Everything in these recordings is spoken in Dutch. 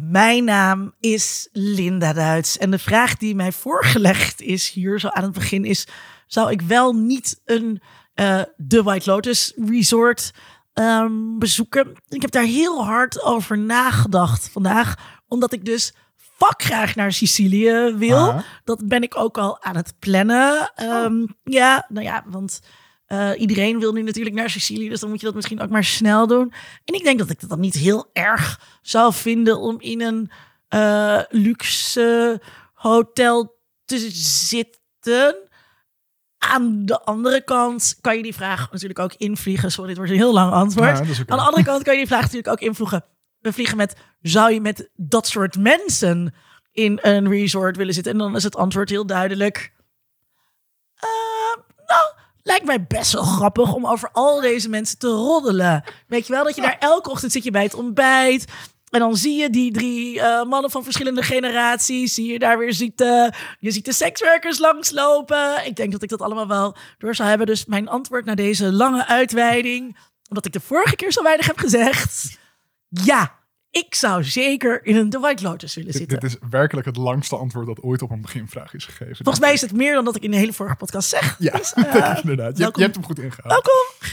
Mijn naam is Linda Duits. En de vraag die mij voorgelegd is hier zo aan het begin is... zou ik wel niet een uh, The White Lotus Resort um, bezoeken? Ik heb daar heel hard over nagedacht vandaag. Omdat ik dus fuck graag naar Sicilië wil. Dat ben ik ook al aan het plannen. Um, Ja, nou ja, want... Uh, iedereen wil nu natuurlijk naar Sicilië, dus dan moet je dat misschien ook maar snel doen. En ik denk dat ik dat dan niet heel erg zou vinden om in een uh, luxe hotel te zitten. Aan de andere kant kan je die vraag natuurlijk ook invliegen. Sorry, dit wordt een heel lang antwoord. Ja, Aan de andere kant kan je die vraag natuurlijk ook invliegen. We vliegen met, zou je met dat soort mensen in een resort willen zitten? En dan is het antwoord heel duidelijk. Lijkt mij best wel grappig om over al deze mensen te roddelen. Weet je wel, dat je daar elke ochtend zit je bij het ontbijt. En dan zie je die drie uh, mannen van verschillende generaties. Zie je daar weer zitten. Je ziet de sekswerkers langslopen. Ik denk dat ik dat allemaal wel door zou hebben. Dus mijn antwoord naar deze lange uitweiding. Omdat ik de vorige keer zo weinig heb gezegd. Ja, ik zou zeker in een The White Lotus willen zitten. Dit, is werkelijk het langste antwoord dat ooit op een beginvraag is gegeven. Volgens mij is het meer dan dat ik in de hele vorige podcast zeg. Ja, dus, uh, inderdaad. Je, je, hebt hem goed ingehaald. Welkom.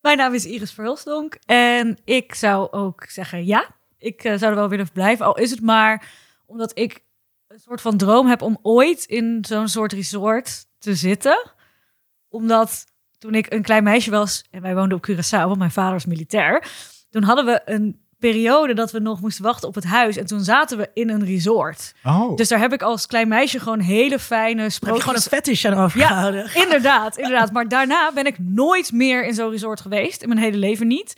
Mijn naam is Iris Verhulstonk en ik zou ook zeggen ja. Ik uh, zou er wel willen blijven. Al is het maar omdat ik een soort van droom heb om ooit in zo'n soort resort te zitten. Omdat toen ik een klein meisje was en wij woonden op Curaçao, want mijn vader was militair. Toen hadden we een periode dat we nog moesten wachten op het huis. En toen zaten we in een resort. Oh. Dus daar heb ik als klein meisje gewoon hele fijne sprookjes... gewoon een fetish aan overgehouden. Ja, inderdaad, inderdaad. Maar daarna ben ik nooit meer in zo'n resort geweest. In mijn hele leven niet.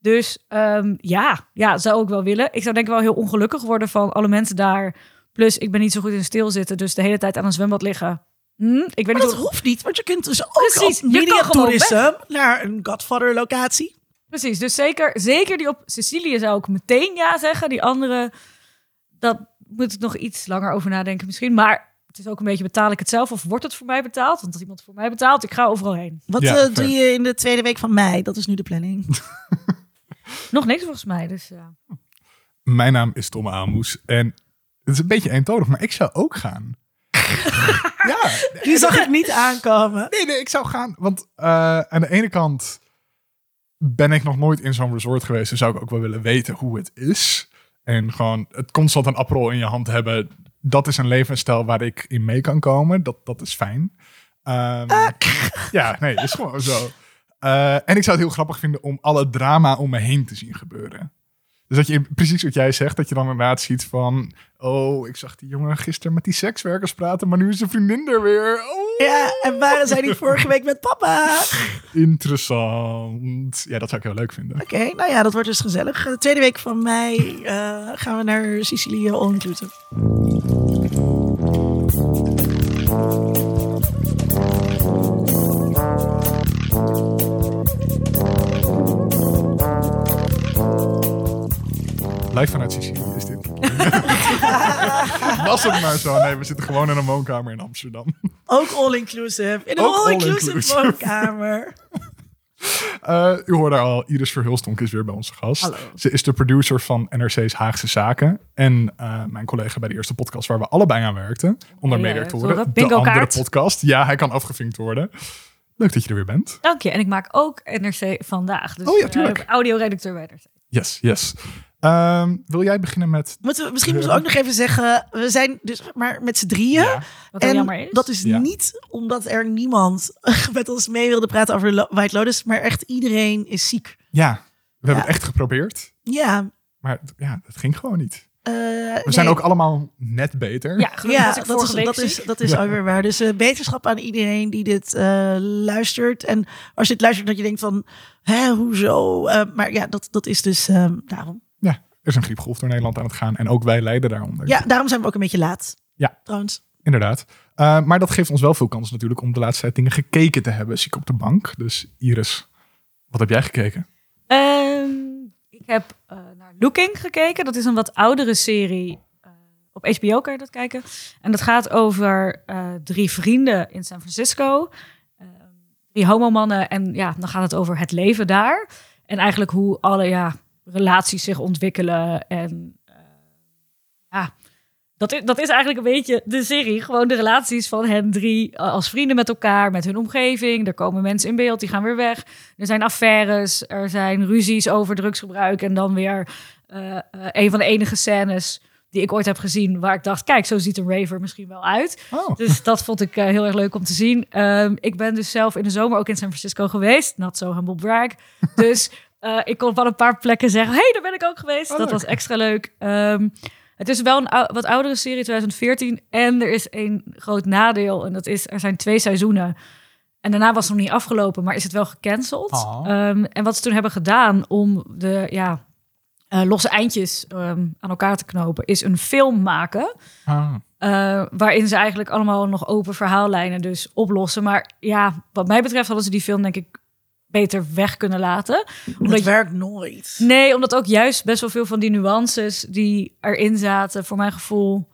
Dus um, ja, ja, zou ik wel willen. Ik zou denk ik wel heel ongelukkig worden van alle mensen daar. Plus, ik ben niet zo goed in stilzitten. Dus de hele tijd aan een zwembad liggen. Hm, ik weet maar niet dat hoeft niet, want je kunt dus ook Precies, media naar een Godfather locatie. Precies, dus zeker, zeker die op Sicilië zou ik meteen ja zeggen. Die andere, dat moet ik nog iets langer over nadenken misschien. Maar het is ook een beetje betaal ik het zelf of wordt het voor mij betaald? Want als iemand voor mij betaalt, ik ga overal heen. Wat ja, uh, doe je in de tweede week van mei? Dat is nu de planning. nog niks volgens mij, dus ja. Mijn naam is Tom Amoes en het is een beetje eentonig, maar ik zou ook gaan. ja. Die zag ik niet aankomen. Nee, nee, ik zou gaan. Want uh, aan de ene kant ben ik nog nooit in zo'n resort geweest. Dan zou ik ook wel willen weten hoe het is. En gewoon het constant een aprol in je hand hebben. Dat is een levensstijl waar ik in mee kan komen. Dat, dat is fijn. Um, ja, nee, is gewoon zo. Uh, en ik zou het heel grappig vinden om alle drama om me heen te zien gebeuren. Dus dat je precies wat jij zegt, dat je dan inderdaad ziet van... Oh, ik zag die jongen gisteren met die sekswerkers praten, maar nu is zijn vriendin er weer. Oh. Ja, en waren zij niet vorige week met papa? Interessant. Ja, dat zou ik heel leuk vinden. Oké, nou ja, dat wordt dus gezellig. De tweede week van mei uh, gaan we naar Sicilië all-inclusive. Live vanuit Sicilië is dit. Was het maar zo. Nee, we zitten gewoon in een woonkamer in Amsterdam. Ook all-inclusive. In een all-inclusive all woonkamer. Uh, u hoorde al, Iris Verhulstonk is weer bij onze gast. Hallo. Ze is de producer van NRC's Haagse Zaken. En uh, mijn collega bij de eerste podcast waar we allebei aan werkten. Onder hey, mediatoren. De andere podcast. Ja, hij kan afgevinkt worden. Leuk dat je er weer bent. Dank je. En ik maak ook NRC vandaag. Dus oh ja, tuurlijk. Uh, audioredacteur bij NRC. Yes, yes. Um, wil jij beginnen met. Moeten we, misschien moeten we ook nog even zeggen. We zijn dus maar met z'n drieën. Ja. Wat en jammer is. Dat is niet omdat er niemand met ons mee wilde praten over White Lotus. Maar echt iedereen is ziek. Ja, we hebben het echt geprobeerd. Ja. Maar ja, het ging gewoon niet. Uh, we zijn ook allemaal net beter. Ja, ja dat, is, dat, is, dat is ook weer waar. Dus uh, beterschap aan iedereen die dit uh, luistert. En als je het luistert dat je denkt van, hè, hoezo? maar ja, dat, dat is dus daarom. Er is een griepgolf door Nederland aan het gaan. En ook wij lijden daaronder. Ja, daarom zijn we ook een beetje laat. Ja. Trouwens. Inderdaad. Uh, maar dat geeft ons wel veel kans natuurlijk om de laatste tijd dingen gekeken te hebben. Zie ik op de bank. Dus Iris, wat heb jij gekeken? Um, ik heb uh, naar Looking gekeken. Dat is een wat oudere serie. Uh, op HBO kan je dat kijken. En dat gaat over drie vrienden in San Francisco. Ehm, drie homomannen. En ja, dan gaat het over het leven daar. En eigenlijk hoe alle ja, relaties zich ontwikkelen. En uh, ja, dat is, dat is eigenlijk een beetje de serie. Gewoon de relaties van hen drie eh, als vrienden met elkaar, met hun omgeving. Er komen mensen in beeld, die gaan weer weg. Er zijn affaires, er zijn ruzies over drugsgebruik. En dan weer eh, eh, een van de enige scènes die ik ooit heb gezien... waar ik dacht, kijk, zo ziet een raver misschien wel uit. Oh. Dus dat vond ik eh, heel erg leuk om te zien. Ehm, ik ben dus zelf in de zomer ook in San Francisco geweest. Not so humble brag. Dus eh, ik kon van een paar plekken zeggen... hey, daar ben ik ook geweest. Oh, dat was extra leuk. Ehm, het is wel een ou- wat oudere serie, 2014. En er is één groot nadeel. En dat is, er zijn twee seizoenen. En daarna was het nog niet afgelopen, maar is het wel gecanceld. Oh. Ehm, en wat ze toen hebben gedaan om de ja, eh, losse eindjes ehm, aan elkaar te knopen... is een film maken... Ah. Uh, waarin ze eigenlijk allemaal nog open verhaallijnen dus oplossen. Maar ja, wat mij betreft hadden ze die film denk ik beter weg kunnen laten. Omdat Dat je- werkt nooit. nee, omdat ook juist best wel veel van die nuances die erin zaten, voor mijn gevoel,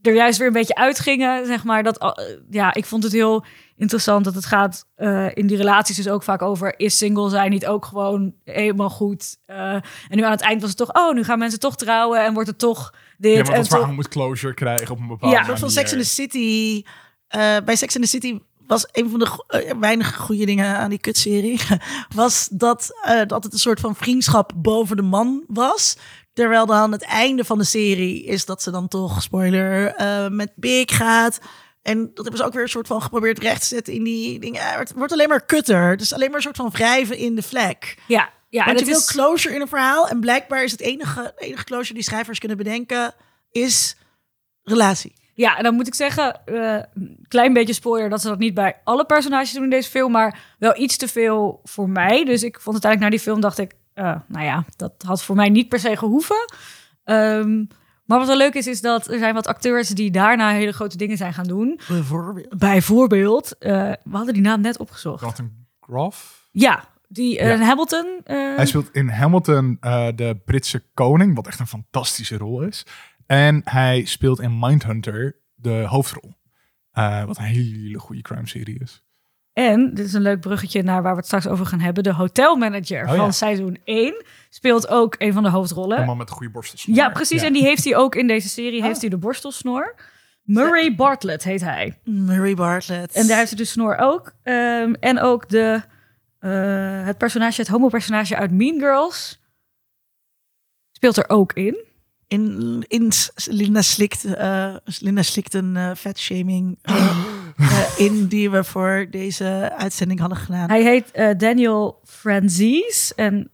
er juist weer een beetje uitgingen. Zeg maar dat, uh, ja, ik vond het heel interessant dat het gaat uh, in die relaties dus ook vaak over is single zijn niet ook gewoon helemaal goed. Uh, en nu aan het eind was het toch, oh, nu gaan mensen toch trouwen en wordt het toch dit Ja, maar en dat toch. verhaal moet closure krijgen op een bepaalde Ja, Een soort van manier. Sex in the City. eh, bij Sex in the City was een van de eh, weinige goede dingen aan die kutserie. Was dat, eh, dat het een soort van vriendschap boven de man was. Terwijl dan het einde van de serie is dat ze dan toch, spoiler, eh, met Big gaat. En dat hebben ze ook weer een soort van geprobeerd recht te zetten in die dingen. Het wordt alleen maar kutter. Het is alleen maar een soort van wrijven in de vlek. Ja, ja en Want je wil is, closure in een verhaal. En blijkbaar is het enige, enige closure die schrijvers kunnen bedenken, is relatie. Ja, en dan moet ik zeggen, eh, een klein beetje spoiler dat ze dat niet bij alle personages doen in deze film, maar wel iets te veel voor mij. Dus ik vond uiteindelijk naar die film dacht ik, eh, nou ja, dat had voor mij niet per se gehoeven. Ehm, maar wat wel leuk is, is dat er zijn wat acteurs die daarna hele grote dingen zijn gaan doen. Bijvoorbeeld. Bijvoorbeeld, eh, we hadden die naam net opgezocht. Jonathan Groff. Ja, die Ja. Hamilton. eh, Hij speelt in Hamilton eh, de Britse koning, wat echt een fantastische rol is. En hij speelt in Mindhunter de hoofdrol. Eh, wat een hele goede crime serie is. En, dit is een leuk bruggetje naar waar we het straks over gaan hebben. De hotelmanager Oh, ja. van seizoen 1 speelt ook een van de hoofdrollen. Een man met een goede borstels. Ja, precies. Ja. En die heeft hij ook in deze serie, Oh. heeft hij de borstelsnor. Murray Bartlett heet hij. Murray Bartlett. En daar heeft hij de snor ook. Ehm, en ook de, eh, het personage, het homo-personage uit Mean Girls speelt er ook in. In, in Linda slikt, eh, Linda slikt een eh vetshaming eh, in die we voor deze uitzending hadden gedaan. Hij heet eh, Daniel Franzese. En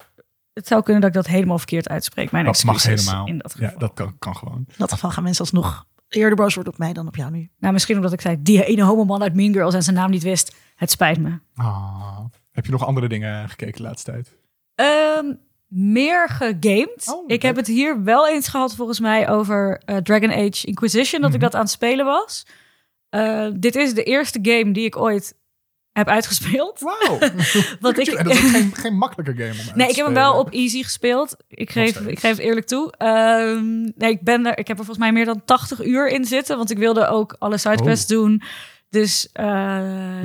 het zou kunnen dat ik dat helemaal verkeerd uitspreek. Mijn Dat mag excuses helemaal. in dat geval. Ja, dat kan, kan gewoon. In dat geval gaan mensen alsnog eerder boos worden op mij dan op jou nu. Nou, misschien omdat ik zei, die ene homoman uit Mean Girls en zijn naam niet wist. Het spijt me. Ah. Heb je nog andere dingen gekeken de laatste tijd? Ehm, meer gegamed. Oh, ik heb het hier wel eens gehad, volgens mij, over eh, Dragon Age Inquisition, dat ik Mhm. dat aan het spelen was. Eh, dit is de eerste game die ik ooit heb uitgespeeld. Wauw. Want ik, dat is geen, geen makkelijke game om Nee, ik heb hem wel op easy gespeeld. Ik geef, ik geef het eerlijk toe. Ehm, nee, ik, ben er, ik heb er volgens mij meer dan 80 uur in zitten. Want ik wilde ook alle sidequests doen. Dus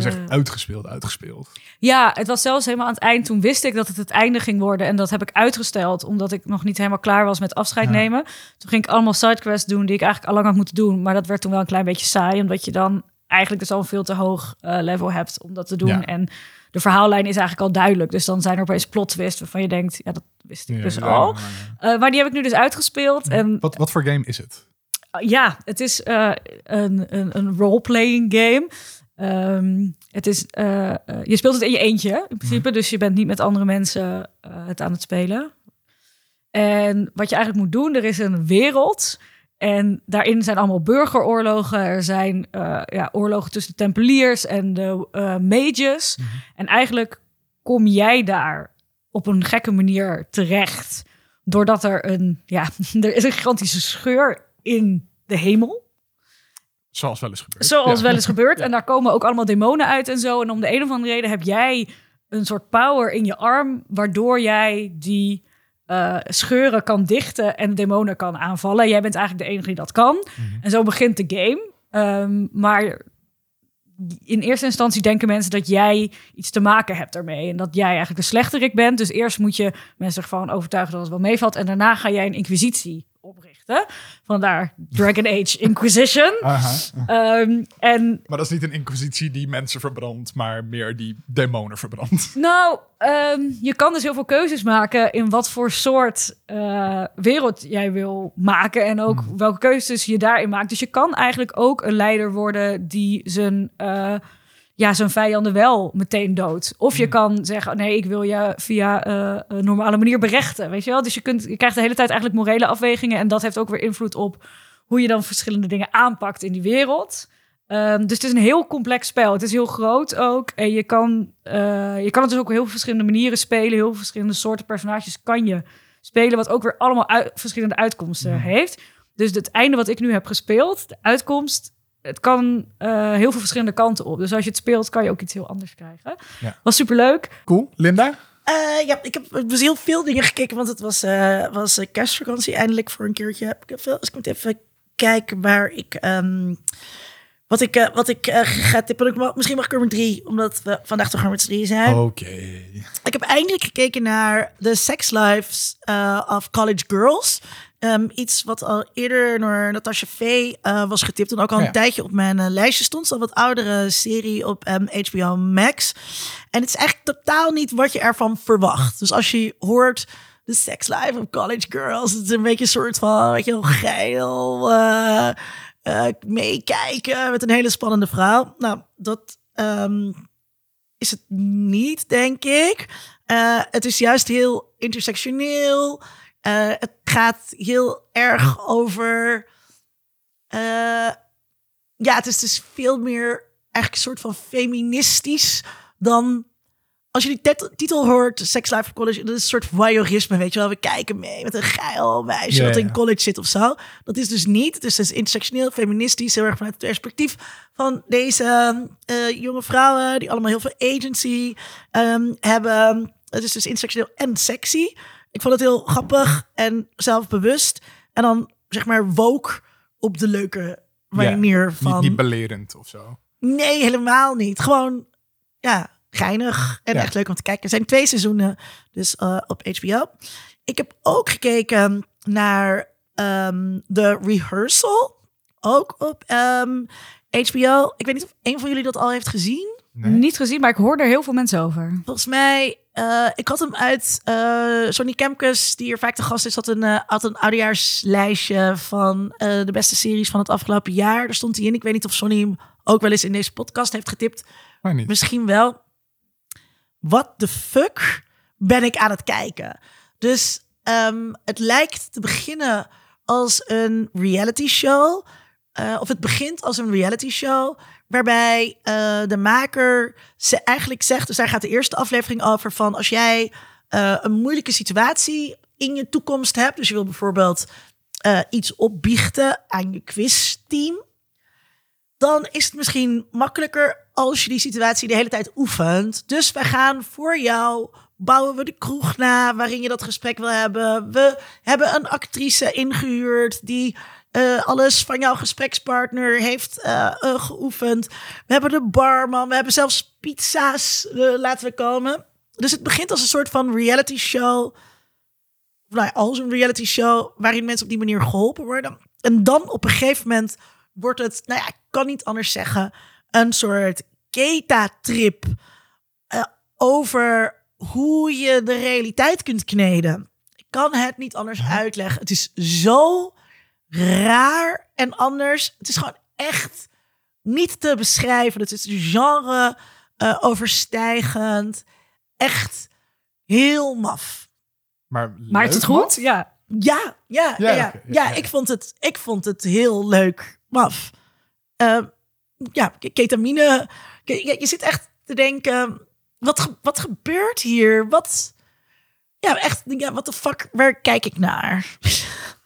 echt uitgespeeld, uitgespeeld. ja, het was zelfs helemaal aan het eind. Toen wist ik dat het het einde ging worden. En dat heb ik uitgesteld, omdat ik nog niet helemaal klaar was met afscheid Ja. nemen. Toen ging ik allemaal sidequests doen die ik eigenlijk al lang had moeten doen. Maar dat werd toen wel een klein beetje saai, omdat je dan eigenlijk dus al een veel te hoog eh, level hebt om dat te doen. Ja. En de verhaallijn is eigenlijk al duidelijk. Dus dan zijn er opeens plot twists waarvan je denkt, ja, dat wist ik Ja, dus al. Eh, maar die heb ik nu dus uitgespeeld. En Wat, wat voor game is het? Uh, ja, het is eh, een, een, een role-playing game. Ehm, het is, eh, eh, je speelt het in je eentje, in principe. Dus je bent niet met andere mensen het aan het spelen. En wat je eigenlijk moet doen, er is een wereld. En daarin zijn allemaal burgeroorlogen. Er zijn ja, oorlogen tussen de tempeliers en de eh, mages. En eigenlijk kom jij daar op een gekke manier terecht. Doordat er een, ja, er is een gigantische scheur in de hemel. Zoals wel eens gebeurt. Zoals Ja. wel eens gebeurt. En daar komen ook allemaal demonen uit en zo. En om de een of andere reden heb jij een soort power in je arm, waardoor jij die eh, scheuren kan dichten en demonen kan aanvallen. Jij bent eigenlijk de enige die dat kan. Mhm. En zo begint de game. Ehm, maar in eerste instantie denken mensen dat jij iets te maken hebt ermee. En dat jij eigenlijk de slechterik bent. Dus eerst moet je mensen ervan overtuigen dat het wel meevalt. En daarna ga jij een inquisitie oprichten. Vandaar Dragon Age Inquisition. Aha. Ehm, en Maar dat is niet een inquisitie die mensen verbrandt, maar meer die demonen verbrandt. nou, ehm, je kan dus heel veel keuzes maken in wat voor soort eh, wereld jij wil maken. En ook welke keuzes je daarin maakt. Dus je kan eigenlijk ook een leider worden die zijn, eh, ja, zijn vijanden wel meteen doodt. Of je kan zeggen, nee, ik wil je via eh, een normale manier berechten. Weet je wel? Dus je, kunt, je krijgt de hele tijd eigenlijk morele afwegingen. En dat heeft ook weer invloed op hoe je dan verschillende dingen aanpakt in die wereld. Ehm, dus het is een heel complex spel. Het is heel groot ook. En je kan, eh, je kan het dus ook op heel verschillende manieren spelen. Heel veel verschillende soorten personages kan je spelen. Wat ook weer allemaal uit- verschillende uitkomsten heeft. Dus het einde wat ik nu heb gespeeld, de uitkomst, het kan eh, heel veel verschillende kanten op. Dus als je het speelt, kan je ook iets heel anders krijgen. Ja. Was superleuk. Cool. Linda? Eh, ja, ik heb dus heel veel dingen gekeken, want het was, eh, was eh, kerstvakantie eindelijk voor een keertje. Heb ik veel, dus ik moet even kijken waar ik, ehm, wat ik, eh, wat ik eh, ga tippen. Misschien mag ik er maar drie, omdat we vandaag toch maar met z'n drieën zijn. Oké. Ik heb eindelijk gekeken naar The Sex Lives eh, of College Girls. Ehm, iets wat al eerder door Natasha Faye eh, was getipt en ook al Ja. een tijdje op mijn eh, lijstje stond. Al wat oudere serie op ehm, HBO Max. En het is eigenlijk totaal niet wat je ervan verwacht. Dus als je hoort The Sex Life of College Girls, het is een beetje een soort van, weet je wel, geil eh, meekijken met een hele spannende verhaal. Nou, dat ehm, is het niet, denk ik. Het is juist heel intersectioneel. Eh, het gaat heel erg over. eh, ja, het is dus veel meer eigenlijk een soort van feministisch dan. Als je die titel hoort, Sex Life of College, dat is een soort voyeurisme, weet je wel. We kijken mee met een geil meisje Ja, dat in college zit of zo. Dat is dus niet. Het is dus intersectioneel, feministisch, heel erg vanuit het perspectief van deze eh, jonge vrouwen die allemaal heel veel agency ehm, hebben. Het is dus intersectioneel en sexy. Ik vond het heel grappig en zelfbewust. En dan zeg maar woke op de leuke manier van. niet belerend of zo. Nee, helemaal niet. Gewoon, ja, geinig en Ja. echt leuk om te kijken. Er zijn twee seizoenen dus eh, op HBO. Ik heb ook gekeken naar ehm The Rehearsal. Ook op ehm, HBO. Ik weet niet of een van jullie dat al heeft gezien. Nee? Niet gezien, maar ik hoor er heel veel mensen over. Volgens mij, eh, ik had hem uit eh Sonny Kemkes, die hier vaak de gast is, had een, eh, had een oudejaarslijstje van de beste series van het afgelopen jaar. Daar stond hij in. Ik weet niet of Sonny hem ook wel eens in deze podcast heeft getipt. Maar niet. Misschien wel. What the fuck ben ik aan het kijken? Dus ehm, het lijkt te beginnen als een reality show. Of het begint als een reality show. Waarbij eh, de maker ze eigenlijk zegt. Dus daar gaat de eerste aflevering over. Van als jij eh, een moeilijke situatie in je toekomst hebt. Dus je wil bijvoorbeeld eh, iets opbiechten aan je quizteam dan is het misschien makkelijker als je die situatie de hele tijd oefent. Dus wij gaan voor jou, bouwen we de kroeg na waarin je dat gesprek wil hebben. We hebben een actrice ingehuurd die eh, alles van jouw gesprekspartner heeft eh, eh, geoefend. We hebben de barman, we hebben zelfs pizza's laten we komen. Dus het begint als een soort van reality show. Nou als een reality show waarin mensen op die manier geholpen worden. En dan op een gegeven moment wordt het, nou ja, ik kan niet anders zeggen, een soort keta-trip over hoe je de realiteit kunt kneden. Ik kan het niet anders uitleggen. Het is zo raar en anders. Het is gewoon echt niet te beschrijven. Het is genre eh, overstijgend. Echt heel maf. Maar, Maakt het leuk, goed? Ja. Ja, ja, ja, Ja, ja. oké, ja, ja, ja. ik, vond het, ik vond het heel leuk maf. Ehm, ja, ke- ketamine. ke- Je, je zit echt te denken, wat, ge- wat gebeurt hier? Wat, ja, echt, ja, wat de fuck, waar kijk ik naar?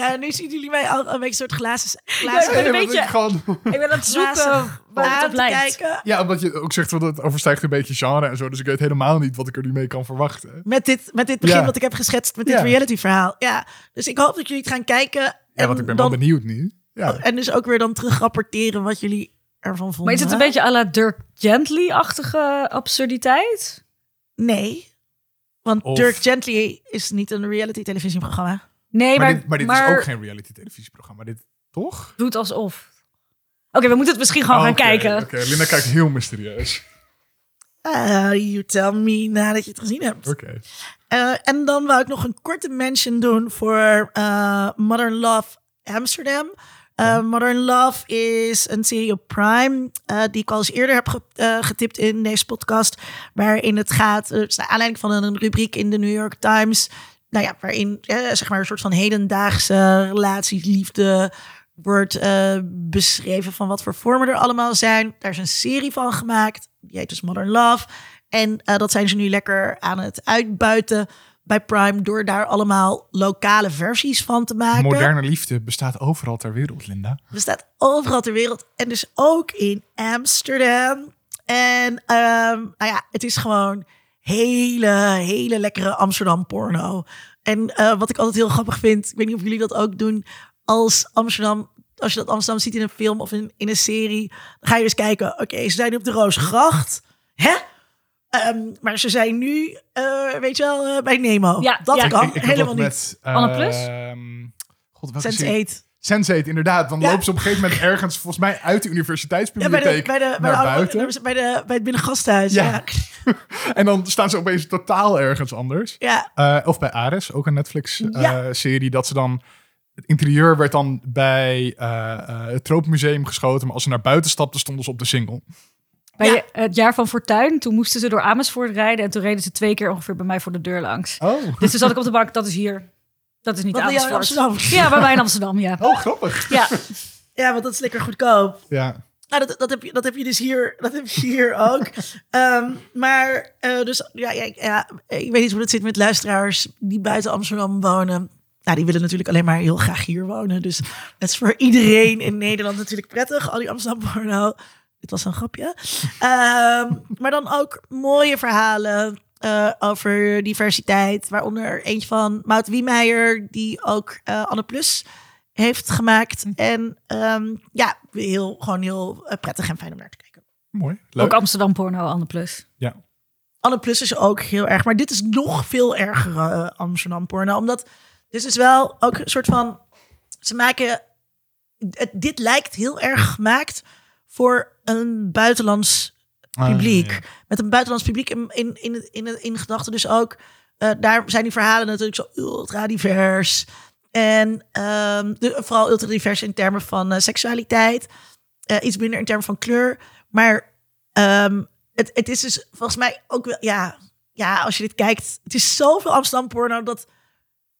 ja, nu zien jullie mij al een beetje een soort glazen, glazen Ja, Nee, een beetje- ik gewoon... Ik ben aan het zoeken waar het kijken. Ja, omdat je ook zegt dat het overstijgt een beetje genre en zo. Dus ik weet helemaal niet wat ik er nu mee kan verwachten. Met dit, met dit begin Ja. wat ik heb geschetst, met dit Ja. reality verhaal. Ja, dus ik hoop dat jullie het gaan kijken. Ja, en want ik ben dan, wel benieuwd nu. Ja. En dus ook weer dan terug rapporteren wat jullie ervan vonden. Maar is het een beetje à la Dirk Gently-achtige absurditeit? Nee. Want Of- Dirk Gently is niet een reality televisieprogramma. Nee, Maar, maar, dit, maar dit maar is ook geen reality televisieprogramma. Dit toch? doet alsof. Oké, we moeten het misschien gewoon gaan kijken. Oké, Linda kijkt heel mysterieus. Uh, you tell me nadat je het gezien hebt. Oké. Uh, en dan wou ik nog een korte mention doen voor uh, Modern Love Amsterdam. Uh, Modern Love is een serie op Prime, uh, die ik al eens eerder heb ge uh, getipt in deze podcast. Waarin het gaat, het is naar aanleiding van een rubriek in de New York Times. Nou ja, waarin zeg maar een soort van hedendaagse relaties, liefde wordt beschreven van wat voor vormen er allemaal zijn. Daar is een serie van gemaakt, die heet dus Modern Love. En dat zijn ze nu lekker aan het uitbuiten bij Prime door daar allemaal lokale versies van te maken. Moderne liefde bestaat overal ter wereld, Linda. Bestaat overal ter wereld en dus ook in Amsterdam. En um, nou ja, het is gewoon hele, hele lekkere Amsterdam porno. En eh, wat ik altijd heel grappig vind, ik weet niet of jullie dat ook doen, als Amsterdam, als je dat Amsterdam ziet in een film of in, in een serie, ga je eens kijken, oké, ze zijn op de Roosgracht, hè? Ehm, maar ze zijn nu, eh, weet je wel, eh, bij Nemo. Ja, dat kan ik, helemaal niet. Met, Anne Plus? Ehm, God, Sense 8. Sensate, inderdaad. Dan ja. ze op een gegeven moment ergens, volgens mij, uit de universiteitsbibliotheek bij de, bij de, naar bij de, buiten. Bij, de, bij het binnengasthuis, ja. en dan staan ze opeens totaal ergens anders. Ja. Eh, of bij Ares, ook een Netflix-serie, eh, dat ze dan... Het interieur werd dan bij eh, het Troopmuseum geschoten, maar als ze naar buiten stapten, stonden ze op de single. Bij het jaar van Fortuin, toen moesten ze door Amersfoort rijden en toen reden ze twee keer ongeveer bij mij voor de deur langs. Oh. Dus toen zat ik op de bank, dat is hier. Dat is niet Wat Amersfoort. Amsterdam? Ja, bij mij in Amsterdam, ja. oh grappig. Ja, ja, want dat is lekker goedkoop. Ja. Nou, dat, dat, heb je, dat heb je dus hier, dat heb je hier ook. Ehm, maar, eh, dus ja, ja, ja, ik weet niet hoe het zit met luisteraars die buiten Amsterdam wonen. Nou, die willen natuurlijk alleen maar heel graag hier wonen. Dus het is voor iedereen in Nederland natuurlijk prettig. Al die Amsterdam porno. Dit was een grapje. Ehm, maar dan ook mooie verhalen eh, over diversiteit. Waaronder eentje van Maud Wiemeijer, die ook eh, Anne Plus heeft gemaakt. En ehm, ja, heel, gewoon heel eh, prettig en fijn om naar te kijken. Mooi. Leuk. ook Amsterdam porno, Anne Plus. Ja. Anne Plus is ook heel erg, maar dit is nog veel erger Amsterdam porno. Omdat dit is wel ook een soort van, ze maken, het, dit lijkt heel erg gemaakt voor een buitenlands Ah, publiek. ja. Met een buitenlands publiek in, in, in, in, in gedachten dus ook. eh, daar zijn die verhalen natuurlijk zo ultra divers. En ehm, de, vooral ultra divers in termen van eh, seksualiteit. Eh, iets minder in termen van kleur. Maar ehm, het, het is dus volgens mij ook wel... Ja, ja, als je dit kijkt. Het is zoveel Amsterdam porno dat...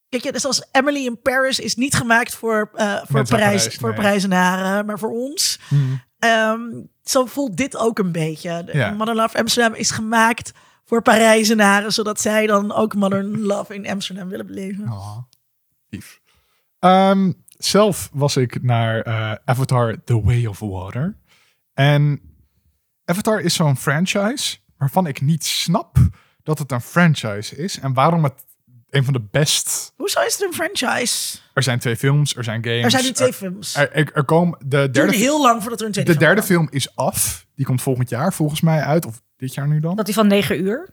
Kijk je, zoals Emily in Paris is niet gemaakt voor, eh voor, Parijs, Parijs, voor nee. Parijzenaren, maar voor ons. Hmm. Ehm, zo voelt dit ook een beetje. Ja. Modern Love Amsterdam is gemaakt voor Parijzenaren, zodat zij dan ook Modern Love in Amsterdam willen beleven. Oh, lief. Ehm, zelf was ik naar eh, Avatar The Way of Water. En Avatar is zo'n franchise waarvan ik niet snap dat het een franchise is. En waarom het een van de best... Hoezo is het een franchise? Er zijn twee films, er zijn games. Er zijn nu twee er, films. er, er- er komen de Het derde, duurde heel lang voordat er een tweede de film derde kwam. film is af. Die komt volgend jaar volgens mij uit. Of dit jaar nu dan? Dat die van 9 uur.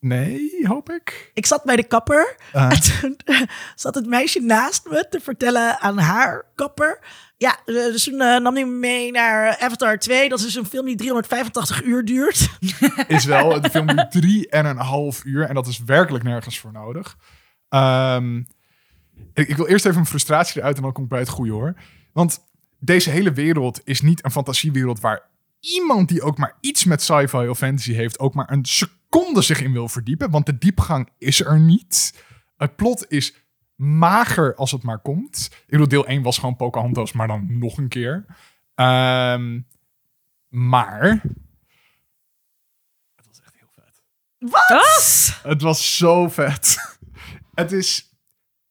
Nee, hoop ik. Ik zat bij de kapper. Ah. En toen zat het meisje naast me te vertellen aan haar kapper. Ja, eh, dus eh, nam hij me mee naar Avatar 2. Dat is een film die 385 uur duurt. is wel. De film duurt drie en een half uur. En dat is werkelijk nergens voor nodig. Ehm, ik, ik wil eerst even mijn frustratie eruit en dan kom ik bij het goede hoor. Want deze hele wereld is niet een fantasiewereld waar iemand die ook maar iets met sci-fi of fantasy heeft, ook maar een seconde zich in wil verdiepen. Want de diepgang is er niet. Het plot is mager als het maar komt. Ik bedoel, deel 1 was gewoon Pocahontas, maar dan nog een keer. Ehm, maar... Het was echt heel vet. Wat? Het was zo vet. het is...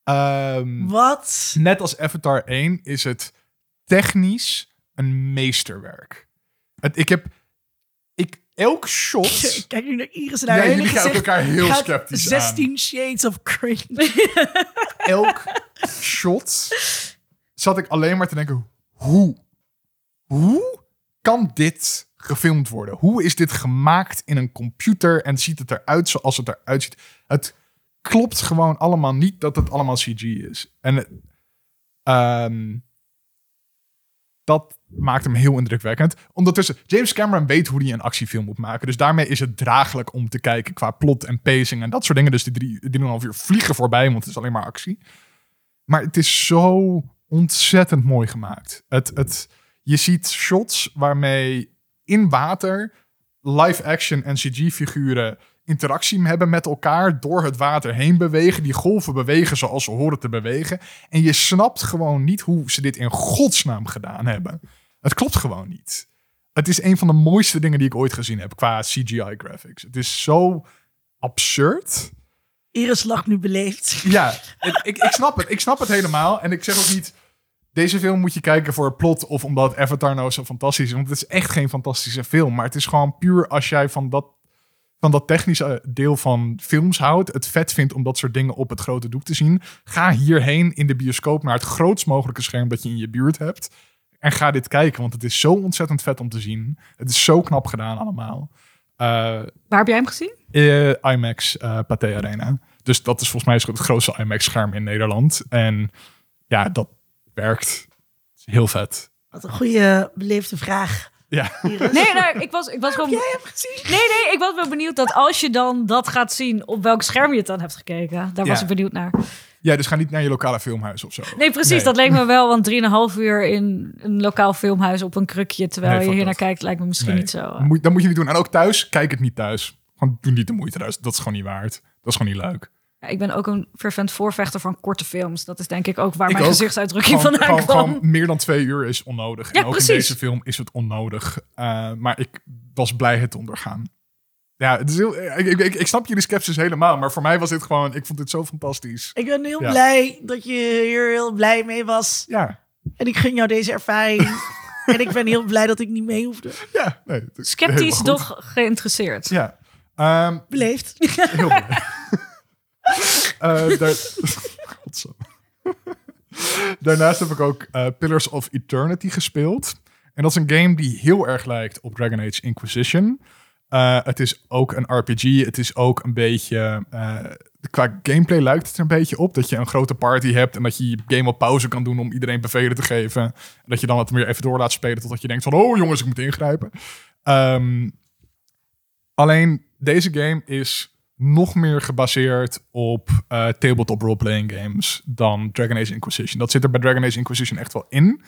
ehm, Wat? net als Avatar 1 is het technisch een meesterwerk. Het, ik heb... Elk shot... Kijk nu naar Iris en haar hele jullie kijken elkaar heel sceptisch 16 shades of cringe. elk shot zat ik alleen maar te denken: hoe? Hoe kan dit gefilmd worden? Hoe is dit gemaakt in een computer en ziet het eruit zoals het eruit ziet? Het klopt gewoon allemaal niet dat het allemaal CG is. En ehm, dat maakt hem heel indrukwekkend. Ondertussen, James Cameron weet hoe hij een actiefilm moet maken. Dus daarmee is het draaglijk om te kijken qua plot en pacing en dat soort dingen. Dus die drie, die half uur vliegen voorbij, want het is alleen maar actie. Maar het is zo ontzettend mooi gemaakt. Het, het, je ziet shots waarmee in water live-action en CG-figuren interactie hebben met elkaar, door het water heen bewegen. Die golven bewegen zoals ze horen te bewegen. En je snapt gewoon niet hoe ze dit in godsnaam gedaan hebben. Het klopt gewoon niet. Het is een van de mooiste dingen die ik ooit gezien heb qua CGI-graphics. Het is zo absurd. Iris lacht nu beleefd. Ja, ik, ik, ik snap het. Ik snap het helemaal. En ik zeg ook niet... Deze film moet je kijken voor het plot of omdat Avatar nou zo fantastisch is. Want het is echt geen fantastische film. Maar het is gewoon puur als jij van dat, van dat technische deel van films houdt. Het vet vindt om dat soort dingen op het grote doek te zien. Ga hierheen in de bioscoop naar het grootst mogelijke scherm dat je in je buurt hebt. En ga dit kijken, want het is zo ontzettend vet om te zien. Het is zo knap gedaan allemaal. Uh, Waar heb jij hem gezien? Uh, IMAX uh, Pathé Arena. Dus dat is volgens mij het grootste IMAX-scherm in Nederland. En ja, dat werkt. Heel vet. Wat een goede beleefde vraag. Ja. Nee, nou, ik was, ik was gewoon. Heb jij hem gezien? Nee, nee, ik was wel benieuwd dat als je dan dat gaat zien, op welk scherm je het dan hebt gekeken. Daar was ik benieuwd naar. Ja, dus ga niet naar je lokale filmhuis of zo. Nee, precies. Nee. Dat leek me wel, want 3,5 uur in een lokaal filmhuis op een krukje, terwijl Nee, je hier naar kijkt, lijkt me misschien Nee. niet zo. eh. Moet, dat moet je niet doen. En ook thuis, kijk het niet thuis. Gewoon doe niet de moeite thuis. Dat is gewoon niet waard. Dat is gewoon niet leuk. Ik ben ook een fervent voorvechter van korte films. Dat is denk ik ook waar Ik mijn ook. gezichtsuitdrukking vandaan gewoon, kwam. gewoon meer dan twee uur is onnodig. Ja, en ook precies. in deze film is het onnodig. Uh, maar ik was blij het te ondergaan. Ja, het is heel, ik, ik, ik, ik snap jullie sceptisch helemaal. Maar voor mij was dit gewoon... Ik vond dit zo fantastisch. Ik ben heel Ja. blij dat je hier heel blij mee was. Ja, En ik gun jou deze ervaring. en ik ben heel blij dat ik niet mee hoefde. ja. Nee, Sceptisch, doch geïnteresseerd. Ja. Ehm, Beleefd. Heel blij. Eh. Daarnaast heb ik ook eh, Pillars of Eternity gespeeld. En dat is een game die heel erg lijkt op Dragon Age Inquisition. Eh, het is ook een RPG. Het is ook een beetje... qua gameplay lijkt het er een beetje op. Dat je een grote party hebt en dat je je game op pauze kan doen om iedereen bevelen te geven. En dat je dan het weer even door laat spelen totdat je denkt van... Oh jongens, ik moet ingrijpen. Ehm, Alleen deze game is nog meer gebaseerd op eh, tabletop roleplaying games dan Dragon Age Inquisition. Dat zit er bij Dragon Age Inquisition echt wel in.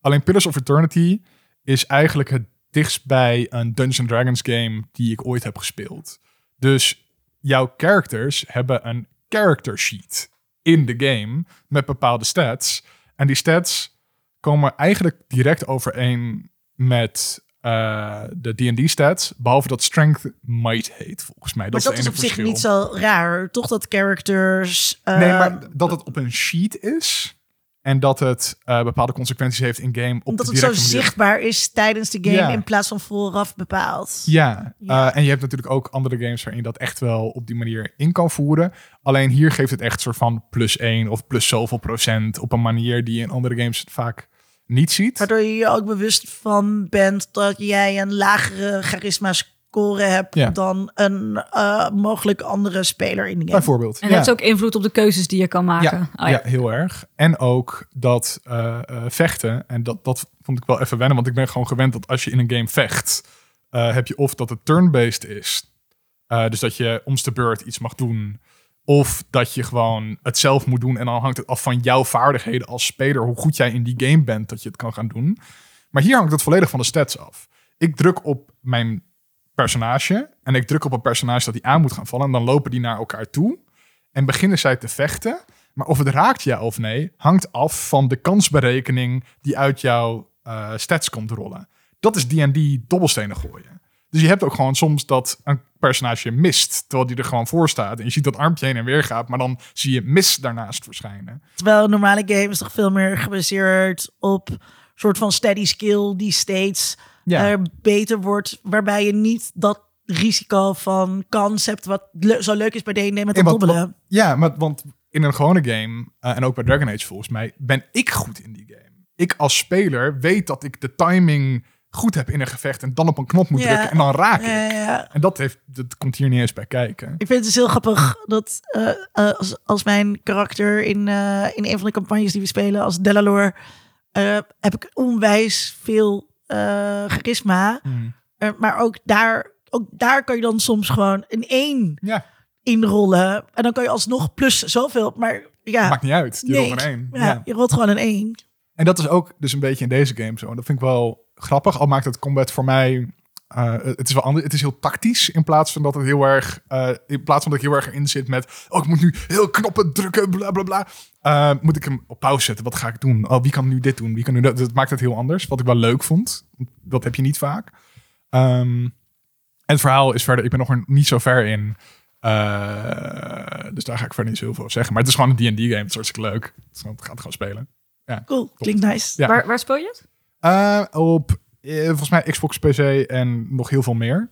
Alleen Pillars of Eternity is eigenlijk het dichtst bij een Dungeons Dragons game die ik ooit heb gespeeld. Dus jouw characters hebben een character sheet in de game met bepaalde stats. En die stats komen eigenlijk direct overeen met eh, de D&D stats, behalve dat strength might heet volgens mij. Maar Dat, dat is, op zich niet zo raar. Toch dat characters... eh, Nee, maar dat het op een sheet is en dat het eh, bepaalde consequenties heeft in game op omdat het zo manier. zichtbaar is tijdens de game Ja. in plaats van vooraf bepaald. Ja, Ja. en je hebt natuurlijk ook andere games waarin je dat echt wel op die manier in kan voeren. Alleen hier geeft het echt soort van plus 1 of plus zoveel procent op een manier die in andere games vaak niet ziet. Waardoor je je ook bewust van bent dat jij een lagere charisma score hebt Ja. dan een eh, mogelijk andere speler in de game. Bijvoorbeeld. En ja. dat heeft ook invloed op de keuzes die je kan maken. Ja, Oh, ja. heel erg. En ook dat eh, eh, vechten, en dat, dat vond ik wel even wennen, want ik ben gewoon gewend dat als je in een game vecht, eh, heb je of dat het turn-based is, eh, dus dat je om de beurt iets mag doen, of dat je gewoon het zelf moet doen en dan hangt het af van jouw vaardigheden als speler, hoe goed jij in die game bent, dat je het kan gaan doen. Maar hier hangt het volledig van de stats af. Ik druk op mijn personage en ik druk op een personage dat hij aan moet gaan vallen en dan lopen die naar elkaar toe en beginnen zij te vechten. Maar of het raakt ja of nee, hangt af van de kansberekening die uit jouw eh, stats komt rollen. Dat is D&D dobbelstenen gooien. Dus je hebt ook gewoon soms dat een personage mist, terwijl die er gewoon voor staat. En je ziet dat armpje heen en weer gaat, maar dan zie je mis daarnaast verschijnen. Terwijl normale game is toch veel meer gebaseerd op soort van steady skill die steeds Ja. eh, beter wordt. Waarbij je niet dat risico van kans hebt wat le- zo leuk is bij D&D met dat dobbelen. ja, maar, want in een gewone game, eh, en ook bij Dragon Age volgens mij, ben ik goed in die game. Ik als speler weet dat ik de timing goed heb in een gevecht en dan op een knop moet Ja. drukken en dan raak ik. Ja, ja, ja. En dat, heeft, dat komt hier niet eens bij kijken. Ik vind het dus heel grappig dat eh, eh, als, als mijn karakter in, eh, in een van de campagnes die we spelen als Delalore, heb ik onwijs veel charisma. Hmm. Maar ook daar, ook daar kan je dan soms gewoon een één inrollen. En dan kan je alsnog plus zoveel. Maar ja, maakt niet uit. Je nee. rolt een één. ja, Ja. je rolt gewoon een één. En dat is ook dus een beetje in deze game zo. En dat vind ik wel grappig. Al maakt het combat voor mij... eh, het is wel anders. Het is heel tactisch in plaats van dat het heel erg... eh, in plaats van dat ik heel erg in zit met... Oh, ik moet nu heel knoppen drukken, bla bla bla. eh, moet ik hem op pauze zetten? Wat ga ik doen? Oh, wie kan nu dit doen? Wie kan nu dat? Dat maakt het heel anders. Wat ik wel leuk vond. Dat heb je niet vaak. Ehm, en het verhaal is verder... Ik ben nog er niet zo ver in. Eh, dus daar ga ik verder niet zoveel over zeggen. Maar het is gewoon een D&D game. Het is hartstikke leuk. Het is gewoon- het gaat gewoon spelen. Cool, klinkt nice. Ja. Waar, waar speel je het? Eh, op eh, volgens mij Xbox PC en nog heel veel meer.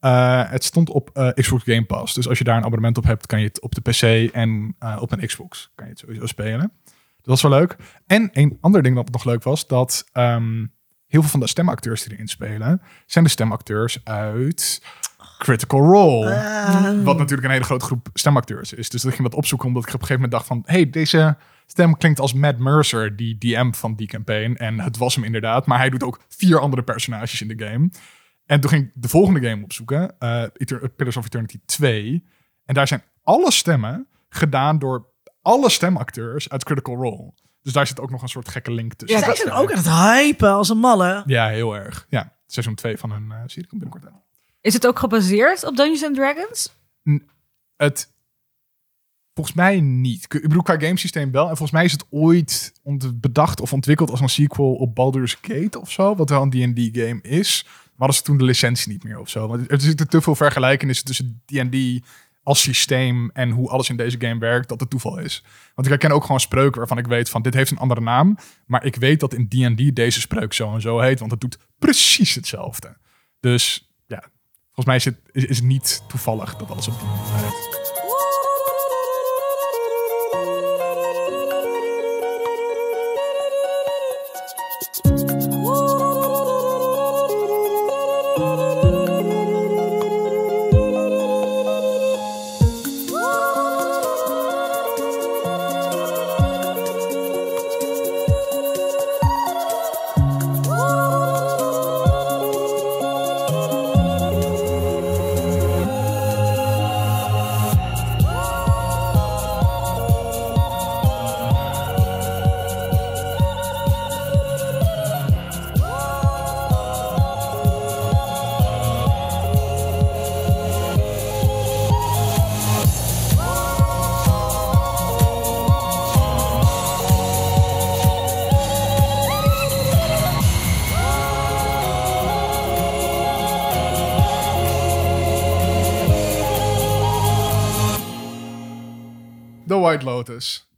Eh, het stond op Xbox Game Pass. Dus als je daar een abonnement op hebt, kan je het op de PC en op een Xbox kan je het sowieso spelen. Dat was wel leuk. En een ander ding dat nog leuk was, dat ehm, heel veel van de stemacteurs die erin spelen, zijn de stemacteurs uit Critical Role. Ah. Wat natuurlijk een hele grote groep stemacteurs is. Dus dat ging wat opzoeken, omdat ik op een gegeven moment dacht van... hey, deze stem klinkt als Matt Mercer, die DM van die campaign. En het was hem inderdaad. Maar hij doet ook vier andere personages in de game. En toen ging ik de volgende game opzoeken. eh Pillars of Eternity 2. En daar zijn alle stemmen gedaan door alle stemacteurs uit Critical Role. Dus daar zit ook nog een soort gekke link tussen. Zij zijn ook aan het hypen als een malle. Ja, heel erg. Ja, seizoen 2 van hun eh, serie komt binnenkort uit. Is het ook gebaseerd op Dungeons and Dragons? Het volgens mij niet. Ik bedoel, qua gamesysteem wel. En volgens mij is het ooit bedacht of ontwikkeld als een sequel op Baldur's Gate of zo. Wat wel een D&D game is. Maar hadden ze toen de licentie niet meer of zo. Want er zitten te veel vergelijkenissen tussen D&D als systeem en hoe alles in deze game werkt, dat het toeval is. Want ik herken ook gewoon spreuken waarvan ik weet van dit heeft een andere naam, maar ik weet dat in D&D deze spreuk zo en zo heet, want het doet precies hetzelfde. Dus ja, volgens mij is het, is, niet toevallig dat alles op die. Lotus.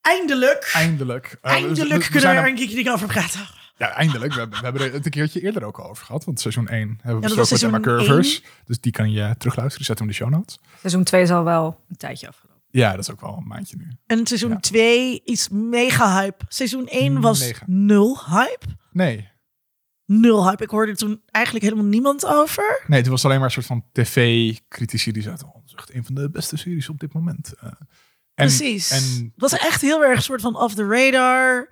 Eindelijk. Eindelijk. Eh, we- Eindelijk we- we kunnen we er een keertje over praten. Ja, eindelijk. We, hebben- we hebben er het een keertje eerder ook al over gehad. Want seizoen 1 hebben we dat besproken met Emma Curvers. Dus die kan je terugluisteren. Zet hem in de show notes. Seizoen 2 is al wel een tijdje afgelopen. Ja, dat is ook wel een maandje nu. En seizoen Ja. 2 is mega hype. Seizoen 1 was Mega. nul hype. Nee. Nul hype. Ik hoorde toen eigenlijk helemaal niemand over. Nee, het was alleen maar een soort van tv-critici die zeiden... Oh, echt een van de beste series op dit moment. Eh, en, Precies. En Het was echt heel erg een soort van off the radar.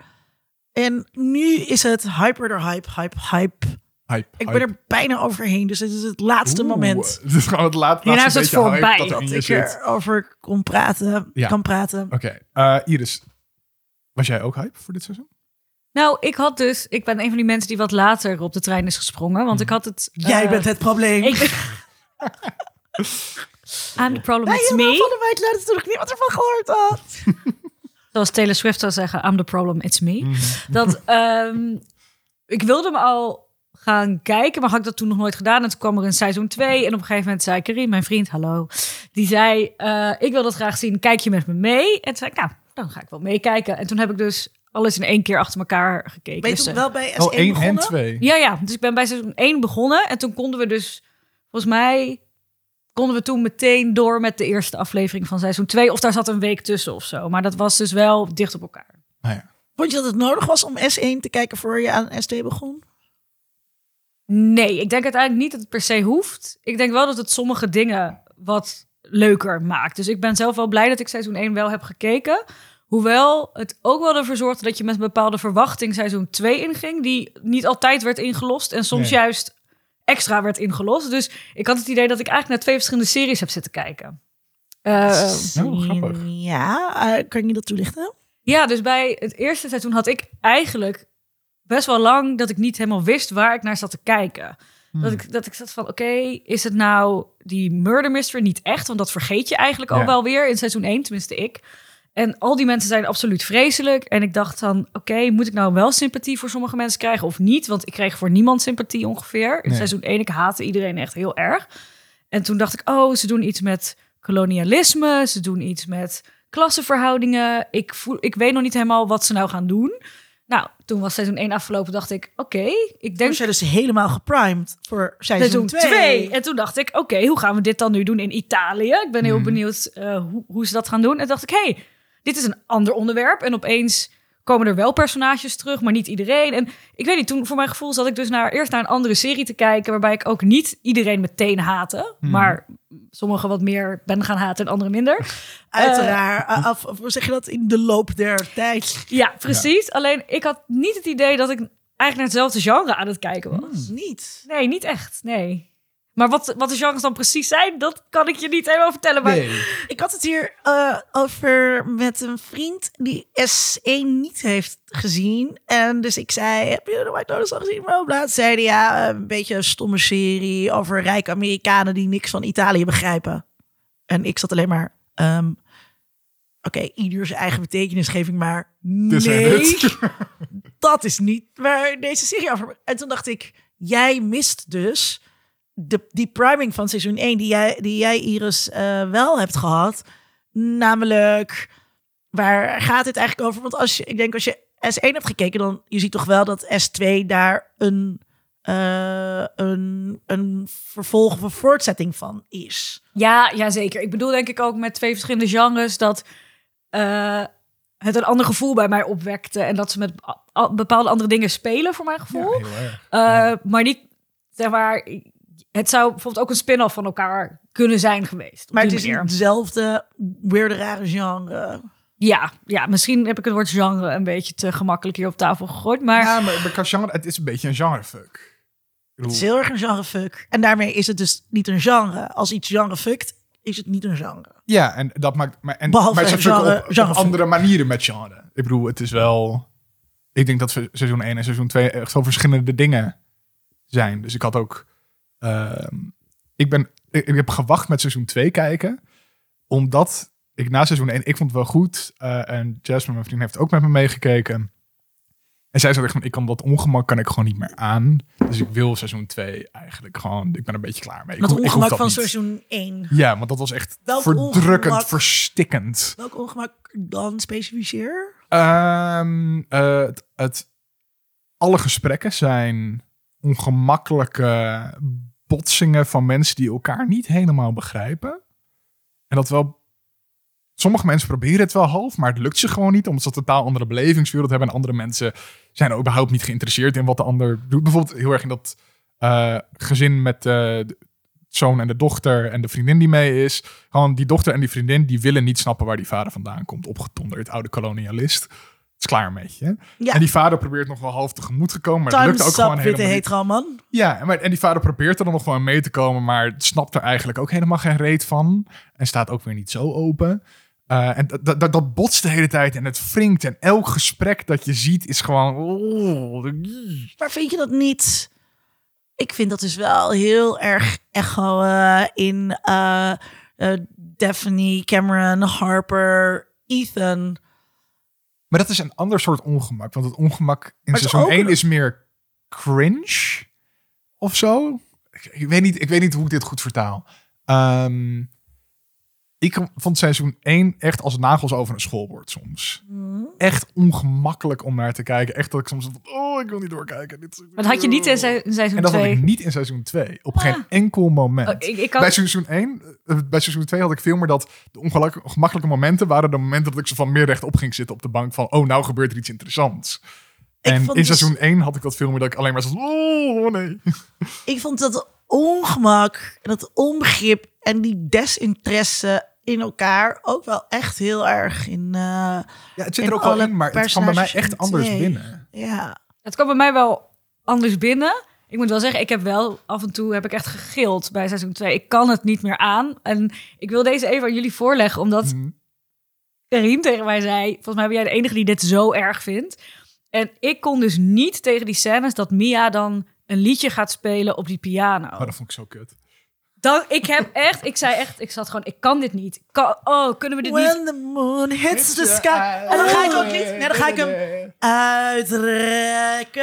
En nu is het hyper hype, hype, hype. hype. Ik hype. ben er bijna overheen, dus het is het laatste Oeh, moment Het is gewoon het laat, Hierna laatste is het voorbij. dat dat ik erover kon praten, Ja. kan praten. Oké. eh, Iris, was jij ook hype voor dit seizoen? Nou, ik had dus... Ik ben een van die mensen die wat later op de trein is gesprongen. Want ik had het... Jij eh, bent het probleem. Ik. I'm the problem, Nee, it's helemaal me. van de White Lotus toen nog niemand ervan gehoord had. Zoals Taylor Swift zou zeggen, I'm the problem, it's me. Mhm. Dat, ehm, ik wilde hem al gaan kijken, maar had ik dat toen nog nooit gedaan. En toen kwam er een seizoen 2 en op een gegeven moment zei Karim, mijn vriend, hallo. Die zei, eh, ik wil dat graag zien, kijk je met me mee? En toen zei ik, nou, dan ga ik wel meekijken. En toen heb ik dus alles in één keer achter elkaar gekeken. Ben je Dus, toen eh, wel bij S1 Oh, één en twee. ja, ja, dus ik ben bij seizoen 1 begonnen. En toen konden we dus, volgens mij, konden we toen meteen door met de eerste aflevering van seizoen 2. Of daar zat een week tussen of zo. Maar dat was dus wel dicht op elkaar. Nou ja. Vond je dat het nodig was om S1 te kijken voor je aan ST begon? Nee, ik denk uiteindelijk niet dat het per se hoeft. Ik denk wel dat het sommige dingen wat leuker maakt. Dus ik ben zelf wel blij dat ik seizoen 1 wel heb gekeken. Hoewel het ook wel ervoor zorgde dat je met een bepaalde verwachting seizoen 2 inging, die niet altijd werd ingelost en soms Nee. juist extra werd ingelost. Dus ik had het idee dat ik eigenlijk naar twee verschillende series heb zitten kijken. Oh, grappig. Ja, eh, kan je dat toelichten? ja, dus bij het eerste seizoen had ik eigenlijk best wel lang dat ik niet helemaal wist waar ik naar zat te kijken. Dat, ik, dat ik zat van, oké, is het nou die murder mystery niet echt? Want dat vergeet je eigenlijk al Ja. wel weer in seizoen 1, tenminste ik. En al die mensen zijn absoluut vreselijk. En ik dacht dan, oké, moet ik nou wel sympathie voor sommige mensen krijgen of niet? Want ik kreeg voor niemand sympathie ongeveer. In Nee. seizoen 1, ik haatte iedereen echt heel erg. En toen dacht ik, oh, ze doen iets met kolonialisme. Ze doen iets met klassenverhoudingen. Ik, voel, ik weet nog niet helemaal wat ze nou gaan doen. Nou, toen was seizoen 1 afgelopen, dacht ik, oké, ik Denk was jij dus helemaal geprimed voor seizoen seizoen 2. 2. En toen dacht ik, oké, hoe gaan we dit dan nu doen in Italië? Ik ben heel Mhm. benieuwd eh, hoe, hoe ze dat gaan doen. En toen dacht ik, hey, dit is een ander onderwerp. En opeens komen er wel personages terug, maar niet iedereen. En ik weet niet, toen voor mijn gevoel zat ik dus naar, eerst naar een andere serie te kijken... waarbij ik ook niet iedereen meteen haatte. Mhm. Maar sommigen wat meer ben gaan haten en anderen minder. Uiteraard. eh, af, of hoe zeg je dat? In de loop der tijd. Ja, precies. Alleen ik had niet het idee dat ik eigenlijk naar hetzelfde genre aan het kijken was. Dus Niet. Nee, niet echt. Nee. Maar wat, wat de genres dan precies zijn, dat kan ik je niet helemaal vertellen. Maar Ik had het hier eh, over met een vriend die S1 niet heeft gezien. En dus ik zei, heb je de White Lotus al gezien? Toen zei hij, ja, een beetje een stomme serie over rijke Amerikanen die niks van Italië begrijpen. En ik zat alleen maar, ehm, oké, ieder zijn eigen betekenisgeving, maar Dus nee, dat is niet waar deze serie over... En toen dacht ik, jij mist dus de, die priming van seizoen 1 die jij, die jij Iris, eh, wel hebt gehad. Namelijk, waar gaat het eigenlijk over? Want als je, ik denk als je S1 hebt gekeken, dan je ziet toch wel dat S2 daar een, eh, een, een vervolg of een voortzetting van is. ja, ja, zeker. Ik bedoel denk ik ook met twee verschillende genres dat eh, het een ander gevoel bij mij opwekte. En dat ze met bepaalde andere dingen spelen voor mijn gevoel. Ja. Eh, Maar niet, zeg maar, het zou bijvoorbeeld ook een spin-off van elkaar kunnen zijn geweest. Maar het is manier. niet hetzelfde weirde rare genre. Ja, ja, misschien heb ik het woord genre een beetje te gemakkelijk hier op tafel gegooid. Maar Ja, maar, genre, het is een beetje een genrefuck. Het is heel erg een genrefuck. En daarmee is het dus niet een genre. Als iets genrefuckt, is het niet een genre. Ja, en dat maakt. Maar, en, Behalve maar ze genre- op, andere manieren met genre. Ik bedoel, het is wel. Ik denk dat se- seizoen 1 en seizoen 2 echt wel verschillende dingen zijn. Dus ik had ook. Ehm, ik, ben, ik, ik heb gewacht met seizoen 2 kijken. Omdat ik na seizoen 1, ik vond het wel goed. eh, en Jasmine, mijn vriend, heeft ook met me meegekeken. En zij zei echt van, ik kan dat ongemak kan ik gewoon niet meer aan. Dus ik wil seizoen 2 eigenlijk gewoon, ik ben er een beetje klaar mee. Dat ik ongemak dat van niet. seizoen 1. Ja, want dat was echt Welk verdrukkend, ongemak? verstikkend. Welk ongemak dan specificeer? Ehm, eh, het, het- alle gesprekken zijn ongemakkelijke botsingen van mensen die elkaar niet helemaal begrijpen. En dat wel. Sommige mensen proberen het wel half, maar het lukt ze gewoon niet, omdat ze een totaal andere belevingswereld hebben. En andere mensen zijn er überhaupt niet geïnteresseerd in wat de ander doet. Bijvoorbeeld heel erg in dat eh, gezin met de zoon en de dochter en de vriendin die mee is. Gewoon die dochter en die vriendin, die willen niet snappen waar die vader vandaan komt. Opgetonderd, oude kolonialist. Is klaar hè? Ja, En die vader probeert nog wel half tegemoet te komen, maar het lukt ook up, gewoon helemaal niet. hetero man. Ja, maar, en die vader probeert er dan nog wel mee te komen, maar snapt er eigenlijk ook helemaal geen reet van. En staat ook weer niet zo open. Eh, en dat, dat, dat botst de hele tijd en het wringt. En elk gesprek dat je ziet is gewoon... oh, Maar vind je dat niet? Ik vind dat dus wel heel erg echo eh, in eh, Daphne, Cameron, Harper, Ethan. Maar dat is een ander soort ongemak. Want het ongemak in seizoen ook 1 een- is meer cringe of zo. Ik, ik weet niet, ik weet niet hoe ik dit goed vertaal. Ehm, ik vond seizoen 1 echt als nagels over een schoolbord soms. Echt ongemakkelijk om naar te kijken. Echt dat ik soms... Oh, ik wil niet doorkijken. Dit, is- dat had je niet in se- in seizoen En dat had 2. ik niet in seizoen 2. Op geen Ah. enkel moment. Oh, ik, ik had, Bij seizoen 1, eh, bij seizoen 2 had ik veel meer dat de ongemakkelijke momenten waren de momenten dat ik zo van meer rechtop ging zitten op de bank van, oh, nou gebeurt er iets interessants. Ik en in dus- seizoen 1 had ik dat filmpje dat ik alleen maar zo... Oh, nee. Ik vond dat ongemak en dat onbegrip en die desinteresse in elkaar ook wel echt heel erg in. eh, Ja, het zit In er ook wel in, maar het kwam bij mij echt anders twee. binnen. ja. Het kwam bij mij wel anders binnen. Ik moet wel zeggen, ik heb wel af en toe heb ik echt gegild bij seizoen 2. Ik kan het niet meer aan. En ik wil deze even aan jullie voorleggen, omdat. Karim tegen mij zei... Volgens mij ben jij de enige die dit zo erg vindt. En ik kon dus niet tegen die scènes dat Mia dan een liedje gaat spelen op die piano. Oh, dat vond ik zo kut. Dan, ik heb echt, ik zei echt, ik zat gewoon, ik kan dit niet. Kan, oh, kunnen we dit niet? When the moon hits the sky. En dan ga ik ook niet. Nee, dan ga ik hem uitrekken.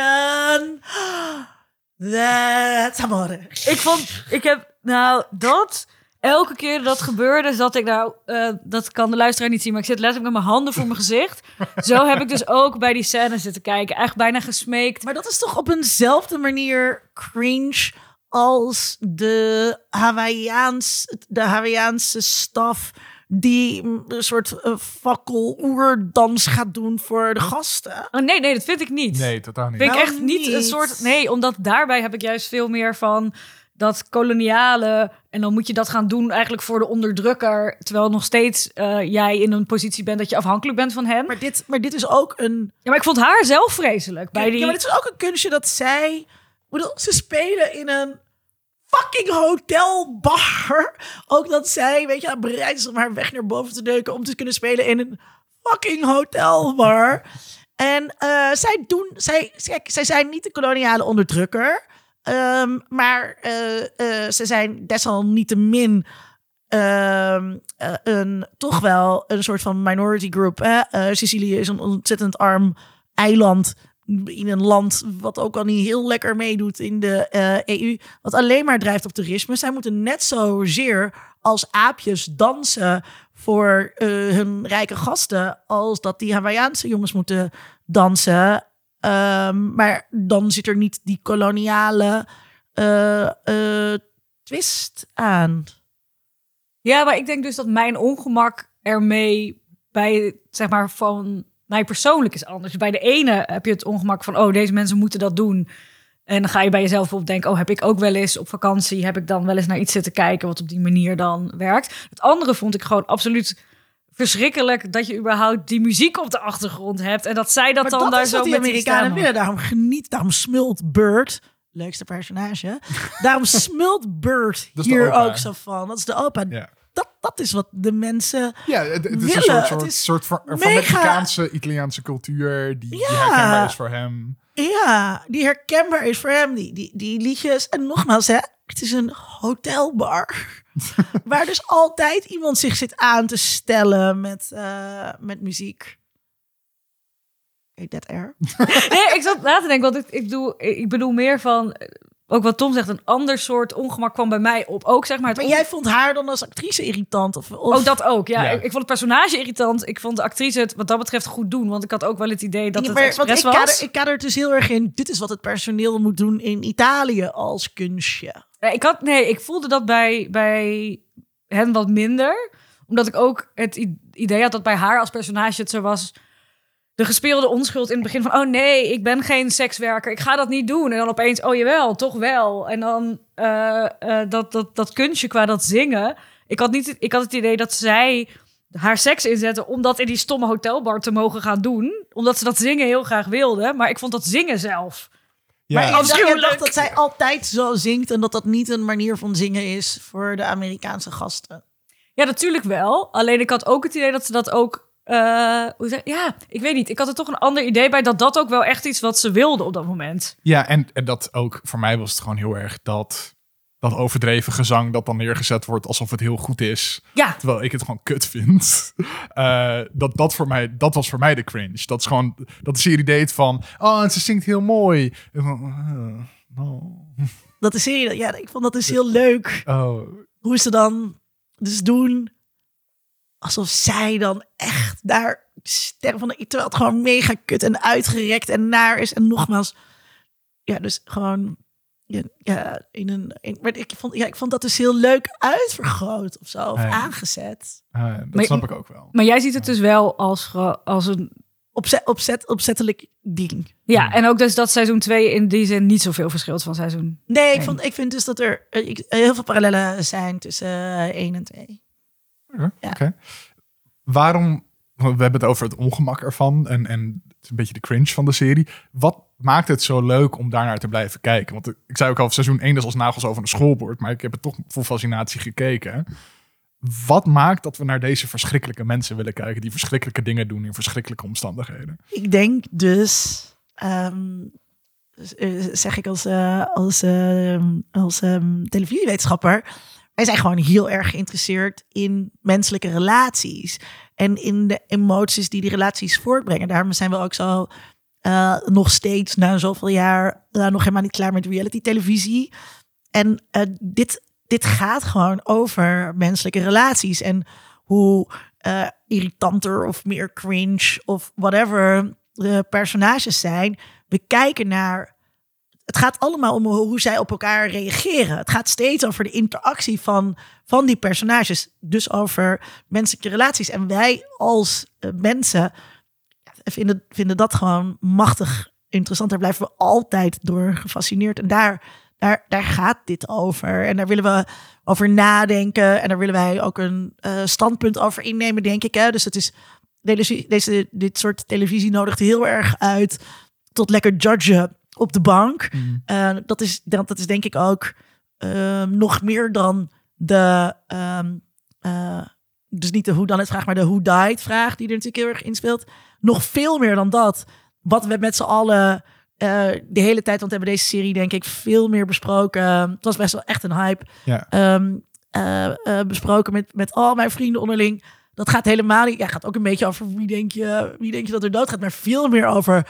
That's amore. Ik vond, ik heb, nou, dat, elke keer dat gebeurde, zat ik nou, eh, dat kan de luisteraar niet zien, maar ik zit letterlijk met mijn handen voor mijn gezicht. Zo heb ik dus ook bij die scène zitten kijken, echt bijna gesmeekt. Maar dat is toch op eenzelfde manier cringe als de Hawaiiaans, de Hawaiiaanse staf die een soort uh, fakkel-oerdans gaat doen voor de gasten. Oh, nee, nee, dat vind ik niet. Nee, totaal niet. Vind ik echt niet, een soort, nee, omdat daarbij heb ik juist veel meer van dat koloniale en dan moet je dat gaan doen eigenlijk voor de onderdrukker, terwijl nog steeds eh, jij in een positie bent dat je afhankelijk bent van hem. Maar dit, maar dit is ook een Ja, maar ik vond haar zelf vreselijk. Bij Ja, die... Ja, maar het is ook een kunstje dat zij... bedoel, ze spelen in een fucking hotelbar. Ook dat zij, weet je, bereid is om haar weg naar boven te neuken... om te kunnen spelen in een fucking hotelbar. En eh, zij doen... Zij, zij, zij zijn niet de koloniale onderdrukker... ehm, maar eh, eh, ze zijn desalniettemin ehm, eh, een, toch wel een soort van minority group. Sicilië is een ontzettend arm eiland in een land wat ook al niet heel lekker meedoet in de eh, EU, wat alleen maar drijft op toerisme. Zij moeten net zozeer als aapjes dansen voor eh, hun rijke gasten, als dat die Hawaiiaanse jongens moeten dansen. Ehm, maar dan zit er niet die koloniale eh, twist aan. Ja, maar ik denk dus dat mijn ongemak ermee bij, zeg maar, van mij persoonlijk is anders. Bij de ene heb je het ongemak van, oh, deze mensen moeten dat doen. En dan ga je bij jezelf op denken, oh, heb ik ook wel eens op vakantie, heb ik dan wel eens naar iets zitten kijken wat op die manier dan werkt. Het andere vond ik gewoon absoluut verschrikkelijk dat je überhaupt die muziek op de achtergrond hebt en dat zij dat Maar dan dat daar is zo wat die met die Amerikanen willen. Daarom geniet, daarom smult Bird, leukste personage. daarom smult Bird hier ook zo van. Dat is de opa. Ja. Dat, dat is wat de mensen... Ja, het, het is Willen, een soort, soort, is soort van, van mega- Mexicaanse, Italiaanse cultuur die, die Ja. herkenbaar is voor hem. Ja, die herkenbaar is voor hem. Die, die, die liedjes. En nogmaals, hè, het is een hotelbar. waar dus altijd iemand zich zit aan te stellen met, eh, met muziek. Dat er? Nee, ik zat na te denken, want ik, ik, bedoel, ik bedoel meer van, ook wat Tom zegt, een ander soort ongemak kwam bij mij op. Ook zeg maar het Maar jij vond haar dan als actrice irritant? Of, of... Oh, dat ook. Ja, Ja. Ik, ik vond het personage irritant. Ik vond de actrice het wat dat betreft goed doen. Want ik had ook wel het idee dat Ja, het maar- want expres ik was. kader, ik kader het dus heel erg in. Dit is wat het personeel moet doen in Italië als kunstje. Ik had, nee, ik voelde dat bij, bij hen wat minder. Omdat ik ook het idee had dat bij haar als personage het zo was... De gespeelde onschuld in het begin van... oh nee, ik ben geen sekswerker, ik ga dat niet doen. En dan opeens, oh jawel, toch wel. En dan eh, eh, dat, dat, dat kunstje qua dat zingen. Ik had, niet, ik had het idee dat zij haar seks inzetten... om dat in die stomme hotelbar te mogen gaan doen. Omdat ze dat zingen heel graag wilde. Maar ik vond dat zingen zelf... Ja, Maar ik dacht, dat zij altijd zo zingt... en dat dat niet een manier van zingen is voor de Amerikaanse gasten. Ja, natuurlijk wel. Alleen ik had ook het idee dat ze dat ook. Eh, hoe zeg, ja, ik weet niet. Ik had er toch een ander idee bij dat dat ook wel echt iets wat ze wilde op dat moment. ja en, en dat ook, voor mij was het gewoon heel erg dat, dat overdreven gezang dat dan neergezet wordt alsof het heel goed is. Ja, Terwijl ik het gewoon kut vind. Eh, dat, dat, voor mij, dat was voor mij de cringe. Dat is gewoon, dat de serie deed van, oh, en ze zingt heel mooi. En van, eh, oh, Dat is serie, ja, ik vond dat dus heel leuk. oh. Hoe ze dan dus doen alsof zij dan echt daar sterren van de... Terwijl het gewoon mega kut en uitgerekt en naar is. En nogmaals, ja, dus gewoon... Ja, in een, in, maar ik vond, ja, ik vond dat dus heel leuk uitvergroot of zo, of Ja. aangezet. Eh, dat Maar- snap ik ook wel. maar jij ziet het dus wel als, als een opzet, opzet, opzettelijk ding. Ja, en ook dus dat seizoen 2 in die zin niet zoveel verschilt van seizoen. Nee, ik, Nee. vond, ik vind dus dat er eh, heel veel parallellen zijn tussen eh, 1 en 2. Ja. oké. Waarom, we hebben het over het ongemak ervan en, en het een beetje de cringe van de serie. Wat maakt het zo leuk om daarnaar te blijven kijken? Want ik zei ook al, seizoen 1 is als nagels over een schoolbord, maar ik heb het toch vol fascinatie gekeken. Wat maakt dat we naar deze verschrikkelijke mensen willen kijken, die verschrikkelijke dingen doen in verschrikkelijke omstandigheden? Ik denk dus, ehm, eh, zeg ik als, eh, als, ehm, als ehm, televisiewetenschapper, wij zijn gewoon heel erg geïnteresseerd in menselijke relaties en in de emoties die die relaties voortbrengen. Daarom zijn we ook zo eh, nog steeds na zoveel jaar eh, nog helemaal niet klaar met reality televisie. En eh, dit, dit gaat gewoon over menselijke relaties en hoe irritanter of meer cringe of whatever de personages zijn. We kijken naar. Het gaat allemaal om hoe zij op elkaar reageren. Het gaat steeds over de interactie van, van die personages. Dus over menselijke relaties. En wij als eh, mensen vinden, vinden dat gewoon machtig interessant. Daar blijven we altijd door gefascineerd. En daar, daar, daar gaat dit over. En daar willen we over nadenken. En daar willen wij ook een eh, standpunt over innemen, denk ik. Hè? Dus het is, deze, dit soort televisie nodigt heel erg uit tot lekker judgen op de bank. Eh, dat, is, dat, dat is denk ik ook ehm, nog meer dan de... ehm, eh, dus niet de hoe dan het vraag, maar de who died vraag die er natuurlijk heel erg inspeelt. Nog veel meer dan dat. Wat we met z'n allen eh, de hele tijd, want we hebben deze serie denk ik veel meer besproken. Het was best wel echt een hype. Ja. Ehm, eh, eh, besproken met, met al mijn vrienden onderling. Dat gaat helemaal niet. Ja, gaat ook een beetje over wie denk je, wie denk je dat er dood gaat, maar veel meer over.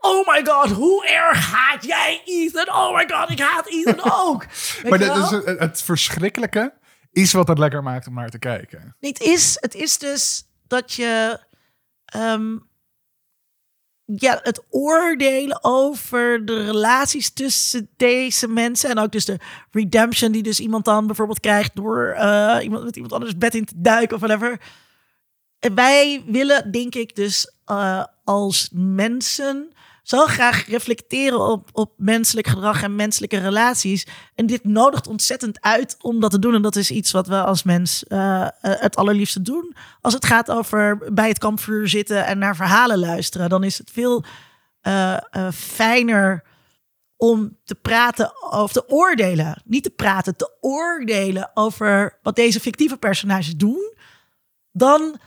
Oh my god, hoe erg haat jij Ethan? Oh my god, ik haat Ethan ook. Maar dat wel? is het, het verschrikkelijke is wat het lekker maakt om naar te kijken. Het is, het is dus dat je ehm, ja, het oordelen over de relaties tussen deze mensen en ook dus de redemption die dus iemand dan bijvoorbeeld krijgt door eh, iemand met iemand anders bed in te duiken of whatever. En wij willen, denk ik, dus eh, als mensen zo graag reflecteren op, op menselijk gedrag en menselijke relaties. En dit nodigt ontzettend uit om dat te doen. En dat is iets wat we als mens eh, eh, het allerliefste doen. Als het gaat over bij het kampvuur zitten en naar verhalen luisteren, dan is het veel eh, fijner om te praten of te oordelen. Niet te praten, te oordelen over wat deze fictieve personages doen. Dan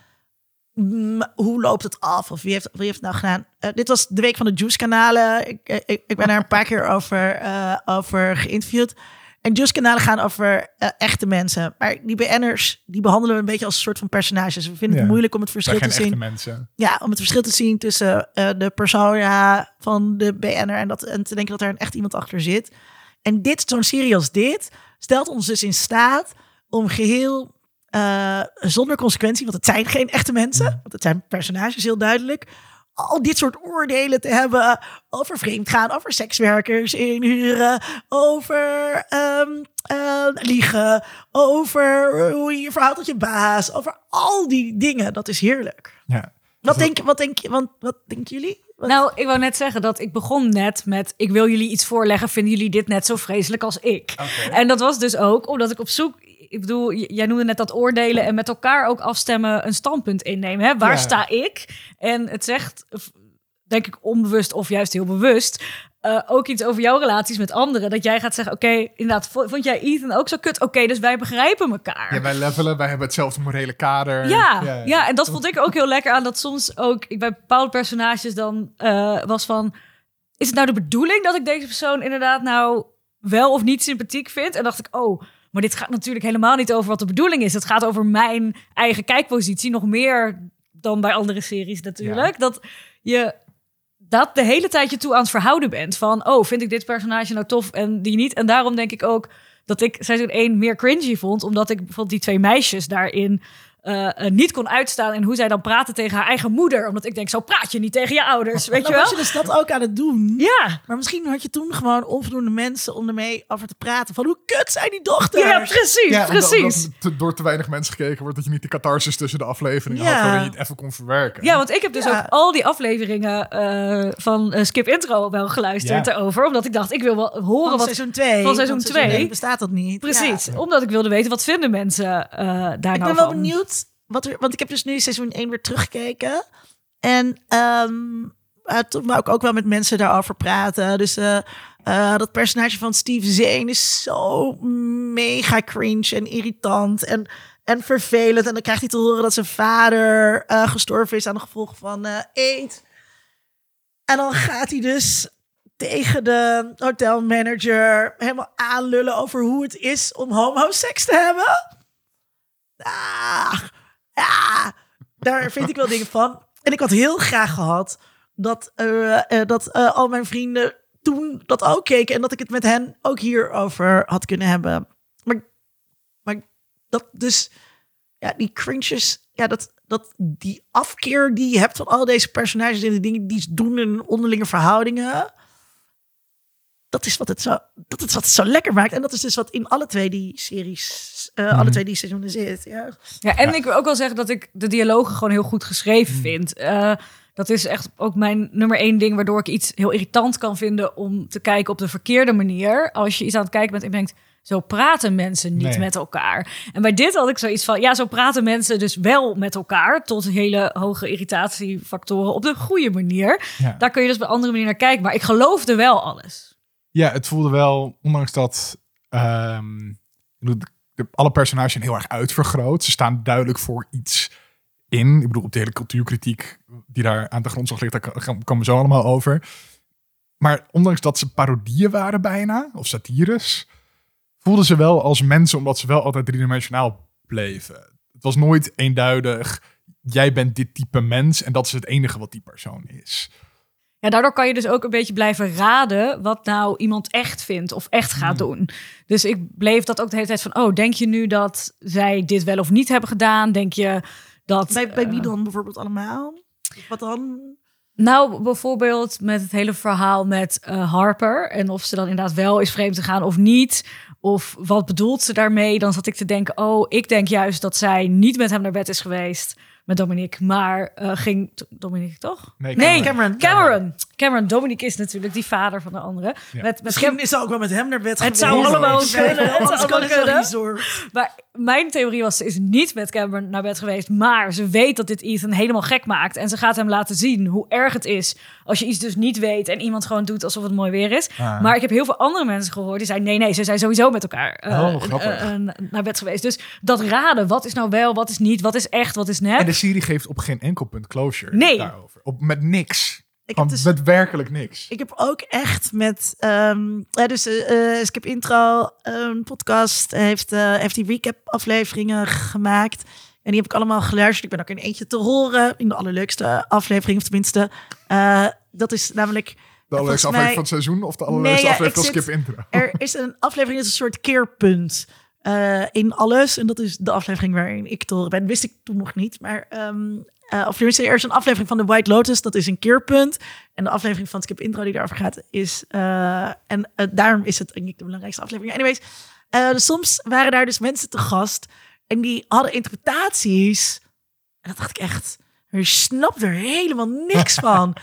hoe loopt het af? Of wie heeft, wie heeft het nou gedaan? Eh, dit was de week van de Juice-kanalen. Ik, ik, ik ben daar een paar keer over, eh, over geïnterviewd. En Juice-kanalen gaan over eh, echte mensen. Maar die BN'ers, die behandelen we een beetje als een soort van personages. We vinden Ja. het moeilijk om het verschil te zien. mensen. Ja, om het verschil te zien tussen de persona van de BN'er en, dat, en te denken dat er een echt iemand achter zit. En dit, zo'n serie als dit, stelt ons dus in staat om geheel eh, zonder consequentie, want het zijn geen echte mensen, want het zijn personages heel duidelijk, al dit soort oordelen te hebben over vreemdgaan, over sekswerkers inhuren, over ehm, eh, liegen, over hoe je je verhoudt tot je baas, over al die dingen. Dat is heerlijk. Ja. Wat denk, wat denk je? Want wat denken jullie? Wat- Nou, ik wou net zeggen dat ik begon net met... ik wil jullie iets voorleggen, vinden jullie dit net zo vreselijk als ik? En dat was dus ook omdat ik op zoek... Ik bedoel, jij noemde net dat oordelen en met elkaar ook afstemmen een standpunt innemen. Hè? Waar Ja. sta ik? En het zegt, denk ik onbewust of juist heel bewust... eh, ook iets over jouw relaties met anderen. Dat jij gaat zeggen, oké, inderdaad, vo- vond jij Ethan ook zo kut? Oké, dus wij begrijpen elkaar. Ja, wij levelen, wij hebben hetzelfde morele kader. Ja, ja, en dat vond ik ook heel lekker aan dat soms ook ik bij bepaalde personages dan eh, was van: is het nou de bedoeling dat ik deze persoon inderdaad nou wel of niet sympathiek vind? En dacht ik, oh, maar dit gaat natuurlijk helemaal niet over wat de bedoeling is. Het gaat over mijn eigen kijkpositie, nog meer dan bij andere series natuurlijk. Dat je dat de hele tijd je toe aan het verhouden bent van, oh, vind ik dit personage nou tof en die niet? En daarom denk ik ook dat ik seizoen 1 meer cringy vond, omdat ik bijvoorbeeld die twee meisjes daarin eh, eh, niet kon uitstaan. En hoe zij dan praatte tegen haar eigen moeder. Omdat ik denk, zo praat je niet tegen je ouders, weet je Dan was wel? je dus dat ook aan het doen. Ja, Maar misschien had je toen gewoon onvoldoende mensen om ermee over te praten. Van hoe kut zijn die dochters? ja precies, Ja, omdat- precies. omdat te- door te weinig mensen gekeken wordt dat je niet de catharsis tussen de afleveringen Ja. had, waarin je het even kon verwerken. Ja, want ik heb dus Ja. ook al die afleveringen eh, van Skip Intro wel geluisterd Ja. erover. Omdat ik dacht, ik wil wel horen Van wat... seizoen 2. van seizoen twee. bestaat dat niet. Precies, Ja. omdat ik wilde weten, wat vinden mensen eh, daar Ik nou ben wel van? benieuwd. Wat want ik heb dus nu seizoen 1 weer teruggekeken. En toen wou ik ook wel met mensen daarover praten. Dus eh, eh, dat personage van Steve Zane is zo mega cringe en irritant en, en vervelend. En dan krijgt hij te horen dat zijn vader eh, gestorven is aan de gevolgen van aids. En dan gaat hij dus tegen de hotelmanager helemaal aanlullen over hoe het is om homoseks te hebben. Ah, ah, daar vind ik wel dingen van. En ik had heel graag gehad dat, eh, eh, dat eh, al mijn vrienden toen dat ook keken. En dat ik het met hen ook hierover had kunnen hebben. Maar, maar dat dus, ja, die cringes, ja, dat, dat die afkeer die je hebt van al deze personages en de dingen die ze doen in onderlinge verhoudingen. Dat is wat het zo, dat is wat het zo lekker maakt. En dat is dus wat in alle twee die series, eh, alle twee die seizoenen zit. Ja. Ja, en ik wil ook wel zeggen dat ik de dialogen gewoon heel goed geschreven Hmm. vind. Eh, dat is echt ook mijn nummer één ding waardoor ik iets heel irritant kan vinden om te kijken op de verkeerde manier. Als je iets aan het kijken bent en je denkt, zo praten mensen niet Nee. met elkaar. En bij dit had ik zoiets van, ja, zo praten mensen dus wel met elkaar tot hele hoge irritatiefactoren op de goede manier. Ja. Daar kun je dus op een andere manier naar kijken. Maar ik geloofde wel alles. Ja, het voelde wel, ondanks dat ehm, alle personages zijn heel erg uitvergroot. Ze staan duidelijk voor iets in. Ik bedoel, op de hele cultuurkritiek die daar aan de grondslag ligt, daar komen we zo allemaal over. Maar ondanks dat ze parodieën waren bijna, of satires, voelden ze wel als mensen, omdat ze wel altijd driedimensionaal bleven. Het was nooit eenduidig, jij bent dit type mens en dat is het enige wat die persoon is. Ja, daardoor kan je dus ook een beetje blijven raden wat nou iemand echt vindt of echt gaat doen. Dus ik bleef dat ook de hele tijd van, oh, denk je nu dat zij dit wel of niet hebben gedaan? Denk je dat... Bij, bij wie eh, dan bijvoorbeeld allemaal? Wat dan? Nou, bijvoorbeeld met het hele verhaal met eh, Harper. En of ze dan inderdaad wel is vreemd te gaan of niet. Of wat bedoelt ze daarmee? Dan zat ik te denken, oh, ik denk juist dat zij niet met hem naar bed is geweest. Met Dominique, maar eh, ging... Dominique, toch? Nee, Nee, Cameron. Cameron. Cameron. Dominique is natuurlijk die vader van de andere. Ja. Met, met Misschien is ze ook wel met hem naar bed Het geweest. zou allemaal kunnen. Het zou allemaal kunnen. Maar mijn theorie was, ze is niet met Cameron naar bed geweest. Maar ze weet dat dit Ethan helemaal gek maakt. En ze gaat hem laten zien hoe erg het is als je iets dus niet weet en iemand gewoon doet alsof het mooi weer is. Ah. Maar ik heb heel veel andere mensen gehoord die zeiden, nee, nee, ze zijn sowieso met elkaar eh, Oh, eh, eh, naar bed geweest. Dus dat raden, wat is nou wel, wat is niet, wat is echt, wat is nep. En de serie geeft op geen enkel punt closure Nee. daarover. Op, met niks. Ik heb, dus, Met werkelijk niks. ik heb ook echt met... ehm dus eh eh, Skip Intro, een podcast, heeft, eh, heeft die recap afleveringen gemaakt. En die heb ik allemaal geluisterd. Ik ben ook in eentje te horen. In de allerleukste aflevering, of tenminste. eh, dat is namelijk... De allerleukste mij- aflevering van het seizoen of de allerleukste aflevering van Skip Intro? Er is een aflevering, dat is een soort keerpunt eh, in alles. En dat is de aflevering waarin ik te horen ben. Wist ik toen nog niet. Maar, ehm eh, of tenminste, er is een aflevering van The White Lotus. Dat is een keerpunt. En de aflevering van Skip Intro die daarover gaat is... eh, en eh, daarom is het denk ik de belangrijkste aflevering. Anyways, dus soms waren daar dus mensen te gast. En die hadden interpretaties. En dat dacht ik echt... Je snapt er helemaal niks van.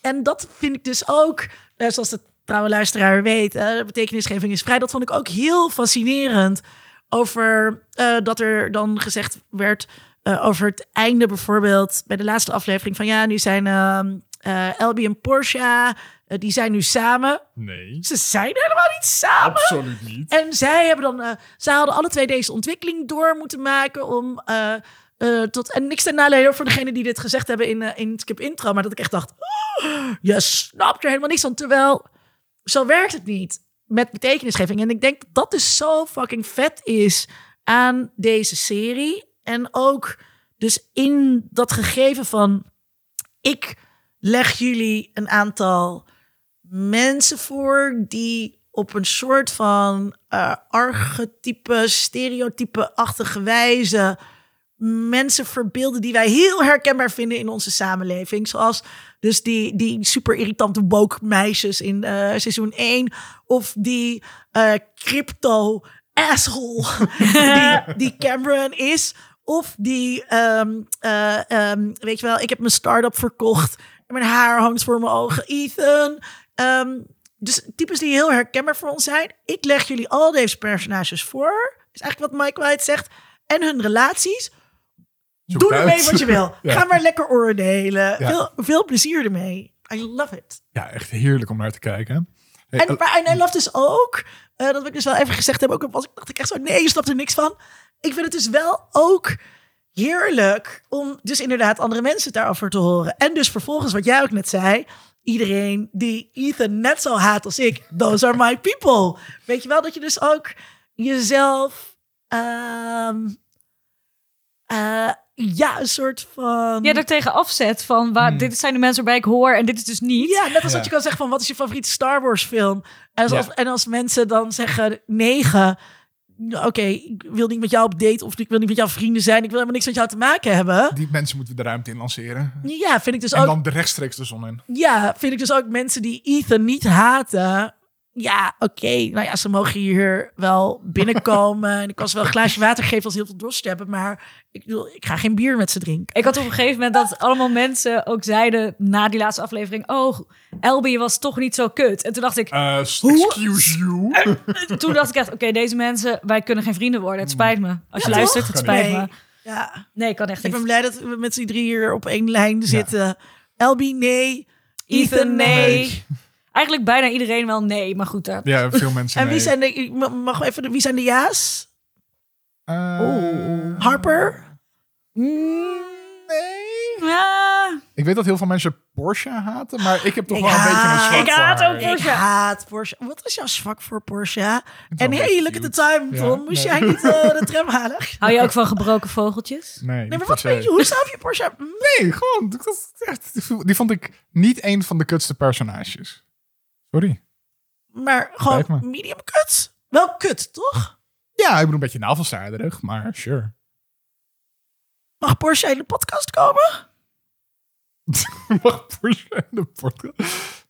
En dat vind ik dus ook, zoals de trouwe luisteraar weet, eh, betekenisgeving is vrij. Dat vond ik ook heel fascinerend. Over dat er dan gezegd werd eh, over het einde bijvoorbeeld bij de laatste aflevering van ja, nu zijn eh Elby en Porsche, eh, die zijn nu samen. Nee, Ze zijn helemaal niet samen. absoluut niet. En zij hebben dan, zij hadden alle twee deze ontwikkeling door moeten maken om tot en niks ten nadele voor degene die dit gezegd hebben in, in Skip Intro, maar dat ik echt dacht, oh, je snapt er helemaal niks van, terwijl zo werkt het niet met betekenisgeving. En ik denk dat dat dus zo fucking vet is aan deze serie en ook dus in dat gegeven van ik leg jullie een aantal mensen voor die op een soort van eh archetype, stereotype-achtige wijze mensen verbeelden die wij heel herkenbaar vinden in onze samenleving. Zoals dus die, die super irritante woke meisjes in eh, seizoen 1. Of die eh, crypto asshole die, die Cameron is. Of die, ehm, eh, ehm, weet je wel, ik heb mijn start-up verkocht. En mijn haar hangt voor mijn ogen. Ethan. Ehm, dus types die heel herkenbaar voor ons zijn. Ik leg jullie al deze personages voor. Is eigenlijk wat Mike White zegt. En hun relaties. Zoek Doe ermee wat je wil. Ja. Ga maar lekker oordelen. Ja. Veel, veel plezier ermee. I love it. Ja, echt heerlijk om naar te kijken. En, eh, maar, en I love dus ook, eh, dat ik dus wel even gezegd hebben, ook was ik dacht ik echt zo, nee, je snapt er niks van. Ik vind het dus wel ook heerlijk om dus inderdaad andere mensen daarover te horen. En dus vervolgens, wat jij ook net zei, iedereen die Ethan net zo haat als ik, those are my people. Weet je wel, dat je dus ook jezelf, ehm, eh, ja, een soort van... Ja, er tegen afzet van waar, Hmm. dit zijn de mensen waarbij ik hoor en dit is dus niet. Ja, net als Ja. dat je kan zeggen van wat is je favoriete Star Wars film? En als, Ja. en als mensen dan zeggen negen, oké, ik wil niet met jou op date of ik wil niet met jou vrienden zijn, ik wil helemaal niks met jou te maken hebben. die mensen moeten we de ruimte in lanceren. Ja, vind ik dus En ook. dan de rechtstreeks de zon in. Ja, vind ik dus ook mensen die Ethan niet haten. Ja, oké. Nou ja, ze mogen hier wel binnenkomen. en ik kan ze wel een glaasje water geven als ze heel veel dorst hebben. Maar ik, bedoel, ik ga geen bier met ze drinken. Ik had op een gegeven moment dat allemaal mensen ook zeiden na die laatste aflevering: Oh, Elby was toch niet zo kut. En toen dacht ik, Eh, excuse you. Eh, toen dacht ik echt: Oké, deze mensen, wij kunnen geen vrienden worden. Het spijt me. Als je Ja, luistert, toch? het spijt Nee. me. Ja, Nee, kan echt ik niet. ben blij dat we met z'n drie hier op één lijn zitten. Elby, nee. Ethan, nee. Nee. Eigenlijk bijna iedereen wel nee, maar goed. Daar. Ja, veel mensen En wie nee. zijn de, mag even, wie zijn de ja's? Eh, Harper? Nee. Ja, Ik weet dat heel veel mensen Porsche haten, maar ik heb toch Ik wel een beetje een zwak ik haat voor ook. Porsche. Ik haat Porsche. Wat is jouw zwak voor Porsche? En hey, look at the time, Ja, Tom. Moest nee. jij niet eh, de tram halen? hou je ook van gebroken vogeltjes? Nee, Nee, maar wat weet je? Hoe snap je Porsche? Nee, gewoon. dat Die vond ik niet een van de kutste personages. Sorry. Maar gewoon me. medium kut. Wel kut, toch? Ja, ik bedoel een beetje navelstaarderig, maar sure. Mag Porsche in de podcast komen? Mag Porsche in de podcast?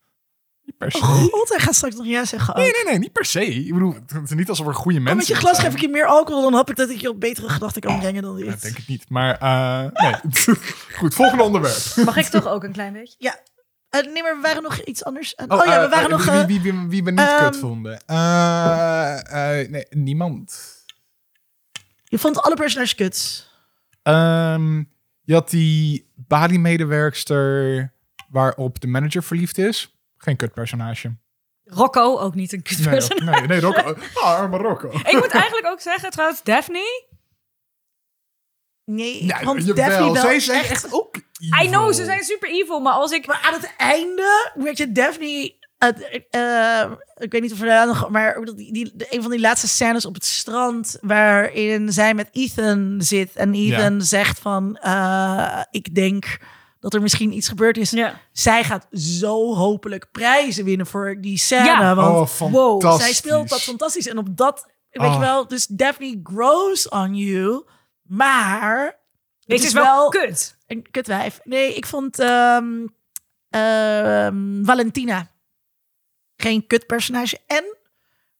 Niet per se. Oh, God, hij gaat straks nog ja zeggen. ook. Nee, nee, nee, niet per se. Ik bedoel, het is niet alsof er goede Kom mensen met je glas zijn. geef ik je meer alcohol. Dan hoop ik dat ik je op betere gedachten kan brengen dan dit. Ja, denk ik niet. Maar eh, nee. Goed, volgende onderwerp. Mag ik toch ook een klein beetje? Ja. Eh, nee, maar we waren nog iets anders. aan- Oh, ja, we eh, waren eh, nog... Wie, wie, wie, wie we niet ehm, kut vonden. Eh, eh, nee, niemand. je vond alle personages kut. Ehm, je had die Bali-medewerkster waarop de manager verliefd is. Geen kutpersonage. Rocco, ook niet een Nee, kutperson. nee, nee, Rocco. Ah, arme Rocco. Ik moet eigenlijk ook zeggen, trouwens, Daphne. Nee, vond jawel, Daphne wel zij zijn echt... echt ook I know, ze zijn super evil, maar als ik... Maar aan het einde werd je Daphne... eh, ik weet niet of we daar nog... Maar die, die, een van die laatste scènes op het strand... waarin zij met Ethan zit... en Ethan zegt van... eh, ik denk dat er misschien iets gebeurd is. Ja. Zij gaat zo hopelijk prijzen winnen voor die scène. Ja. Want Oh, Wow, fantastisch. zij speelt dat fantastisch. En op dat... Weet Oh. je wel, dus Daphne grows on you... Maar... Dit is wel kut. Een kutwijf. Nee, ik vond ehm, ehm, Valentina geen kutpersonage. En...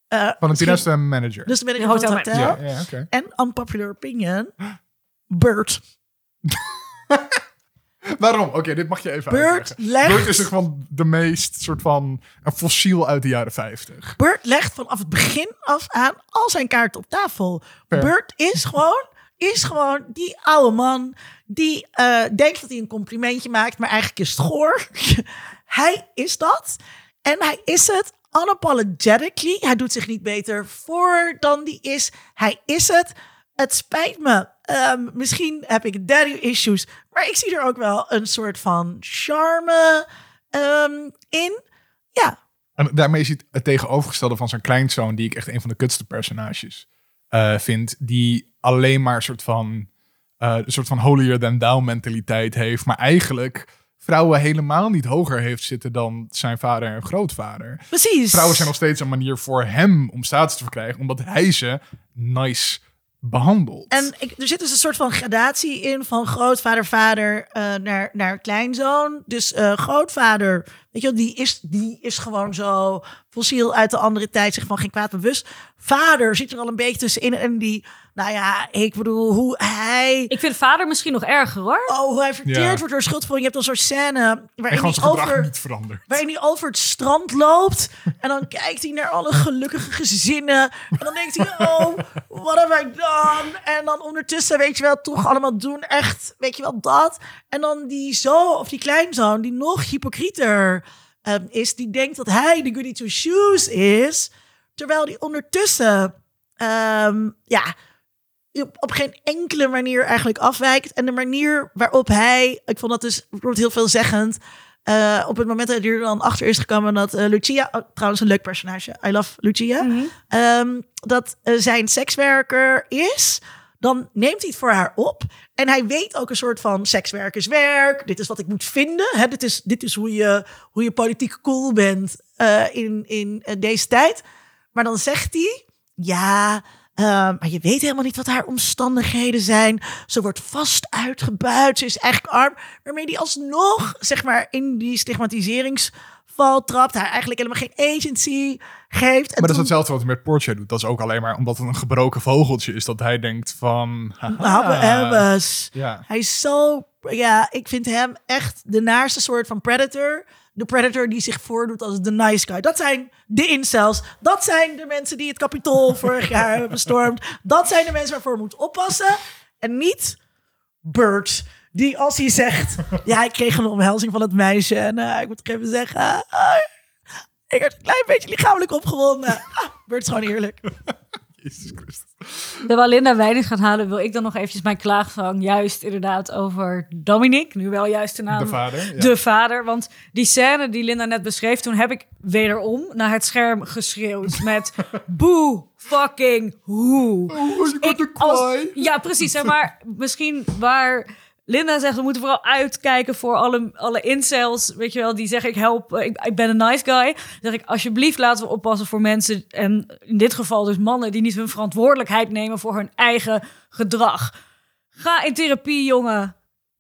eh, Valentina is de manager. Dus De van het hotel- hotel. ja, ja oké. En unpopular opinion. Bert. Waarom? Oké, dit mag je even Bert uitleggen. legt, Bert is gewoon de meest soort van een fossiel uit de jaren 50. Bert legt vanaf het begin af aan al zijn kaarten op tafel. Fair. Bert is gewoon, is gewoon die oude man die eh, denkt dat hij een complimentje maakt, maar eigenlijk is het goor. hij is dat. En hij is het unapologetically. Hij doet zich niet beter voor dan die is. Hij is het. Het spijt me. Ehm, misschien heb ik daddy issues. Maar ik zie er ook wel een soort van charme ehm, in. Ja, daarmee is het tegenovergestelde van zijn kleinzoon, die ik echt een van de kutste personages eh, vind. Die alleen maar een soort van, eh, een soort van holier than thou mentaliteit heeft. Maar eigenlijk vrouwen helemaal niet hoger heeft zitten dan zijn vader en grootvader. precies. Vrouwen zijn nog steeds een manier voor hem om status te verkrijgen, omdat hij ze nice behandeld. En ik, er zit dus een soort van gradatie in van grootvader, vader eh, naar, naar kleinzoon. Dus eh, grootvader, weet je wel, die is, die is gewoon zo fossiel uit de andere tijd, zich van geen kwaad bewust. Vader zit er al een beetje tussenin en die, nou ja, ik bedoel, hoe hij... Ik vind vader misschien nog erger hoor. Oh, hoe hij verteerd Ja. wordt door schuldgevoel. Je hebt dan zo'n scène waarin hij over... niet. Waarin hij over het strand loopt. En dan kijkt hij naar alle gelukkige gezinnen. En dan denkt hij, oh, what have I done? En dan ondertussen, weet je wel, toch allemaal doen. Echt, weet je wel, dat. En dan die zoon, of die kleinzoon, die nog hypocrieter ehm, is. Die denkt dat hij de goody two shoes is. Terwijl die ondertussen, ehm, ja, op, geen enkele manier eigenlijk afwijkt. En de manier waarop hij, ik vond dat dus, wordt heel veelzeggend. Eh, op het moment dat hij er dan achter is gekomen dat eh, Lucia, oh, trouwens een leuk personage, I love Lucia, Mhm. ehm, dat eh, zijn sekswerker is, dan neemt hij het voor haar op. En hij weet ook een soort van sekswerkerswerk. Dit is wat ik moet vinden. Hè? Dit, is, dit is hoe je, hoe je politiek cool bent in, in deze tijd. Maar dan zegt hij, ja, eh, maar je weet helemaal niet wat haar omstandigheden zijn. Ze wordt vast uitgebuit. Ze is eigenlijk arm. Waarmee hij alsnog, zeg maar, in die stigmatiseringsval trapt. Haar eigenlijk helemaal geen agency geeft. En Maar dat is hetzelfde wat hij met Porsche doet. Dat is ook alleen maar omdat het een gebroken vogeltje is. Dat hij denkt van... haha. We hebben eens. Ja. Hij is zo, ja, ik vind hem echt de naarste soort van predator. De predator die zich voordoet als de nice guy. Dat zijn de incels. Dat zijn de mensen die het kapitool vorig jaar hebben bestormd. Dat zijn de mensen waarvoor je moet oppassen. En niet Bert. Die als hij zegt, ja, ik kreeg een omhelzing van het meisje. En eh, ik moet toch even zeggen, ah, ik werd een klein beetje lichamelijk opgewonden. Ah, Bert is gewoon eerlijk. Jezus Christus. Terwijl Linda Weinig gaat halen, wil ik dan nog eventjes mijn klaagzang juist inderdaad over Dominic. Nu wel juist de naam. De vader. Ja. De vader. Want die scène die Linda net beschreef, toen heb ik wederom naar het scherm geschreeuwd met boe fucking hoe. Oh, Ik als- ja, precies. Zeg maar misschien waar Linda zegt, we moeten vooral uitkijken voor alle, alle incels, weet je wel, die zeggen ik help, eh, ik, ik ben een nice guy. Dan zeg ik, alsjeblieft laten we oppassen voor mensen, en in dit geval dus mannen, die niet hun verantwoordelijkheid nemen voor hun eigen gedrag. Ga in therapie, jongen.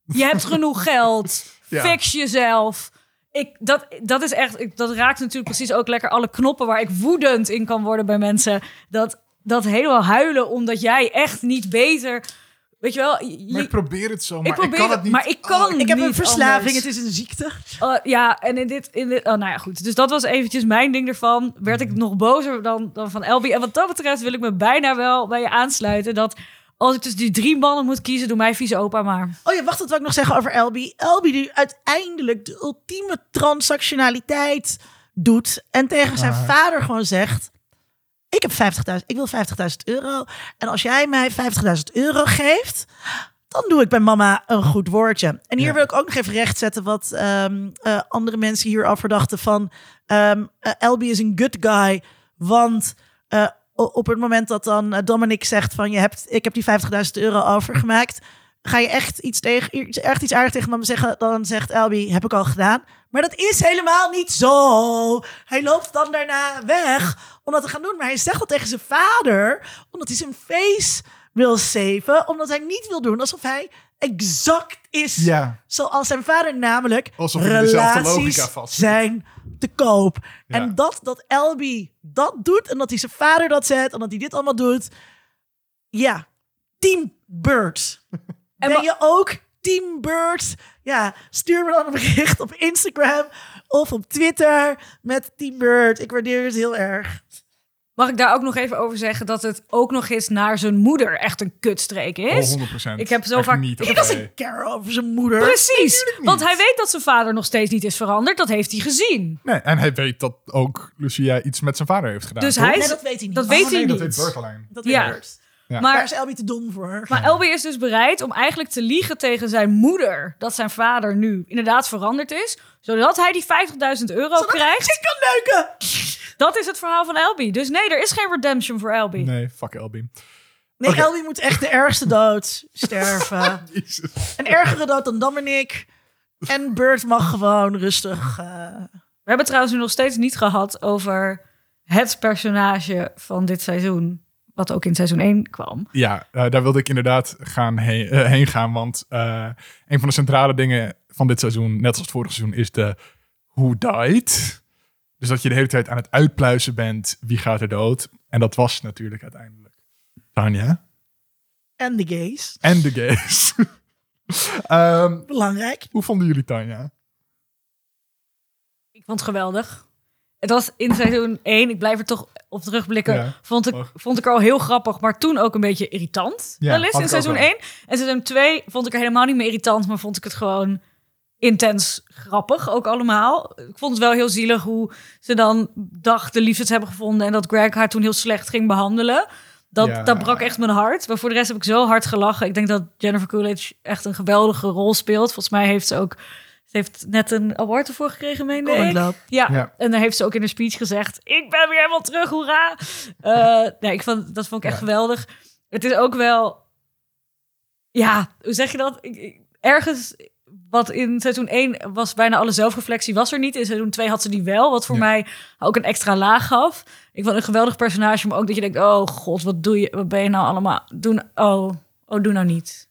Je hebt genoeg geld. Ja. Fix jezelf. Ik, dat, dat is echt, ik- dat raakt natuurlijk precies ook lekker alle knoppen waar ik woedend in kan worden bij mensen. Dat, dat helemaal huilen omdat jij echt niet beter, weet je wel. je- Maar ik probeer het zo, maar ik, probeer kan het, het niet. maar ik kan Oh, Ik heb een verslaving, anders. het is een ziekte. Uh, ja, en in dit, in dit, oh, nou ja, goed. Dus dat was eventjes mijn ding ervan. Werd ik nog bozer dan, dan van Elby. En wat dat betreft wil ik me bijna wel bij je aansluiten. Dat als ik tussen die drie mannen moet kiezen, doe mij vieze opa maar. Oh ja, wacht, dat wil ik nog zeggen over Elby. Elby die uiteindelijk de ultieme transactionaliteit doet en tegen zijn Ah. vader gewoon zegt: ik heb 50.000, ik wil 50.000 euro. En als jij mij 50.000 euro geeft, dan doe ik bij mama een goed woordje. En hier Ja. wil ik ook nog even rechtzetten wat ehm, eh, andere mensen hierover dachten van ehm eh, Elby is een good guy, want eh, op het moment dat dan Dominic zegt van je hebt, ik heb die 50.000 euro overgemaakt, ga je echt iets tegen, echt iets aardigs tegen mama zeggen, dan zegt Elby, heb ik al gedaan. Maar dat is helemaal niet zo. Hij loopt dan daarna weg om dat te gaan doen. Maar hij zegt dat tegen zijn vader, omdat hij zijn face wil saven. Omdat hij niet wil doen alsof hij exact is Ja. zoals zijn vader. Namelijk, Alsof hij dezelfde logica relaties zijn te koop. Ja. En dat, dat Elby dat doet en dat hij zijn vader dat zet en dat hij dit allemaal doet. Ja, Team Bird. En ben je ook Team Bird? Ja, stuur me dan een bericht op Instagram of op Twitter met Team Bird. Ik waardeer het heel erg. Mag ik daar ook nog even over zeggen dat het ook nog eens naar zijn moeder echt een kutstreek is? Oh, 100%. Ik heb zo Echt vaak- Niet, ik is een care over zijn moeder. Precies, want hij weet dat zijn vader nog steeds niet is veranderd. Dat heeft hij gezien. Nee, en hij weet dat ook Lucia iets met zijn vader heeft gedaan. Dus toch? hij Nee, dat weet hij niet. dat Oh, weet Oh, hij niet. dat weet Bert alleen. Dat Ja. weet Ja. Daar Maar, is Elby te dom voor. maar Elby is dus bereid om eigenlijk te liegen tegen zijn moeder dat zijn vader nu inderdaad veranderd is, zodat hij die 50.000 euro krijgt. Ik kan neuken. Dat is het verhaal van Elby. Dus nee, er is geen redemption voor Elby. Nee, fuck Elby. Nee, Oké. Elby moet echt de ergste dood sterven. Jezus. Een ergere dood dan Dominic. En Bert mag gewoon rustig. eh, We hebben het trouwens nu nog steeds niet gehad over het personage van dit seizoen. Wat ook in seizoen 1 kwam. Ja, eh, daar wilde ik inderdaad gaan heen, eh, heen gaan. Want eh, een van de centrale dingen van dit seizoen, net als het vorige seizoen, is de who died. Dus dat je de hele tijd aan het uitpluizen bent wie gaat er dood. En dat was natuurlijk uiteindelijk Tanja En de gays. en de gays. Ehm, Belangrijk. hoe vonden jullie Tanja? Ik vond het geweldig. Het was in seizoen 1, ik blijf er toch op terugblikken, Ja. vond, ik, Mag. vond ik er al heel grappig, maar toen ook een beetje irritant. Ja, wel eens in seizoen wel. 1. En seizoen 2 vond ik er helemaal niet meer irritant, maar vond ik het gewoon intens grappig ook allemaal. Ik vond het wel heel zielig hoe ze dan dacht de liefde te hebben gevonden en dat Greg haar toen heel slecht ging behandelen. Dat, Ja. dat brak echt mijn hart. Maar voor de rest heb ik zo hard gelachen. Ik denk dat Jennifer Coolidge echt een geweldige rol speelt. Volgens mij heeft ze ook... Heeft net een award ervoor gekregen, meende Golden ik. Ja, Ja. en dan heeft ze ook in een speech gezegd... Ik ben weer helemaal terug, hoera! Eh nee, ik vond, dat vond ik echt Ja. geweldig. Het is ook wel... Ja, hoe zeg je dat? Ik, ik- ergens... Wat in seizoen 1 was bijna alle zelfreflectie was er niet. In seizoen 2 had ze die wel. Wat voor Ja. mij ook een extra laag gaf. Ik vond een geweldig personage. Maar ook dat je denkt... Oh god, wat doe je? Wat ben je nou allemaal? Doen, oh, oh, doe nou niet.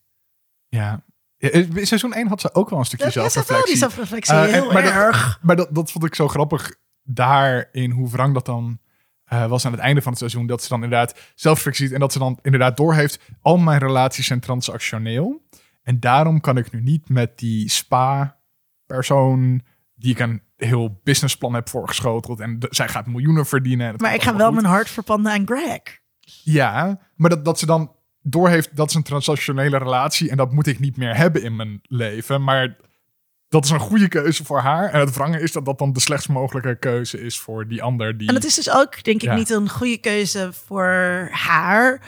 Ja. Ja, In seizoen 1 had ze ook wel een stukje die zelfreflectie. zelfreflectie. Eh, en- heel maar dat- erg. Maar dat, dat vond ik zo grappig daarin hoe wrang dat dan eh, was aan het einde van het seizoen. Dat ze dan inderdaad zelfreflectie ziet en dat ze dan inderdaad doorheeft. Al mijn relaties zijn transactioneel. En daarom kan ik nu niet met die spa-persoon die ik een heel businessplan heb voorgeschoteld. En de- zij gaat miljoenen verdienen. en Maar ik ga wel goed. mijn hart verpanden aan Greg. Ja, maar dat, dat ze dan doorheeft, dat is een transactionele relatie en dat moet ik niet meer hebben in mijn leven. Maar dat is een goede keuze voor haar. En het wrange is dat dat dan de slechtst mogelijke keuze is voor die ander. Die... En het is dus ook, denk ik, Ja. niet een goede keuze voor haar.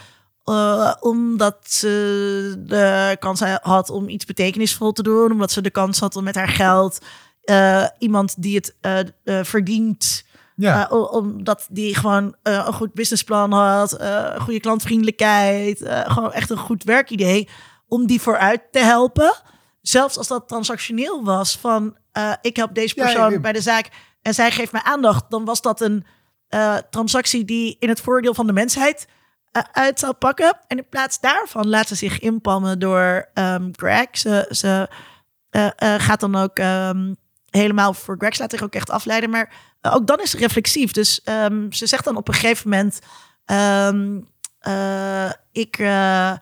eh, omdat ze de kans had om iets betekenisvol te doen. Omdat ze de kans had om met haar geld eh, iemand die het eh, verdient. Ja. eh, omdat die gewoon eh, een goed businessplan had. eh, goede klantvriendelijkheid. gewoon echt een goed werkidee. Om die vooruit te helpen. Zelfs als dat transactioneel was van ik help deze persoon ja. bij de zaak en zij geeft mij aandacht, dan was dat een transactie die in het voordeel van de mensheid uit zou pakken. En in plaats daarvan laat ze zich inpalmen door ehm, Greg. Ze, ze gaat dan ook ehm, helemaal voor Greg, laat zich ook echt afleiden. Maar eh, ook dan is ze reflexief. Dus ehm, ze zegt dan op een gegeven moment: ehm, eh, Ik. eh,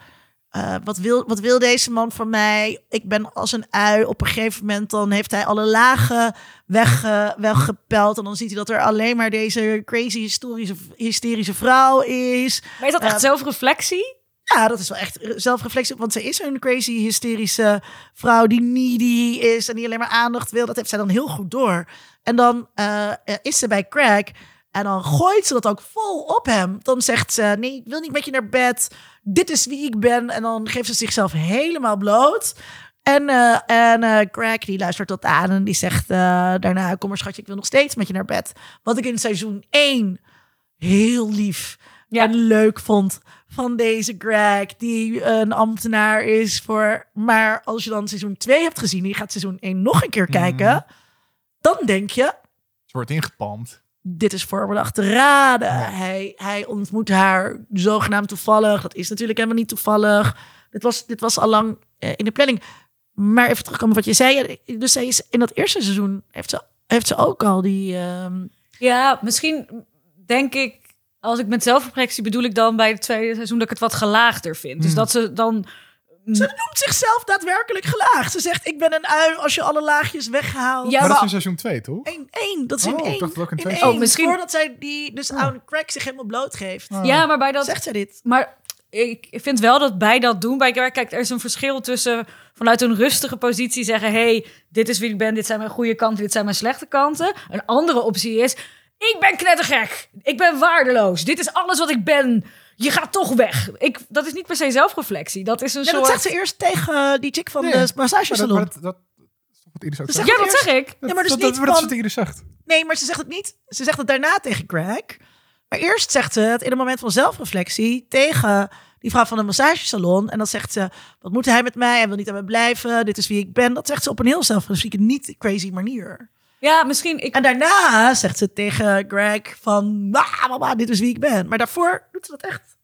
wat, wil, wat wil deze man van mij? Ik ben als een ui. Op een gegeven moment dan heeft hij alle lagen wegge, weggepeld. En dan ziet hij dat er alleen maar deze crazy historische, hysterische vrouw is. Maar is dat echt Eh, zelfreflectie? Ja, dat is wel echt zelfreflectie. Want ze is een crazy hysterische vrouw die needy is. En die alleen maar aandacht wil. Dat heeft zij dan heel goed door. En dan eh, eh, is ze bij Craig. En dan gooit ze dat ook vol op hem. Dan zegt ze: Nee, ik wil niet met je naar bed. Dit is wie ik ben. En dan geeft ze zichzelf helemaal bloot. En, eh en eh, Craig die luistert dat aan en die zegt eh, daarna: Kom maar, schatje, ik wil nog steeds met je naar bed. Wat ik in seizoen 1 heel lief Ja. en leuk vond van deze Greg, die een ambtenaar is voor. Maar als je dan seizoen 2 hebt gezien, en je gaat seizoen 1 nog een keer kijken, dan denk je: Ze wordt ingepalmd. dit is voorbedacht te raden. Hij, hij ontmoet haar zogenaamd toevallig. Dat is natuurlijk helemaal niet toevallig. Dit was, dit was al lang eh, in de planning. Maar even terugkomen op wat je zei. Dus zij is in dat eerste seizoen heeft ze, heeft ze ook al die. ehm, Ja, misschien denk ik, als ik met zelfreflectie bedoel ik dan bij het tweede seizoen dat ik het wat gelaagder vind. Dus dat ze dan. Ze noemt zichzelf daadwerkelijk gelaagd. Ze zegt: Ik ben een ui als je alle laagjes weghaalt. Ja, maar dat is in seizoen 2, toch? Eén, één, dat is in Oh, ik één. dacht dat ook in in twee één. zat. Oh, misschien- Voordat zij die, dus aan Craig zich helemaal blootgeeft. Ah. Ja, maar bij dat. Zegt zij dit? Maar ik vind wel dat bij dat doen, bij kijk, er is een verschil tussen vanuit een rustige positie zeggen: hey, dit is wie ik ben, dit zijn mijn goede kanten, dit zijn mijn slechte kanten. Een andere optie is: ik ben knettergek, ik ben waardeloos, dit is alles wat ik ben. Je gaat toch weg. Ik, dat is niet per se zelfreflectie. Dat is een Ja, soort. dat zegt ze eerst tegen die chick van Nee, de Maar dat, massagesalon. maar dat, dat is toch wat Iris ook Ze zegt? zegt- ja, dat zeg ik. Ja, maar dus dat, niet dat, maar dat is van- Iris zegt. Nee, maar ze zegt het niet. Ze zegt het daarna tegen Greg. Maar eerst zegt ze het in een moment van zelfreflectie tegen die vrouw van de massagesalon. En dan zegt ze, wat moet hij met mij? Hij wil niet aan mij blijven. Dit is wie ik ben. Dat zegt ze op een heel zelfreflectieve, niet crazy manier. Ja, misschien. Ik, En daarna zegt ze tegen Greg van, "Wah, mama, dit is wie ik ben. Maar daarvoor doet ze dat echt.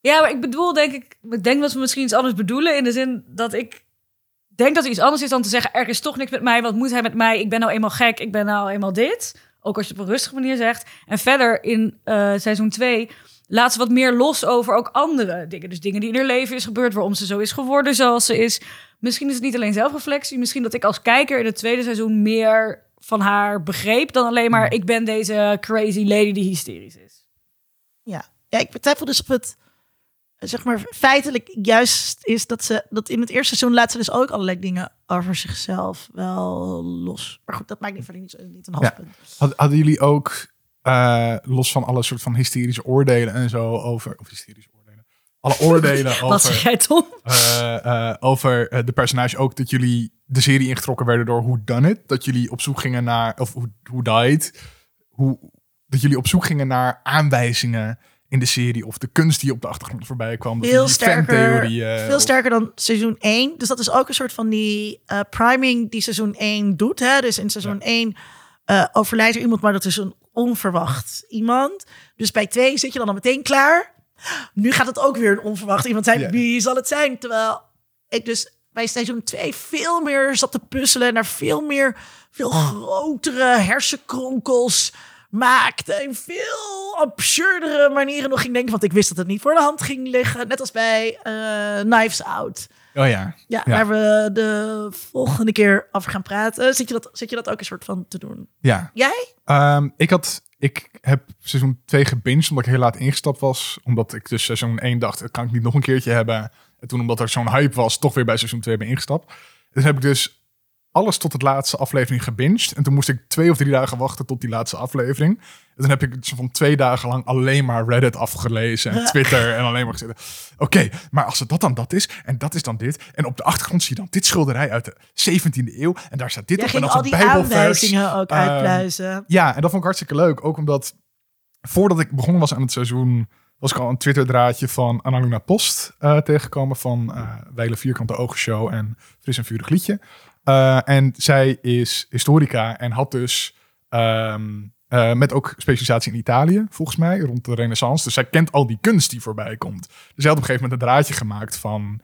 Ja, maar ik bedoel, denk ik, ik denk dat we misschien iets anders bedoelen. In de zin dat ik denk dat er iets anders is dan te zeggen: er is toch niks met mij. Wat moet hij met mij? Ik ben nou eenmaal gek. Ik ben nou eenmaal dit. Ook als je het op een rustige manier zegt. En verder in eh, seizoen 2 laat ze wat meer los over ook andere dingen. Dus dingen die in haar leven is gebeurd, waarom ze zo is geworden zoals ze is. Misschien is het niet alleen zelfreflectie. Misschien dat ik als kijker in het tweede seizoen meer van haar begreep dan alleen maar ik ben deze crazy lady die hysterisch is. Ja, ja ik betwijfel dus of het zeg maar feitelijk juist is dat ze dat in het eerste seizoen laat ze dus ook allerlei dingen over zichzelf wel los. Maar goed, dat maakt niet voor niet, niet een hoofdpunt. Had- Hadden jullie ook, eh, los van alle soort van hysterische oordelen en zo over, of hysterische oordelen, alle oordelen Wat zeg over, jij, Tom? eh, eh, over eh, de personage ook, dat jullie de serie ingetrokken werden door Who Done It, dat jullie op zoek gingen naar, of Who, who Died, hoe, dat jullie op zoek gingen naar aanwijzingen in de serie of de kunst die op de achtergrond voorbij kwam. Veel sterker, fantheorieën, veel sterker dan seizoen 1. Dus dat is ook een soort van die eh, priming die seizoen 1 doet. Hè? Dus in seizoen 1 eh, overlijdt er iemand, maar dat is een onverwacht iemand. Dus bij 2 zit je dan al meteen klaar. Nu gaat het ook weer een onverwacht iemand zijn. Ja. Wie zal het zijn? Terwijl ik dus bij seizoen 2 veel meer zat te puzzelen naar veel meer, veel grotere hersenkronkels maakte. En veel absurdere manieren nog ging denken. Want ik wist dat het niet voor de hand ging liggen. Net als bij eh, Knives Out. Oh ja. Ja, Ja. waar we de volgende keer over gaan praten. Zit je dat, zit je dat ook een soort van te doen? Ja. Jij? Ehm, ik, had, ik heb seizoen 2 gebinged omdat ik heel laat ingestapt was. Omdat ik dus seizoen 1 dacht, dat kan ik niet nog een keertje hebben. En toen omdat er zo'n hype was, toch weer bij seizoen 2 ben ingestapt. Dus heb ik dus alles tot het laatste aflevering gebinged. En toen moest ik twee of drie dagen wachten tot die laatste aflevering. En toen heb ik zo van twee dagen lang alleen maar Reddit afgelezen en Twitter en alleen maar gezeten. Oké, maar als het dat dan dat is en dat is dan dit. En op de achtergrond zie je dan dit schilderij uit de 17e eeuw. En daar staat dit Jij op en dat al die aanwijzingen ook Ehm, uitpluizen. Ja, en dat vond ik hartstikke leuk. Ook omdat voordat ik begonnen was aan het seizoen, was ik al een Twitter-draadje van Annaluna Post eh, tegengekomen van Weile Vierkante Ogen Show en Fris en Vurig Liedje. Eh, en zij is historica en had dus ehm, eh, met ook specialisatie in Italië, volgens mij, rond de renaissance. Dus zij kent al die kunst die voorbij komt. Dus zij had op een gegeven moment een draadje gemaakt van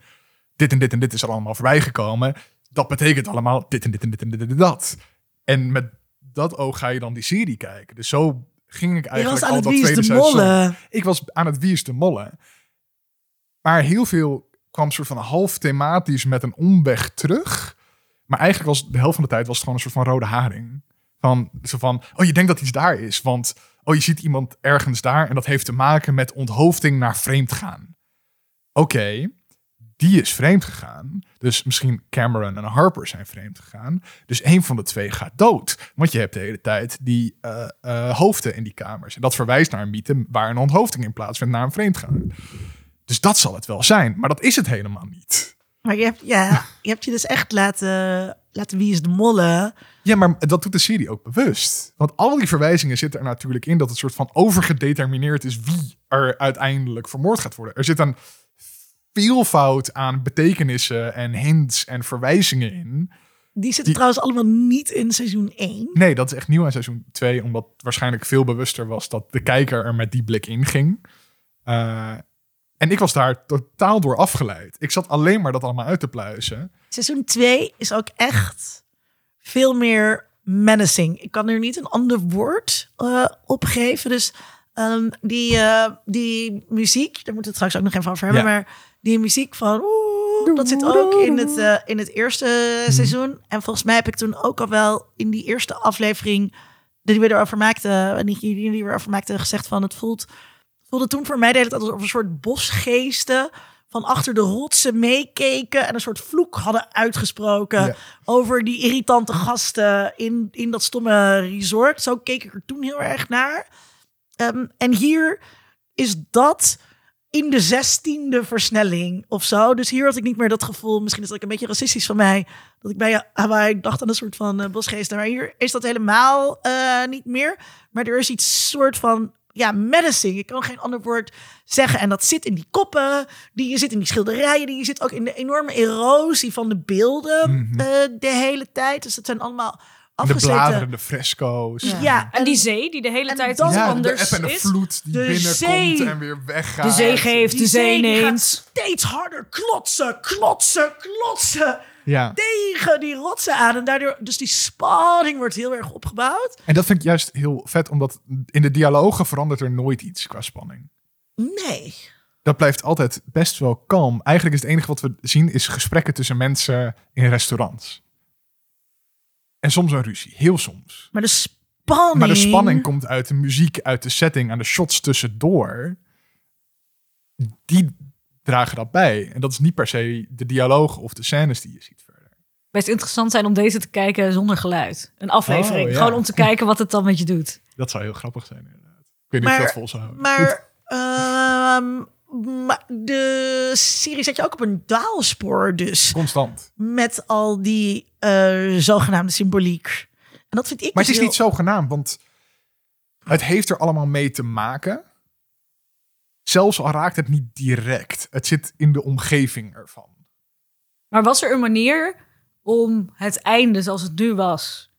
dit en dit en dit is er allemaal voorbij gekomen. Dat betekent allemaal dit en dit en dit en dit en dat. En met dat oog ga je dan die serie kijken. Dus zo ging ik eigenlijk was aan al het dat Wie is tweede de seizoen. Molle. Ik was aan het Wie is de Molle. Maar heel veel kwam soort van half thematisch met een omweg terug. Maar eigenlijk was de helft van de tijd was het gewoon een soort van rode haring. Van, zo van, oh je denkt dat iets daar is. Want, oh je ziet iemand ergens daar en dat heeft te maken met onthoofding naar vreemd gaan. Oké, die is vreemd gegaan. Dus misschien Cameron en Harper zijn vreemd gegaan. Dus één van de twee gaat dood. Want je hebt de hele tijd die eh, eh, hoofden in die kamers. En dat verwijst naar een mythe waar een onthoofding in plaatsvindt naar een vreemd gaan. Dus dat zal het wel zijn. Maar dat is het helemaal niet. Maar je hebt, ja, je hebt je dus echt laten, laten Wie is de Molle. Ja, maar dat doet de serie ook bewust. Want al die verwijzingen zitten er natuurlijk in dat het soort van overgedetermineerd is wie er uiteindelijk vermoord gaat worden. Er zit een veelvoud aan betekenissen en hints en verwijzingen in. Die zitten Die- trouwens allemaal niet in seizoen 1. Nee, dat is echt nieuw aan seizoen 2, omdat waarschijnlijk veel bewuster was dat de kijker er met die blik in ging. Eh, en ik was daar totaal door afgeleid. Ik zat alleen maar dat allemaal uit te pluizen. Seizoen 2 is ook echt veel meer menacing. Ik kan er niet een ander woord eh op geven. Dus ehm, die, eh, die muziek, daar moeten we het straks ook nog even over hebben. Ja. Maar die muziek van oeh, dat zit ook in het, eh, in het eerste seizoen. En volgens mij heb ik toen ook al wel in die eerste aflevering die we erover maakten, jullie die we erover maakten, gezegd van het voelt, voelde toen voor mij de hele tijd alsof een soort bosgeesten van achter de rotsen meekeken en een soort vloek hadden uitgesproken Ja. over die irritante gasten in, in dat stomme resort. Zo keek ik er toen heel erg naar. Ehm, en hier is dat in de zestiende versnelling of zo. Dus hier had ik niet meer dat gevoel, misschien is dat ook een beetje racistisch van mij, dat ik bij Hawaii dacht aan een soort van uh, bosgeesten. Maar hier is dat helemaal eh, niet meer. Maar er is iets soort van, ja, menacing. Ik kan geen ander woord zeggen. En dat zit in die koppen, die je zit in die schilderijen, die je zit ook in de enorme erosie van de beelden Mhm. eh, de hele tijd. Dus het zijn allemaal En de afgezeten. bladeren, de fresco's. Ja. Ja, En die zee die de hele en tijd iets de anders eb en de is. vloed die De binnenkomt zee. en weer weggaat. De zee geeft, Die de zee die gaat neemt. steeds harder klotsen, klotsen, klotsen Ja. tegen die rotsen aan. En daardoor, dus die spanning wordt heel erg opgebouwd. En dat vind ik juist heel vet, omdat in de dialogen verandert er nooit iets qua spanning. Nee. Dat blijft altijd best wel kalm. Eigenlijk is het enige wat we zien is gesprekken tussen mensen in restaurants. En soms een ruzie, heel soms. Maar de spanning... Maar de spanning komt uit de muziek, uit de setting, aan de shots tussendoor. Die dragen dat bij. En dat is niet per se de dialoog of de scènes die je ziet verder. Best interessant zijn om deze te kijken zonder geluid. Een aflevering. Oh, ja. Gewoon om te kijken wat het dan met je doet. Dat zou heel grappig zijn, inderdaad. Ik weet niet Maar- of dat vol zou houden. Maar, ehm, maar de serie zet je ook op een dwaalspoor dus. Constant. Met al die eh, zogenaamde symboliek. En dat vind ik Maar het dus is heel- niet zogenaamd, want het heeft er allemaal mee te maken. Zelfs al raakt het niet direct. Het zit in de omgeving ervan. Maar was er een manier om het einde zoals het nu was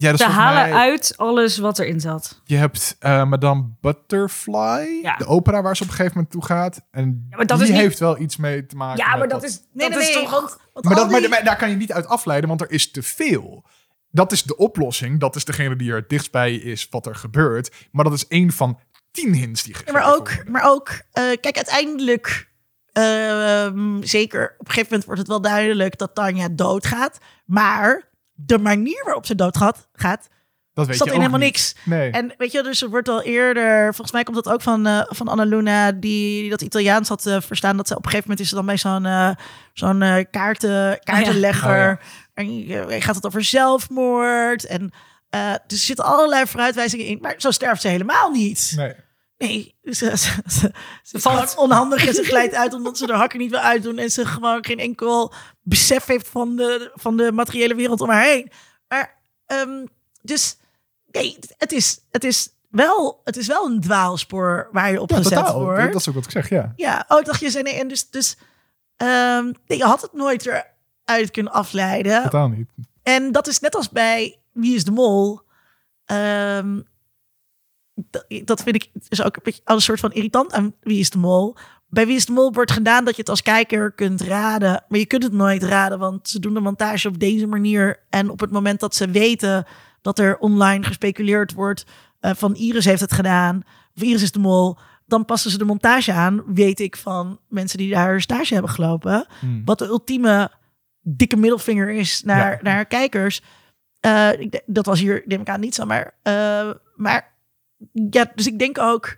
Ja, dat te halen mij- uit alles wat erin zat? Je hebt eh, Madame Butterfly, Ja. de opera waar ze op een gegeven moment toe gaat. En Ja, maar dat die is niet- heeft wel iets mee te maken. Ja, maar met dat is, Nee, dat nee, is nee, toch... want, want Maar, dat, maar, die- maar daar kan je niet uit afleiden, want er is te veel. Dat is de oplossing. Dat is degene die er het dichtst bij is wat er gebeurt. Maar dat is één van tien hints die Ja, gegeven maar ook, worden. maar ook eh, kijk, uiteindelijk, ehm, zeker op een gegeven moment wordt het wel duidelijk dat Tanja doodgaat. Maar de manier waarop ze doodgaat, gaat, dat weet zat je in helemaal niet. niks. Nee. En weet je, dus er wordt al eerder, volgens mij komt dat ook van, eh van Anna Luna, die dat Italiaans had eh, verstaan. Dat ze op een gegeven moment is ze dan bij zo'n eh, zo'n kaarten, kaartenlegger. Oh En je gaat het over zelfmoord. En eh, dus er zitten allerlei vooruitwijzingen in. Maar zo sterft ze helemaal niet. nee. Nee, ze, ze, ze, ze is valt. onhandig en ze glijdt uit omdat ze de hakken niet wil uitdoen en ze gewoon geen enkel besef heeft van de, van de materiële wereld om haar heen. Maar, ehm, dus, nee, het is, het, is wel, het is wel een dwaalspoor waar je op Ja, gezet totaal. wordt. Dat is ook wat ik zeg, ja. Ja, oh, dacht je zei nee. En dus, dus ehm, nee, je had het nooit eruit kunnen afleiden. Totaal niet. En dat is net als bij Wie is de Mol. Ehm, dat, vind ik is ook een beetje als een soort van irritant aan Wie is de Mol. Bij Wie is de Mol wordt gedaan dat je het als kijker kunt raden. Maar je kunt het nooit raden, want ze doen de montage op deze manier. En op het moment dat ze weten dat er online gespeculeerd wordt... eh, van Iris heeft het gedaan, of Iris is de Mol... dan passen ze de montage aan, weet ik van mensen die daar stage hebben gelopen Hmm. wat de ultieme dikke middelvinger is naar, Ja. naar kijkers. Eh, dat was hier, neem ik aan, niet zo. Maar, eh, maar ja, dus ik denk ook,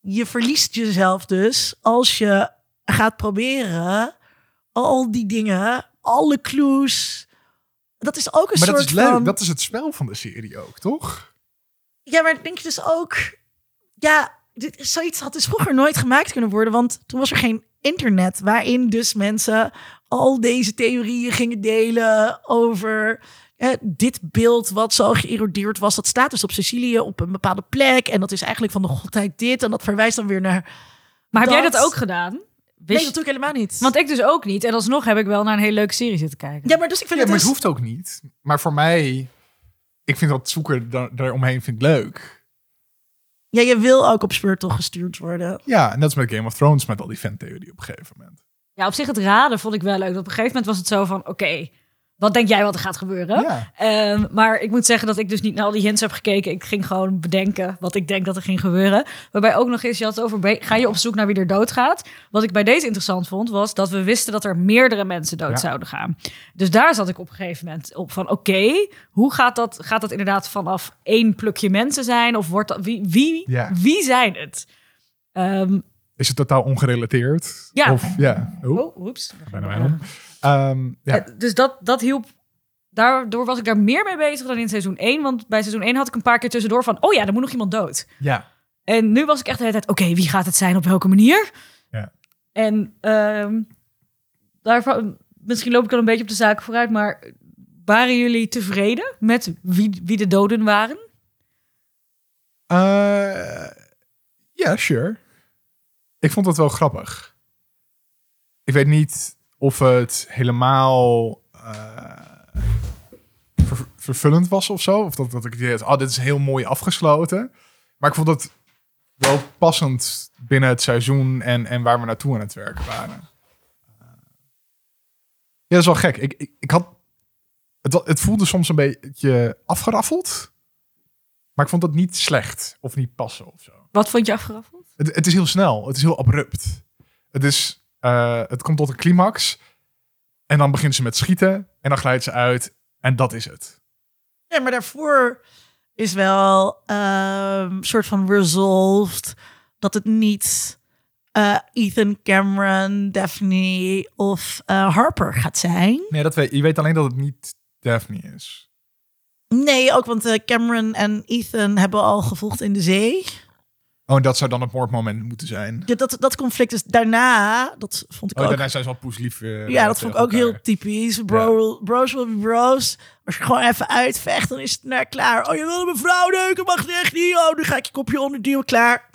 je verliest jezelf dus als je gaat proberen al die dingen, alle clues. Dat is ook een Maar soort dat is leuk. van. Dat is het spel van de serie ook, toch? Ja, maar denk je dus ook, ja, dit, zoiets had dus vroeger nooit gemaakt kunnen worden, want toen was er geen internet waarin dus mensen al deze theorieën gingen delen over eh, dit beeld wat zo geërodeerd was. Dat staat dus op Sicilië op een bepaalde plek en dat is eigenlijk van de godheid dit en dat verwijst dan weer naar. Maar heb jij Dat- ook gedaan? Wist Nee, je- dat doe ik helemaal niet. Want ik dus ook niet. En alsnog heb ik wel naar een hele leuke serie zitten kijken. ja, maar dus ik vind Ja, maar het het dus, hoeft ook niet. Maar voor mij, ik vind dat zoeken daar- daaromheen vind ik leuk. ja, je wil ook op speurtocht gestuurd worden. Ja, en dat is met Game of Thrones met al die fantheorie op een gegeven moment. Ja, op zich het raden vond ik wel leuk. Op een gegeven moment was het zo van, oké, wat denk jij wat er gaat gebeuren? Ja. Ehm, maar ik moet zeggen dat ik dus niet naar al die hints heb gekeken. Ik ging gewoon bedenken wat ik denk dat er ging gebeuren. Waarbij ook nog eens, je had het over, ga je op zoek naar wie er doodgaat? Wat ik bij deze interessant vond, was dat we wisten dat er meerdere mensen dood Ja. zouden gaan. Dus daar zat ik op een gegeven moment op van, oké, hoe gaat dat? Gaat dat inderdaad vanaf één plukje mensen zijn? Of wordt dat, wie, wie, Ja. wie zijn het? Ehm, Is het totaal ongerelateerd? Ja. Of, ja. Oh, oeps. bijna Ehm, ja. Eh, Dus dat, dat hielp. Daardoor was ik daar meer mee bezig dan in seizoen 1. Want bij seizoen 1 had ik een paar keer tussendoor van... oh ja, er moet nog iemand dood. ja. En nu was ik echt de hele tijd... oké, wie gaat het zijn, op welke manier? Ja. En ehm daarvan, misschien loop ik al een beetje op de zaken vooruit... maar waren jullie tevreden met wie, wie de doden waren? Eh, ja, sure. Ik vond het wel grappig. Ik weet niet of het helemaal eh, ver- vervullend was of zo. Of dat, dat ik het had, oh, dit is heel mooi afgesloten. Maar ik vond het wel passend binnen het seizoen en, en waar we naartoe aan het werken waren. Eh, Ja, dat is wel gek. Ik, ik, ik had, het, het voelde soms een beetje afgeraffeld. Maar ik vond dat niet slecht of niet passen of zo. Wat vond je afgeraffeld? Het, het is heel snel. Het is heel abrupt. Het, is, eh, het komt tot een climax. En dan beginnen ze met schieten. En dan glijdt ze uit. En dat is het. Ja, maar daarvoor is wel een soort van resolved dat het niet eh, Ethan Cameron, Daphne of eh, Harper gaat zijn. Nee, dat weet, je weet alleen dat het niet Daphne is. Nee, ook want Cameron en Ethan hebben al gevolgd in de zee. Oh, en dat zou dan het moordmoment moeten zijn. Ja, dat, dat conflict is daarna, dat vond ik Oh, ook. daarna zijn ze wel poeslief. eh, ja, dat vond ik ook heel typisch. Bro, Bros will be bros. Als je gewoon even uitvecht, dan is het naar klaar. Oh, je wil mijn vrouw neuken, mag echt niet. Oh, nu ga ik je kopje onderduwen, klaar.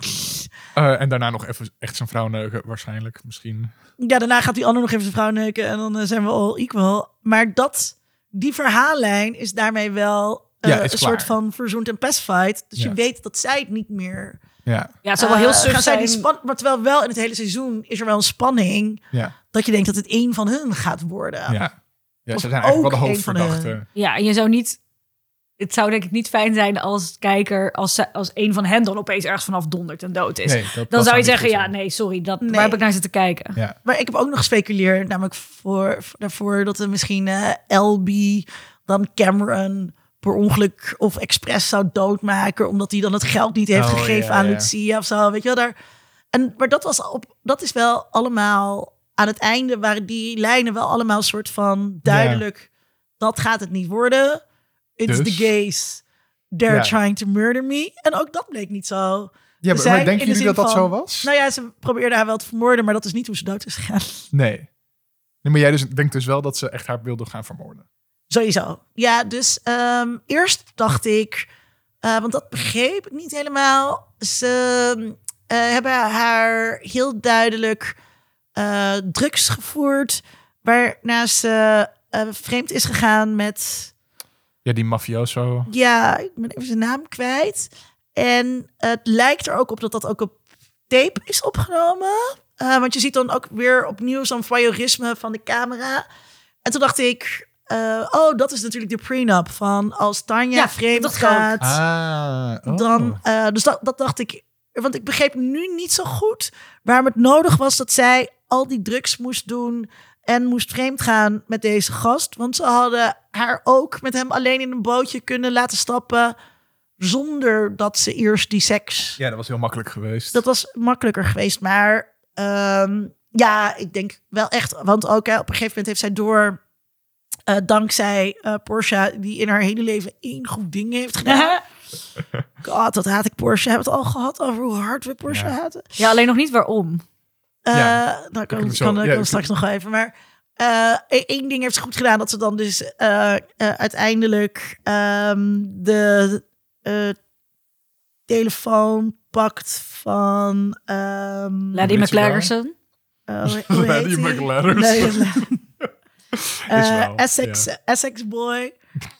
Eh, en daarna nog even echt zijn vrouw neuken, waarschijnlijk. Misschien. Ja, daarna gaat die ander nog even zijn vrouw neuken en dan eh, zijn we all equal. Maar dat, die verhaallijn is daarmee wel Ja, een klaar. soort van verzoend en pacified. Dus Ja. je weet dat zij het niet meer... Ja, Ja, het zou wel heel eh, suf zijn. die span Maar terwijl wel in het hele seizoen is er wel een spanning ja, dat je denkt dat het één van hun gaat worden. ja. Ja, ze zijn eigenlijk wel de ook een van de- hoofdverdachten. Ja, en je zou niet... Het zou denk ik niet fijn zijn als kijker, als, ze- als een van hen dan opeens ergens vanaf dondert en dood is. Nee, dat- dat dan zou je zeggen, ja, nee, sorry, dat, Nee. waar heb ik naar zitten kijken? Ja. Maar ik heb ook nog gespeculeerd, namelijk voor, voor- daarvoor dat er misschien eh LB dan Cameron per ongeluk of expres zou doodmaken, omdat hij dan het geld niet heeft Oh, gegeven ja, aan ja. Lucia of zo, weet je wel daar. En maar dat was op, dat is wel allemaal aan het einde waren die lijnen wel allemaal soort van duidelijk. Dat gaat het niet worden. It's Dus? the gays. They're trying to murder me. En ook dat bleek niet zo. Ja, maar, maar denken de jullie dat dat zo was? Nou ja, ze probeerden haar wel te vermoorden, maar dat is niet hoe ze dood is gegaan. Nee. nee. Maar jij dus, denkt dus wel dat ze echt haar wilde gaan vermoorden. Sowieso. Ja, dus ehm, eerst dacht ik, eh, want dat begreep ik niet helemaal. Ze eh, hebben haar heel duidelijk eh, drugs gevoerd, waarna ze vreemd is gegaan met, Ja, die mafioso. ja, ik ben even zijn naam kwijt. En het lijkt er ook op dat dat ook op tape is opgenomen. Want je ziet dan ook weer opnieuw zo'n voyeurisme van de camera. En toen dacht ik, eh, oh, dat is natuurlijk de prenup van als Tanja Ja, vreemd gaat. Ah, oh. Dan, eh, dus dat, dat dacht ik, want ik begreep nu niet zo goed waarom het nodig was dat zij al die drugs moest doen en moest vreemd gaan met deze gast. Want ze hadden haar ook met hem alleen in een bootje kunnen laten stappen zonder dat ze eerst die seks Ja, dat was heel makkelijk geweest. dat was makkelijker geweest. Maar ehm, ja, ik denk wel echt. Want ook hè, op een gegeven moment heeft zij door. Eh, dankzij eh, Porsche, die in haar hele leven één goed ding heeft gedaan. God, dat haat ik Porsche. Hebben we het al gehad over hoe hard we Porsche Ja. haten? Ja, alleen nog niet waarom. Eh Ja. nou, kan, kunnen we zo- kan, ja, kan ik- straks nog even. Maar eh, e- één ding heeft ze goed gedaan. Dat ze dan dus eh, eh, uiteindelijk ehm, de eh, telefoon pakt van... ehm, Lady. Uh, heet Lady? McLaren. Eh, Essex, ja. Essex Boy.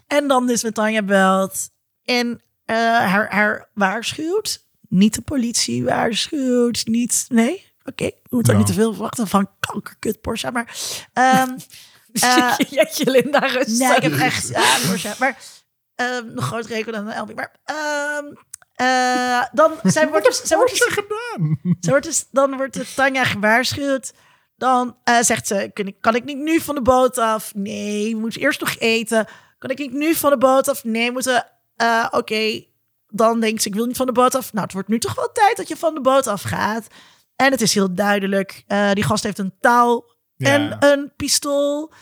En dan dus met Tanja belt. En eh, haar, haar waarschuwt. Niet de politie waarschuwt. Niet, nee, oké. We moeten ook Ja. niet te veel verwachten van kankerkut Porsche. Maar Jeetje, Linda, rustig. nee, ik heb echt ja, Porsche. Maar ehm, nog groter rekel dan een Elbing. Maar ehm, eh, dan zij wordt dus, zij wordt dus wordt dus, dan wordt de Tanja gewaarschuwd. Dan eh, zegt ze, kan ik, kan ik niet nu van de boot af? Nee, we moeten eerst nog eten. Kan ik niet nu van de boot af? Nee, we moeten... eh, Oké, dan denkt ze, ik wil niet van de boot af. Nou, het wordt nu toch wel tijd dat je van de boot af gaat. En het is heel duidelijk. eh, die gast heeft een touw Ja. en een pistool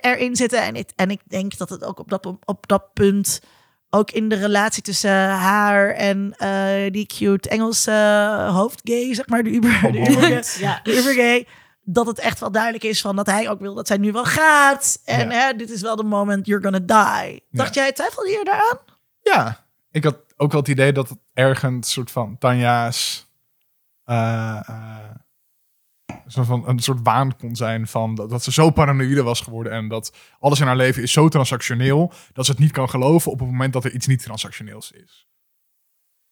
erin zitten. En, het, en ik denk dat het ook op dat, op dat punt... ook in de relatie tussen haar en eh, die cute Engelse hoofdgay, zeg maar, de Uber, de Uber, Ja. de Ubergay, dat het echt wel duidelijk is van dat hij ook wil dat zij nu wel gaat. En Ja. hè, dit is wel de moment you're gonna die. Dacht jij, twijfelde je daaraan? Ja, ik had ook wel het idee dat het ergens soort van Tanja's... eh, eh, Van een soort waan kon zijn van dat, dat ze zo paranoïde was geworden en dat alles in haar leven is zo transactioneel dat ze het niet kan geloven op het moment dat er iets niet transactioneels is.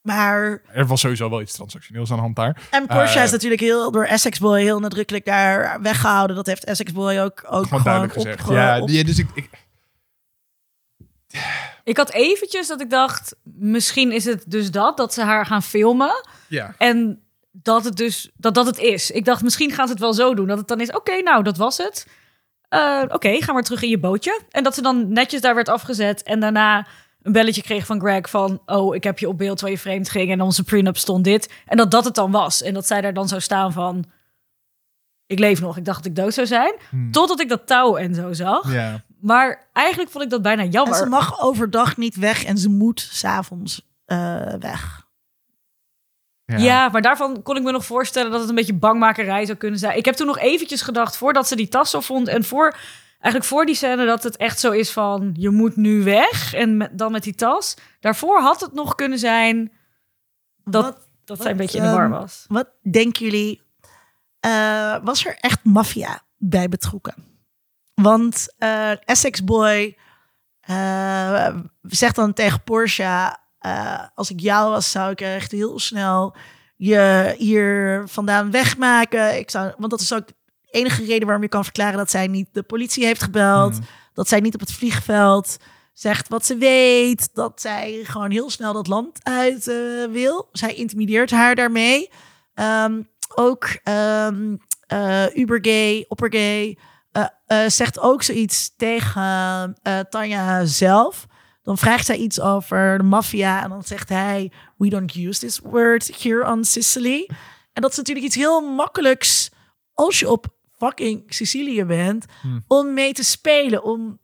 Maar Er was sowieso wel iets transactioneels aan de hand daar. en Porsche Eh, is natuurlijk heel door Essex Boy heel nadrukkelijk daar weggehouden. Dat heeft Essex Boy ook, ook Gewoon duidelijk op- gezegd. ge- Ja, op- die- dus ik, ik, Ik had eventjes dat ik dacht, misschien is het dus dat, dat ze haar gaan filmen. ja. En dat het dus, dat dat het is. Ik dacht, misschien gaan ze het wel zo doen. Dat het dan is, oké, nou, dat was het. Eh, oké, ga maar terug in je bootje. En dat ze dan netjes daar werd afgezet. En daarna een belletje kreeg van Greg van... oh, ik heb je op beeld terwijl je vreemd ging... en onze prenup stond dit. En dat dat het dan was. En dat zij daar dan zou staan van... ik leef nog, ik dacht dat ik dood zou zijn. Hmm. Totdat ik dat touw en zo zag. ja. Maar eigenlijk vond ik dat bijna En jammer. ze mag overdag niet weg en ze moet s'avonds eh weg. Ja. maar daarvan kon ik me nog voorstellen dat het een beetje bangmakerij zou kunnen zijn. Ik heb toen nog eventjes gedacht, voordat ze die tas zo vond... en voor, eigenlijk voor die scène dat het echt zo is van... je moet nu weg en met, dan met die tas. Daarvoor had het nog kunnen zijn dat, Wat, dat zij wat, een beetje in de war ehm, was. wat denken jullie? eh, was er echt maffia bij betrokken? Want eh, Essex Boy eh, zegt dan tegen Porsche... eh, als ik jou was, zou ik echt heel snel je hier vandaan wegmaken. Ik zou, want dat is ook de enige reden waarom je kan verklaren... dat zij niet de politie heeft gebeld. Hmm. Dat zij niet op het vliegveld zegt wat ze weet. Dat zij gewoon heel snel dat land uit eh, wil. Zij intimideert haar daarmee. Ehm, ook ehm eh, Ubergay, Oppergay, zegt ook zoiets tegen Tanja zelf. Dan vraagt zij iets over de maffia en dan zegt hij... We don't use this word here on Sicily. En dat is natuurlijk iets heel makkelijks als je op fucking Sicilië bent... Hmm. om mee te spelen, om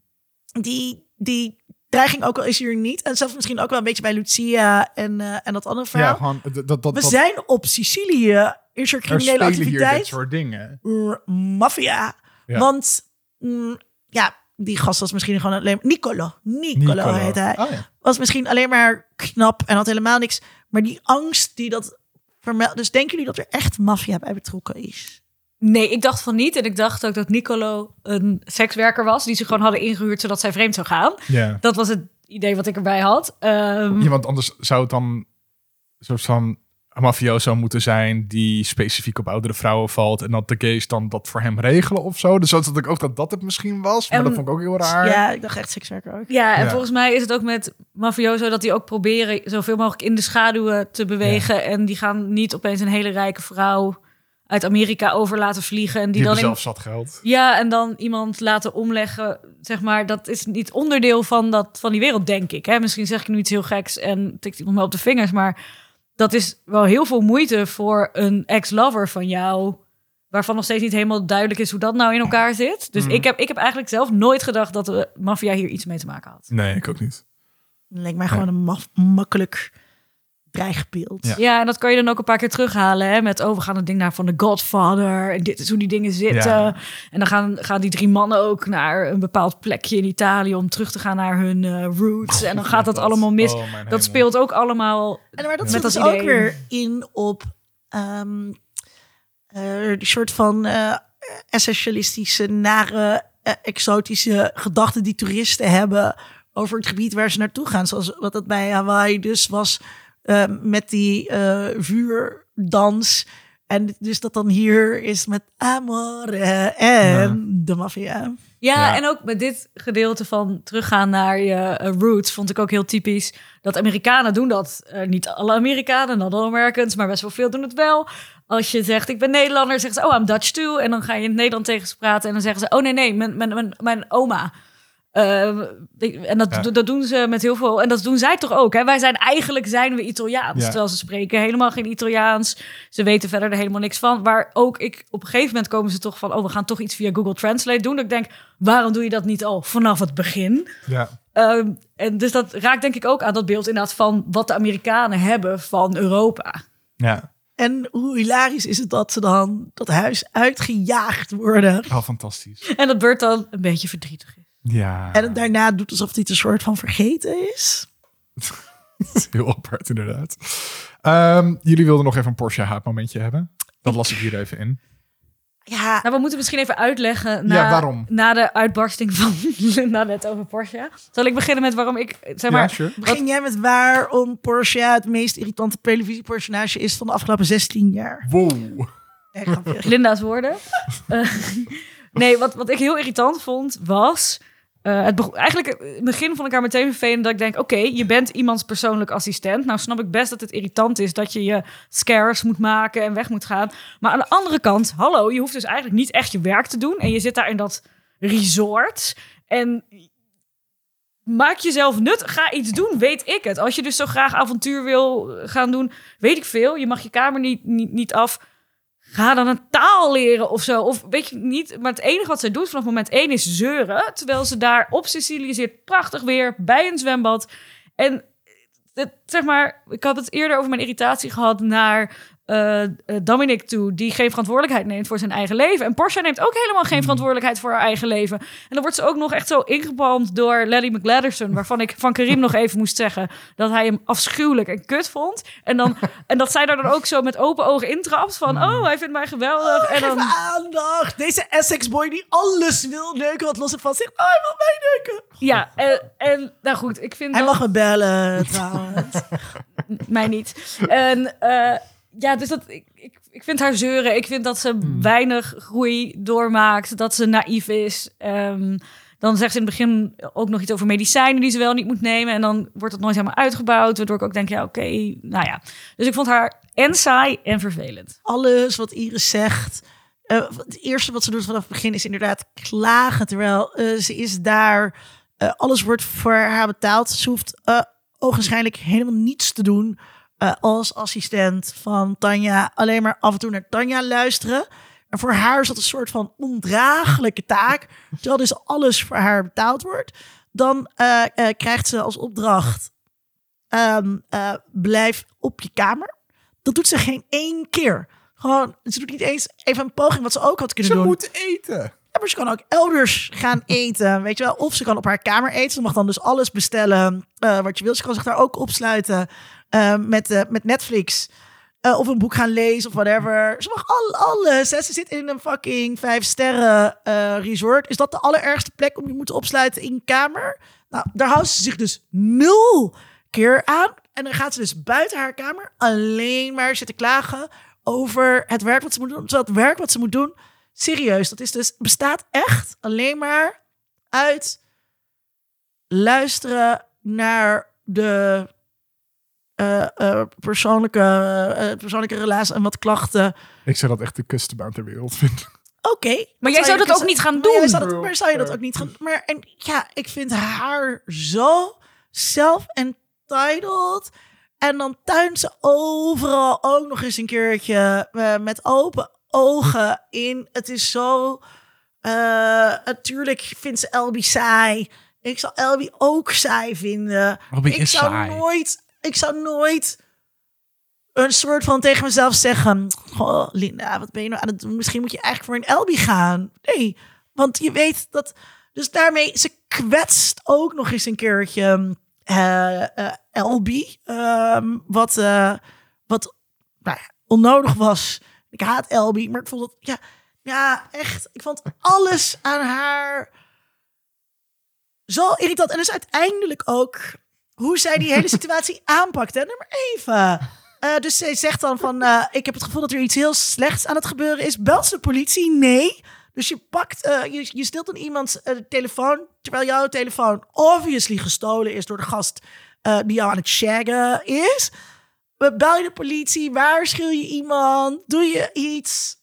die, die dreiging ook al is hier niet. En zelfs misschien ook wel een beetje bij Lucia en, eh, en dat andere Ja, verhaal. gewoon dat, dat, We dat- zijn op Sicilië. Is er criminele spelen hier dit activiteit? soort dingen. Maffia. Ja. Want mm, ja, die gast was misschien gewoon alleen... Nicolo. Nicolo, Nicolo. heet hij. Oh, ja. Was misschien alleen maar knap en had helemaal niks. Maar die angst die dat vermeldt... Dus denken jullie dat er echt maffia bij betrokken is? Nee, ik dacht van niet. En ik dacht ook dat Nicolo een sekswerker was... die ze gewoon hadden ingehuurd zodat zij vreemd zou gaan. Ja. Dat was het idee wat ik erbij had. Ehm, ja, want anders zou het dan een soort van mafioso moeten zijn die specifiek op oudere vrouwen valt en dat de gays dan dat voor hem regelen of zo. Dus dat had ik ook dat dat het misschien was, maar En- dat vond ik ook heel raar. Ja, ik dacht echt sekswerker ook. Ja, en Ja. volgens mij is het ook met mafioso dat die ook proberen zoveel mogelijk in de schaduwen te bewegen. En die gaan niet opeens een hele rijke vrouw uit Amerika over laten vliegen. En die, Die dan in, zelf zat geld. ja, en dan iemand laten omleggen. Zeg maar, dat is niet onderdeel van, dat, van die wereld, denk ik. Hè? Misschien zeg ik nu iets heel geks en tikt iemand me op de vingers. Maar dat is wel heel veel moeite voor een ex-lover van jou. Waarvan nog steeds niet helemaal duidelijk is hoe dat nou in elkaar zit. Dus Mhm. ik, heb, ik heb eigenlijk zelf nooit gedacht dat de maffia hier iets mee te maken had. Nee, ik ook niet. Lijkt mij gewoon een maf- makkelijk Ja. Ja, en dat kan je dan ook een paar keer terughalen. Hè? Met, oh, we gaan het ding naar van The Godfather. En dit is hoe die dingen zitten. Ja. En dan gaan, gaan die drie mannen ook naar een bepaald plekje in Italië... om terug te gaan naar hun eh, roots. en dan gaat dat, allemaal mis. Oh, dat speelt ook allemaal... En maar dat Met zit dus ook weer in op ehm eh, die soort van eh, essentialistische, nare, eh, exotische gedachten die toeristen hebben over het gebied waar ze naartoe gaan. Zoals wat dat bij Hawaii dus was eh, met die eh, vuurdans. En dus dat dan hier is met amore en de maffia. Ja, Ja. en ook met dit gedeelte van teruggaan naar je eh, roots... vond ik ook heel typisch dat Amerikanen doen dat. Eh, niet alle Amerikanen, not all Americans... maar best wel veel doen het wel. Als je zegt, ik ben Nederlander, zeggen ze... oh, I'm Dutch too. En dan ga je in het Nederland tegen ze praten... en dan zeggen ze, oh nee, nee, mijn, mijn, mijn, mijn oma... Eh, en dat, Ja. dat doen ze met heel veel. En dat doen zij toch ook. Hè? Wij zijn eigenlijk zijn we Italiaans. Ja. Terwijl ze spreken helemaal geen Italiaans. Ze weten verder er helemaal niks van. Waar ook ik op een gegeven moment komen ze toch van. Oh, we gaan toch iets via Google Translate doen. Dat ik denk, waarom doe je dat niet al vanaf het begin? Ja. Ehm, en dus dat raakt denk ik ook aan dat beeld inderdaad van wat de Amerikanen hebben van Europa. ja. En hoe hilarisch is het dat ze dan dat huis uitgejaagd worden. Oh, fantastisch. En dat Bert dan een beetje verdrietig is. Ja. En het daarna doet alsof hij het een soort van vergeten is. Heel apart, inderdaad. Ehm, jullie wilden nog even een Porsche haatmomentje hebben. Dat las ik hier even in. ja, Nou, we moeten misschien even uitleggen na, Ja, waarom? na de uitbarsting van Linda net over Porsche. Zal ik beginnen met waarom ik, zeg maar, ja, sure. begin jij met waarom Porsche het meest irritante televisiepersonage is van de afgelopen 16 jaar? Wow. Linda's woorden. Eh, nee, wat, wat ik heel irritant vond was. Eh, het eigenlijk eh, het begin vond ik haar meteen vervelend dat ik denk: oké, je bent iemands persoonlijk assistent. Nou, snap ik best dat het irritant is dat je je scares moet maken en weg moet gaan. Maar aan de andere kant, hallo, je hoeft dus eigenlijk niet echt je werk te doen. En je zit daar in dat resort. En maak jezelf nut, ga iets doen, weet ik het. Als je dus zo graag avontuur wil gaan doen, weet ik veel. Je mag je kamer niet, niet, niet af ga dan een taal leren of zo. Of weet je niet. Maar het enige wat zij doet vanaf moment één is zeuren. Terwijl ze daar op Sicilië zit, prachtig weer, bij een zwembad. En zeg maar, ik had het eerder over mijn irritatie gehad naar eh, eh, Dominic toe, die geen verantwoordelijkheid neemt voor zijn eigen leven. En Porsche neemt ook helemaal geen verantwoordelijkheid voor haar eigen leven. En dan wordt ze ook nog echt zo ingepalmd door Larry McLadderson, waarvan ik van Karim nog even moest zeggen dat hij hem afschuwelijk en kut vond. En, dan, en dat zij daar dan ook zo met open ogen intrapt van, oh, hij vindt mij geweldig. en dan, aandacht. Deze Essex boy die alles wil neuken wat los en vast zegt. Oh, hij wil mij neuken. ja, en, en nou goed, ik vind Hij dat- mag me bellen trouwens. mij niet. En eh, ja, dus dat, ik, ik, ik vind haar zeuren. Ik vind dat ze weinig groei doormaakt. Dat ze naïef is. Ehm, dan zegt ze in het begin ook nog iets over medicijnen die ze wel niet moet nemen. En dan wordt het nooit helemaal uitgebouwd. Waardoor ik ook denk, ja, oké, nou ja. Dus ik vond haar en saai en vervelend. Alles wat Iris zegt. eh, het eerste wat ze doet vanaf het begin is inderdaad klagen. Terwijl eh, ze is daar. eh, alles wordt voor haar betaald. Ze hoeft eh ogenschijnlijk helemaal niets te doen. Eh, als assistent van Tanja. Alleen maar af en toe naar Tanja luisteren. En voor haar is dat een soort van ondraaglijke taak. Terwijl dus alles voor haar betaald wordt. Dan eh, eh, krijgt ze als opdracht. ehm, eh, blijf op je kamer. Dat doet ze geen één keer. Gewoon, ze doet niet eens even een poging wat ze ook had kunnen Ze doen. moet eten. Ja, maar ze kan ook elders gaan eten, weet je wel. Of ze kan op haar kamer eten. Ze mag dan dus alles bestellen wat je wil. Ze kan zich daar ook opsluiten eh, met, eh, met Netflix. Eh, of een boek gaan lezen of whatever. Ze mag al, alles. Ze zit in een fucking vijf sterren eh, resort. Is dat de allerergste plek om je moeten opsluiten in kamer? Nou, daar houdt ze zich dus nul keer aan. En dan gaat ze dus buiten haar kamer alleen maar zitten klagen over het werk wat ze moet doen. Terwijl het werk wat ze moet doen, serieus, dat is dus, bestaat echt alleen maar uit luisteren naar de eh, eh, persoonlijke, eh, persoonlijke relatie en wat klachten. Ik zou dat echt de kutste baan ter wereld vinden. Oké. Maar jij zou dat ook niet gaan maar doen. zou dat- maar zou je dat ook niet gaan Maar en ja, ik vind haar zo self-entitled. En dan tuint ze overal ook nog eens een keertje met open ogen in. Het is zo... eh, natuurlijk vindt ze Elby saai. Ik zal Elby ook saai vinden. Elby ik is zou saai. nooit... Ik zou nooit een soort van tegen mezelf zeggen... Oh, Linda, wat ben je nou aan het doen? Misschien moet je eigenlijk voor een Elby gaan. Nee, want je weet dat... Dus daarmee, ze kwetst ook nog eens een keertje eh eh, Elby. ehm, wat, eh, wat nou onnodig was. Ik haat Elby, maar ik vond het... Ja, ja, echt. Ik vond alles aan haar zo irritant. En dus uiteindelijk ook hoe zij die hele situatie aanpakt. Hè? Nummer even. Eh, dus zij zegt dan van, eh, ik heb het gevoel dat er iets heel slechts aan het gebeuren is. Belt ze de politie? Nee. Dus je pakt, eh, je, je stilt dan iemands eh, telefoon, terwijl jouw telefoon obviously gestolen is door de gast eh, die jou aan het shaggen is. Eh, Bel je de politie? Waarschuw je iemand? Doe je iets?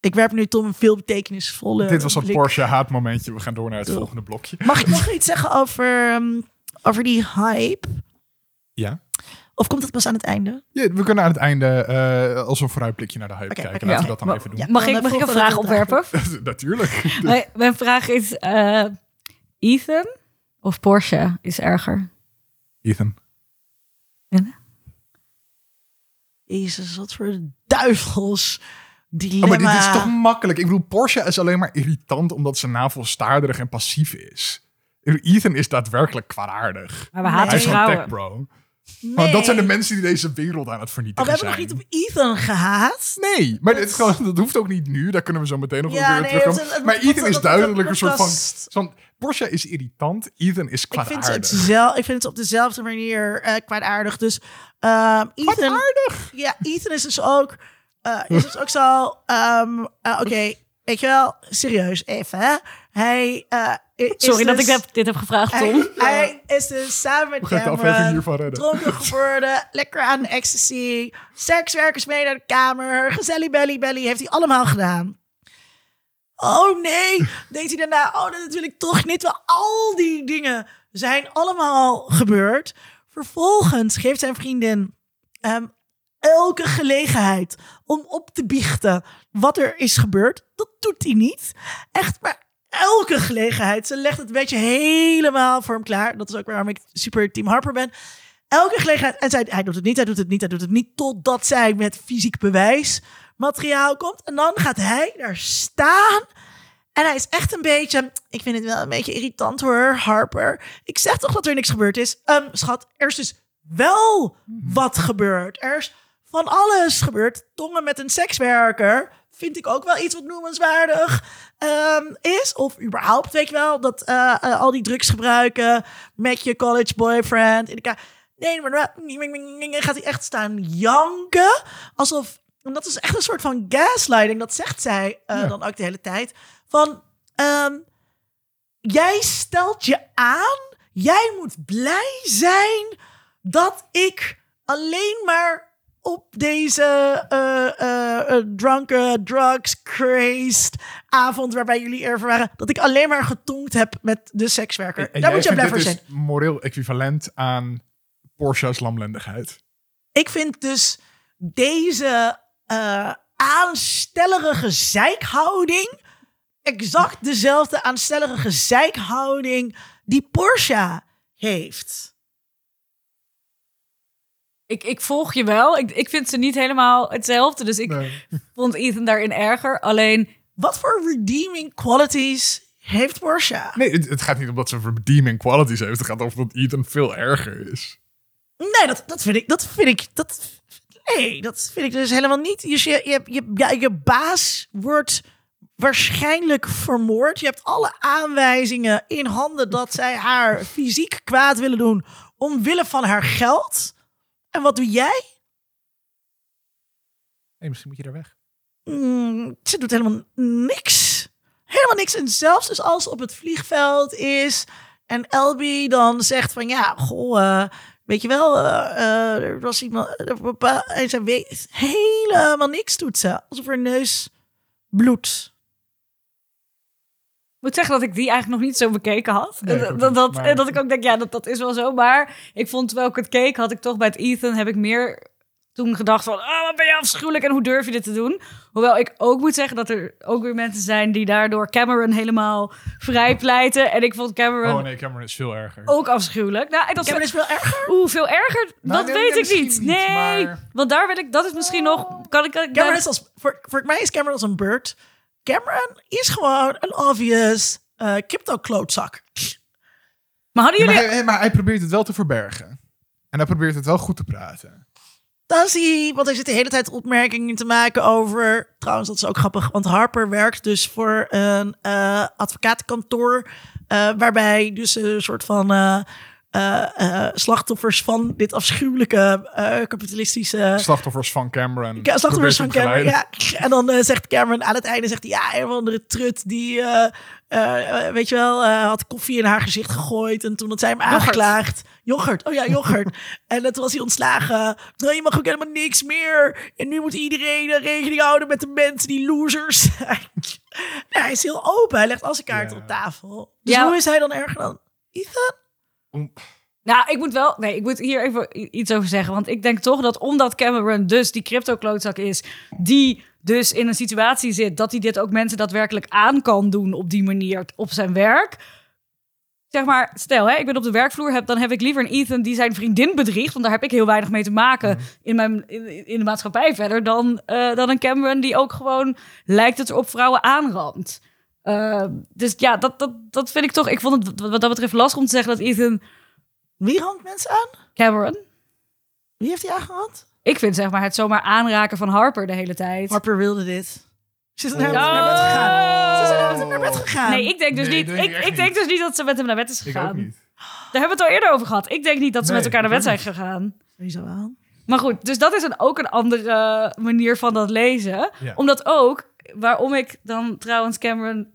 Ik werp nu Tom een veel betekenisvolle. Dit was een blik. Porsche haatmomentje. We gaan door naar het Doe. volgende blokje. Mag ik nog iets zeggen over, ehm, over die hype? Ja. Of komt het pas aan het einde? Ja, we kunnen aan het einde eh, als een vooruitblikje naar de hype kijken. Laten Ja. we dat dan even doen. Ja. Mag ik, mag ik een vraag opwerpen? Natuurlijk. mijn, mijn vraag is: eh, Ethan of Porsche is erger? Ethan. Jezus, wat voor duivels dilemma. Oh, maar dit is toch makkelijk. Ik bedoel, Porsche is alleen maar irritant omdat ze navelstaarderig en passief is. Ethan is daadwerkelijk kwaadaardig. Maar we Nee. haten Hij is gewoon tech bro. Want dat zijn de mensen die deze wereld aan het Oh, vernietigen we hebben nog zijn. niet op Ethan gehaat. Nee, maar dit is gewoon, dat hoeft ook niet nu. Daar kunnen we zo meteen nog Ja, weer nee, terugkomen. het- het- maar het- Ethan is dat- duidelijk dat een soort van. Porsche is irritant, Ethan is Ik vind, het kwaadaardig. zel, ik vind het op dezelfde manier eh kwaadaardig. Dus ehm Ethan, Kwaadaardig? ja, Ethan is dus ook, eh, is dus ook zo. ehm, eh, Oké, weet je wel, serieus even. Hè? Hij eh, is Sorry dat dus- ik heb, dit heb gevraagd, Tom. Hij, hij is dus samen met Cameron dronken geworden, lekker aan ecstasy, sekswerkers mee naar de kamer, gezellig belly belly, heeft hij allemaal gedaan. Oh nee, deed hij daarna, oh dat wil ik toch niet. Wel, al die dingen zijn allemaal gebeurd. Vervolgens geeft zijn vriendin elke gelegenheid om op te biechten wat er is gebeurd. Dat doet hij niet. Echt, maar elke gelegenheid. Ze legt het beetje helemaal voor hem klaar. Dat is ook waarom ik super Team Harper ben. Elke gelegenheid. En zij, hij doet het niet, hij doet het niet, hij doet het niet. Totdat zij met fysiek bewijs materiaal komt. En dan gaat hij daar staan. En hij is echt een beetje. Ik vind het wel een beetje irritant hoor, Harper. Ik zeg toch dat er niks gebeurd is. Ehm, schat, er is dus wel wat gebeurd. Er is van alles gebeurd. Tongen met een sekswerker. Vind ik ook wel iets wat noemenswaardig ehm, is. Of überhaupt, weet je wel, dat eh, eh, al die drugs gebruiken met je college boyfriend. In de nee, maar gaat hij echt staan janken. Alsof, en dat is echt een soort van gaslighting. Dat zegt zij eh, Ja. dan ook de hele tijd. Van, ehm, jij stelt je aan. Jij moet blij zijn dat ik alleen maar op deze eh eh, eh, drunken, drugs, crazed avond waarbij jullie er waren, dat ik alleen maar getonkt heb met de sekswerker. En Daar moet je blij voor dit zijn. is moreel equivalent aan Porsche's lamlendigheid. Ik vind dus deze eh aanstellerige zeikhouding exact dezelfde aanstellerige zeikhouding die Porsche heeft. Ik, ik volg je wel. Ik, ik vind ze niet helemaal hetzelfde. Dus ik Nee. vond Ethan daarin erger. Alleen, Wat voor redeeming qualities heeft Porsche? Nee, het, het gaat niet om dat ze redeeming qualities heeft. Het gaat over dat Ethan veel erger is. Nee, dat, dat vind ik. Dat vind ik. Dat, nee, dat vind ik dus helemaal niet. Dus je, je, je, ja, je baas wordt waarschijnlijk vermoord. Je hebt alle aanwijzingen in handen dat zij haar fysiek kwaad willen doen. omwille van haar geld. En wat doe jij? Misschien moet je daar weg. Mm, ze doet helemaal niks. Helemaal niks. En zelfs dus als ze op het vliegveld is en Elby dan zegt van ja, goh, eh, weet je wel, eh, eh, er was iemand en ze weet helemaal niks doet ze, alsof haar neus bloedt. Ik moet zeggen dat ik die eigenlijk nog niet zo bekeken had. Nee, dat, dat, dat, maar- en dat ik ook denk, ja, dat, dat is wel zo. Maar ik vond, terwijl ik het keek, had ik toch bij het Ethan, heb ik meer toen gedacht van, ah, wat ben je afschuwelijk en hoe durf je dit te doen? Hoewel ik ook moet zeggen dat er ook weer mensen zijn die daardoor Cameron helemaal vrijpleiten. En ik vond Cameron Oh nee, Cameron is veel erger. ook afschuwelijk. Nou, dat dat is wel erger. Oeh, veel erger? Nou, dat nee, weet ik niet. Nee, maar- want daar wil ik, dat is misschien nog, kan ik, kan ik Cameron is als, voor, voor mij is Cameron als een bird. Cameron is gewoon een obvious eh crypto-klootzak. maar hadden maar, jullie, hij, maar hij probeert het wel te verbergen. En hij probeert het wel goed te praten. Dan zie je, want hij zit de hele tijd opmerkingen te maken over. Trouwens, dat is ook grappig, want Harper werkt dus voor een eh, advocatenkantoor. eh, waarbij dus een soort van eh, eh, eh, slachtoffers van dit afschuwelijke eh, kapitalistische. Slachtoffers van Cameron. Ja, slachtoffers van Cameron. Ja. En dan zegt Cameron aan het einde: zegt hij, ja, een of andere trut die, eh, eh, weet je wel, eh, had koffie in haar gezicht gegooid. En toen had zij hem aangeklaagd. Yoghurt, oh ja, yoghurt. en toen was hij ontslagen. Nou, je mag ook helemaal niks meer. En nu moet iedereen rekening houden met de mensen die losers ja, hij is heel open. Hij legt al zijn kaarten op tafel. Dus Ja. hoe is hij dan erger dan Ethan? Om- nou, ik moet wel, nee, ik moet hier even iets over zeggen. Want ik denk toch dat omdat Cameron dus die crypto-klootzak is, die dus in een situatie zit dat hij dit ook mensen daadwerkelijk aan kan doen op die manier op zijn werk. Zeg maar, stel, hè, ik ben op de werkvloer, heb, dan heb ik liever een Ethan die zijn vriendin bedriegt. Want daar heb ik heel weinig mee te maken in, mijn, in, in de maatschappij verder. Dan, eh, dan een Cameron die ook gewoon lijkt het erop vrouwen aanramt. Eh, dus ja, dat, dat, dat vind ik toch. Ik vond het wat dat betreft lastig om te zeggen dat Ethan Wie hangt mensen aan? Cameron. Wie heeft hij aangehad? Ik vind zeg maar het zomaar aanraken van Harper de hele tijd. Harper wilde dit. Ze is Oh. naar, naar bed gegaan. Ze is naar, naar bed gegaan. Nee, ik denk dus Nee, niet. denk Ik, ik denk niet. dus niet dat ze met hem naar bed is Ik gegaan. ook niet. Daar hebben we het al eerder over gehad. Ik denk niet dat ze Nee, met elkaar naar bed zijn gegaan. Sowieso wel. Maar goed, dus dat is een, ook een andere manier van dat lezen. Ja. Omdat ook, waarom ik dan trouwens Cameron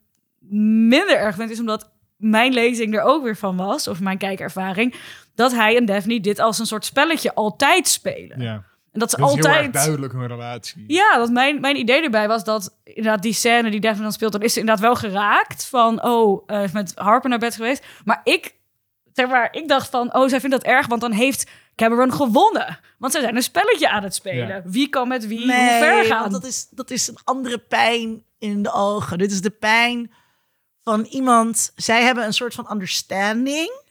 minder erg vind, is omdat mijn lezing er ook weer van was, of mijn kijkervaring, dat hij en Daphne dit als een soort spelletje altijd spelen. Ja. En dat ze Dat is heel erg altijd. duidelijk hun relatie. Ja, dat mijn, mijn idee erbij was dat inderdaad die scène die Daphne dan speelt, dan is ze inderdaad wel geraakt van, oh, eh, is met Harper naar bed geweest. Maar ik, zeg maar, ik dacht van, oh, zij vindt dat erg, want dan heeft Cameron gewonnen. Want zij zijn een spelletje aan het spelen. Ja. Wie kan met wie hoe ver gaan? want dat is, dat is een andere pijn in de ogen. Dit is de pijn van iemand. Zij hebben een soort van understanding,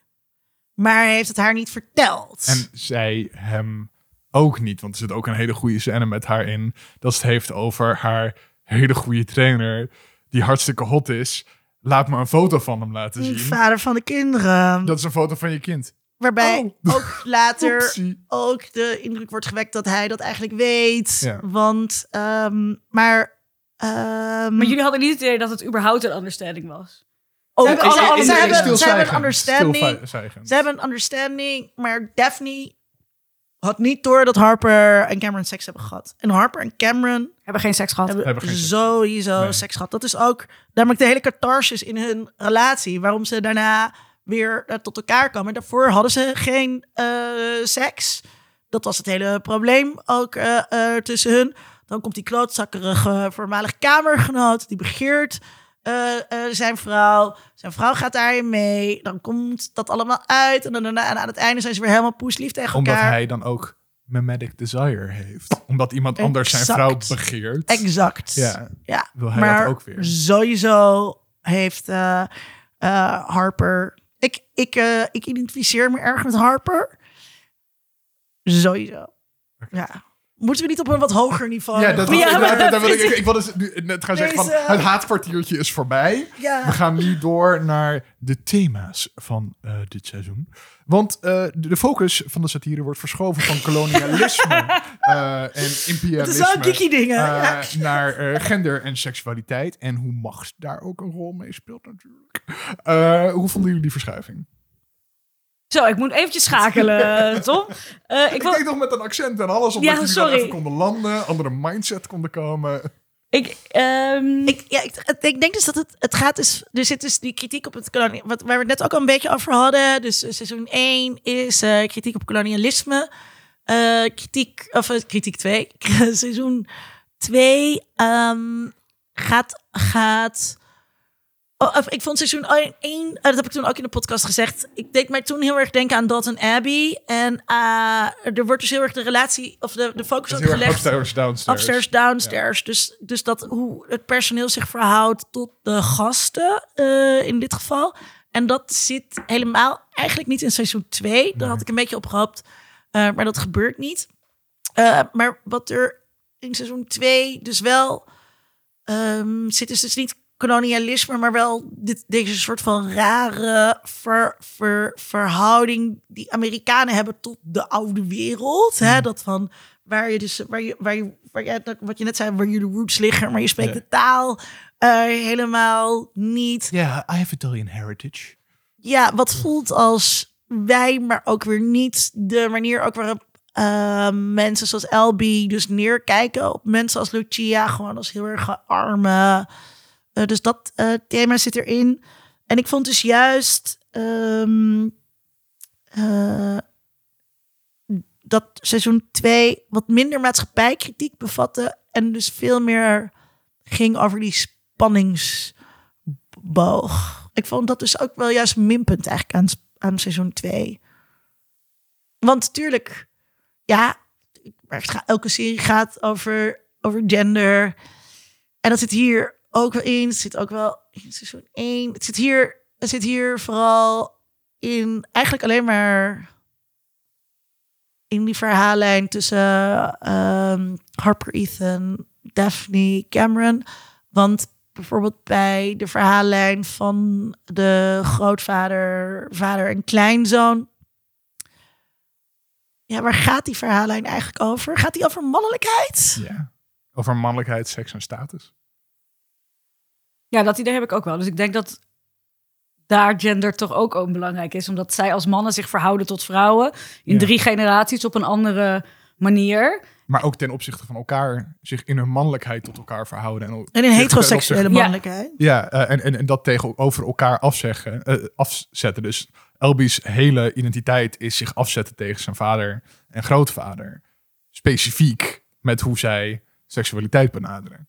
maar hij heeft het haar niet verteld. En zij hem ook niet. Want er zit ook een hele goede scène met haar in. Dat ze het heeft over haar hele goede trainer. Die hartstikke hot is. Laat me een foto van hem laten zien. Vader van de kinderen. Dat is een foto van je kind. Waarbij Oh. ook later Oepsie. ook de indruk wordt gewekt dat hij dat eigenlijk weet. Ja. Want, ehm, maar... ehm, Maar jullie hadden niet het idee dat het überhaupt een understanding was. Ze alle hebben- ze ze hebben- hebben, ze hebben een understanding. Ze hebben een understanding, maar Daphne had niet door dat Harper en Cameron seks hebben gehad. En Harper en Cameron Hebben geen seks gehad. hebben, Hebben geen seks. sowieso Nee. seks gehad. Dat is ook namelijk de hele catharsis in hun relatie. Waarom ze daarna weer tot elkaar komen. Daarvoor hadden ze geen eh, seks. Dat was het hele probleem ook eh, eh, tussen hun. Dan komt die klootzakkerige voormalig kamergenoot. Die begeert eh, eh, zijn vrouw. Zijn vrouw gaat daarin mee. Dan komt dat allemaal uit. En, dan, en aan het einde zijn ze weer helemaal poeslief tegen Omdat elkaar. hij dan ook mimetic desire heeft. Omdat iemand anders zijn vrouw begeert. Exact. Ja, Ja, wil hij maar dat ook weer. sowieso heeft eh, Harper... Ik, ik, ik identificeer me erg met Harper. Sowieso. Ja. Moeten we niet op een wat hoger niveau? Ja, dat, Ja, dat- maar dat- dat dat wil ik, ik wil dus nu net gaan zeggen van het haatkwartiertje is voorbij. Ja. We gaan nu door naar de thema's van eh, dit seizoen. Want eh, de, focus van de satire wordt verschoven van kolonialisme eh, en Het is imperialisme wel geeky dingen. ja. naar gender en seksualiteit. En hoe macht daar ook een rol mee speelt natuurlijk. Hoe vonden jullie die verschuiving? Zo, ik moet eventjes schakelen, Tom. Eh, ik Ik wil, deed nog met een accent en alles, omdat Ja, jullie sorry. dan even konden landen, andere mindset konden komen. ik, ehm, Ik, ja, ik, ik denk dus dat het, het gaat dus... Er zit dus die kritiek op het kolonie... Wat, waar we het net ook al een beetje over hadden. Dus eh, seizoen 1 is eh, kritiek op kolonialisme. Eh, kritiek... Of kritiek 2. seizoen 2 ehm, gaat... gaat Oh, of ik vond seizoen 1, dat heb ik toen ook in de podcast gezegd. Ik deed mij toen heel erg denken aan Dalton Abbey. En eh, er wordt dus heel erg de relatie, of de, de focus erg gelegd upstairs, downstairs. upstairs, downstairs. Dus, dus dat hoe het personeel zich verhoudt tot de gasten eh, in dit geval. En dat zit helemaal eigenlijk niet in seizoen 2. Daar had ik een beetje op gehoopt, eh, maar dat gebeurt niet. Eh, maar wat er in seizoen 2 dus wel ehm, zit, is dus niet kolonialisme, maar wel dit, deze soort van rare ver, ver- verhouding die Amerikanen hebben tot de oude wereld. Hè? Dat van waar je dus waar je, waar je, waar je wat je net zei, waar je de roots liggen, maar je spreekt Ja. de taal eh, helemaal niet. Ja, I have Italian heritage. Ja, wat voelt als wij, maar ook weer niet de manier ook waarop eh, mensen zoals LB dus neerkijken op mensen als Lucia, gewoon als heel erg arme. Eh, dus dat eh, thema zit erin. En ik vond dus juist ehm, eh, dat seizoen 2 wat minder maatschappijkritiek bevatte en dus veel meer ging over die spanningsboog. Ik vond dat dus ook wel juist een minpunt eigenlijk aan, aan seizoen 2. Want natuurlijk, ja, elke serie gaat over, over gender. En dat zit hier ook wel in. Het zit ook wel in seizoen 1. Het zit hier, het zit hier vooral in eigenlijk alleen maar in die verhaallijn tussen ehm, Harper, Ethan, Daphne, Cameron. Want bijvoorbeeld bij de verhaallijn van de grootvader, vader en kleinzoon ja, waar gaat die verhaallijn eigenlijk over? Gaat die over mannelijkheid? Ja. Over mannelijkheid, seks en status. Ja, dat idee heb ik ook wel. Dus ik denk dat daar gender toch ook, ook belangrijk is. Omdat zij als mannen zich verhouden tot vrouwen. In Ja. drie generaties op een andere manier. Maar ook ten opzichte van elkaar zich in hun mannelijkheid tot elkaar verhouden. En, En ten heteroseksuele Ja. mannelijkheid. Ja, eh, en, en, en dat tegenover elkaar afzeggen, eh, afzetten. Dus Elby's hele identiteit is zich afzetten tegen zijn vader en grootvader. Specifiek met hoe zij seksualiteit benaderen.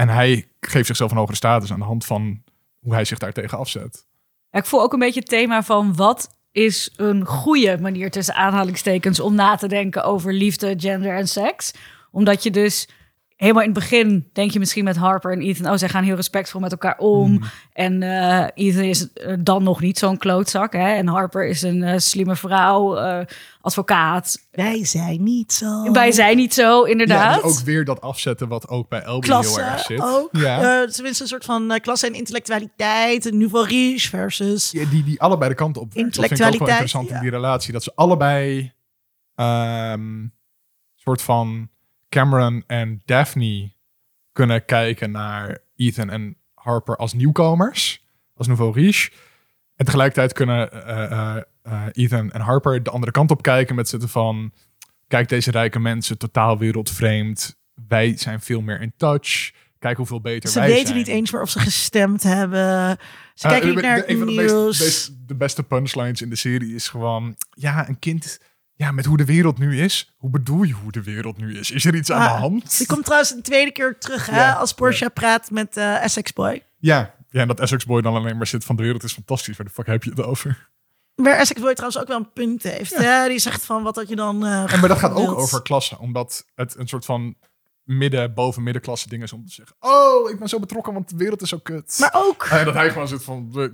En hij geeft zichzelf een hogere status aan de hand van hoe hij zich daartegen afzet. Ik voel ook een beetje het thema van wat is een goede manier tussen aanhalingstekens om na te denken over liefde, gender en seks. Omdat je dus helemaal in het begin denk je misschien met Harper en Ethan, oh, zij gaan heel respectvol met elkaar om. Mm. En eh Ethan is eh, dan nog niet zo'n klootzak. Hè? En Harper is een eh, slimme vrouw, eh, advocaat. Wij zijn niet zo. Wij zijn niet zo, Ja, inderdaad. dus ook weer dat afzetten wat ook bij Elby heel klasse erg zit. ook. Ja. Eh, tenminste, een soort van eh, klasse en intellectualiteit. Een nouveau riche versus... Ja, die, die allebei de kanten op werkt. Dat vind ik ook wel Intellectualiteit, interessant in ja. die relatie. Dat ze allebei ehm soort van Cameron en Daphne kunnen kijken naar Ethan en Harper als nieuwkomers. Als nouveau riche. En tegelijkertijd kunnen eh, eh, eh, Ethan en Harper de andere kant op kijken met zitten van... Kijk, deze rijke mensen, totaal wereldvreemd. Wij zijn veel meer in touch. Kijk hoeveel beter Ze wij weten zijn. niet eens waarop ze gestemd hebben. Ze Uh, kijken niet naar de- het een van de, meest- nieuws. de beste punchlines in de serie is gewoon... Ja, een kind... Ja, met hoe de wereld nu is. Hoe bedoel je hoe de wereld nu is? Is er iets aan Ah, de hand? Die komt trouwens een tweede keer terug, hè? Als Portia praat met eh Essex Boy. Ja. ja, en dat Essex Boy dan alleen maar zit van de wereld is fantastisch. Waar de fuck heb je het over? Waar Essex Boy trouwens ook wel een punt heeft. Hè? Die zegt van wat had je dan. eh, En maar dat gaat ook over klasse. Omdat het een soort van midden, boven middenklasse ding is om te zeggen... Oh, ik ben zo betrokken, want de wereld is zo kut. Maar ook, En dat hij gewoon zit van...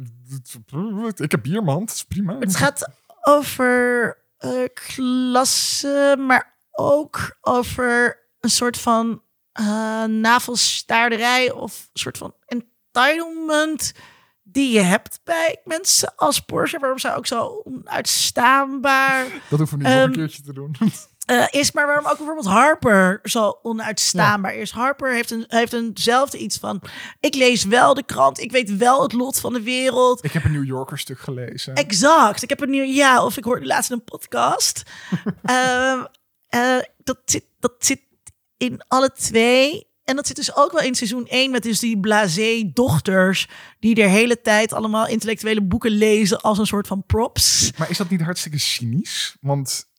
Ik heb bier, man. Het is prima. het gaat over eh, klasse, maar ook over een soort van eh navelstaarderij of een soort van entitlement die je hebt bij mensen als Porsche. Waarom zij ook zo onuitstaanbaar Dat hoeven we niet nog Ehm, een keertje te doen. Eh, is, maar waarom ook bijvoorbeeld Harper zo onuitstaanbaar is. Harper heeft, een, heeft eenzelfde iets van, ik lees wel de krant, ik weet wel het lot van de wereld. Ik heb een New Yorker stuk gelezen. Exact. Ik heb een nieuw ja, of ik hoorde laatst een podcast. Ehm, eh, dat, zit, dat zit in alle twee. En dat zit dus ook wel in seizoen 1 met dus die blasé dochters die de hele tijd allemaal intellectuele boeken lezen als een soort van props. Maar is dat niet hartstikke cynisch? Want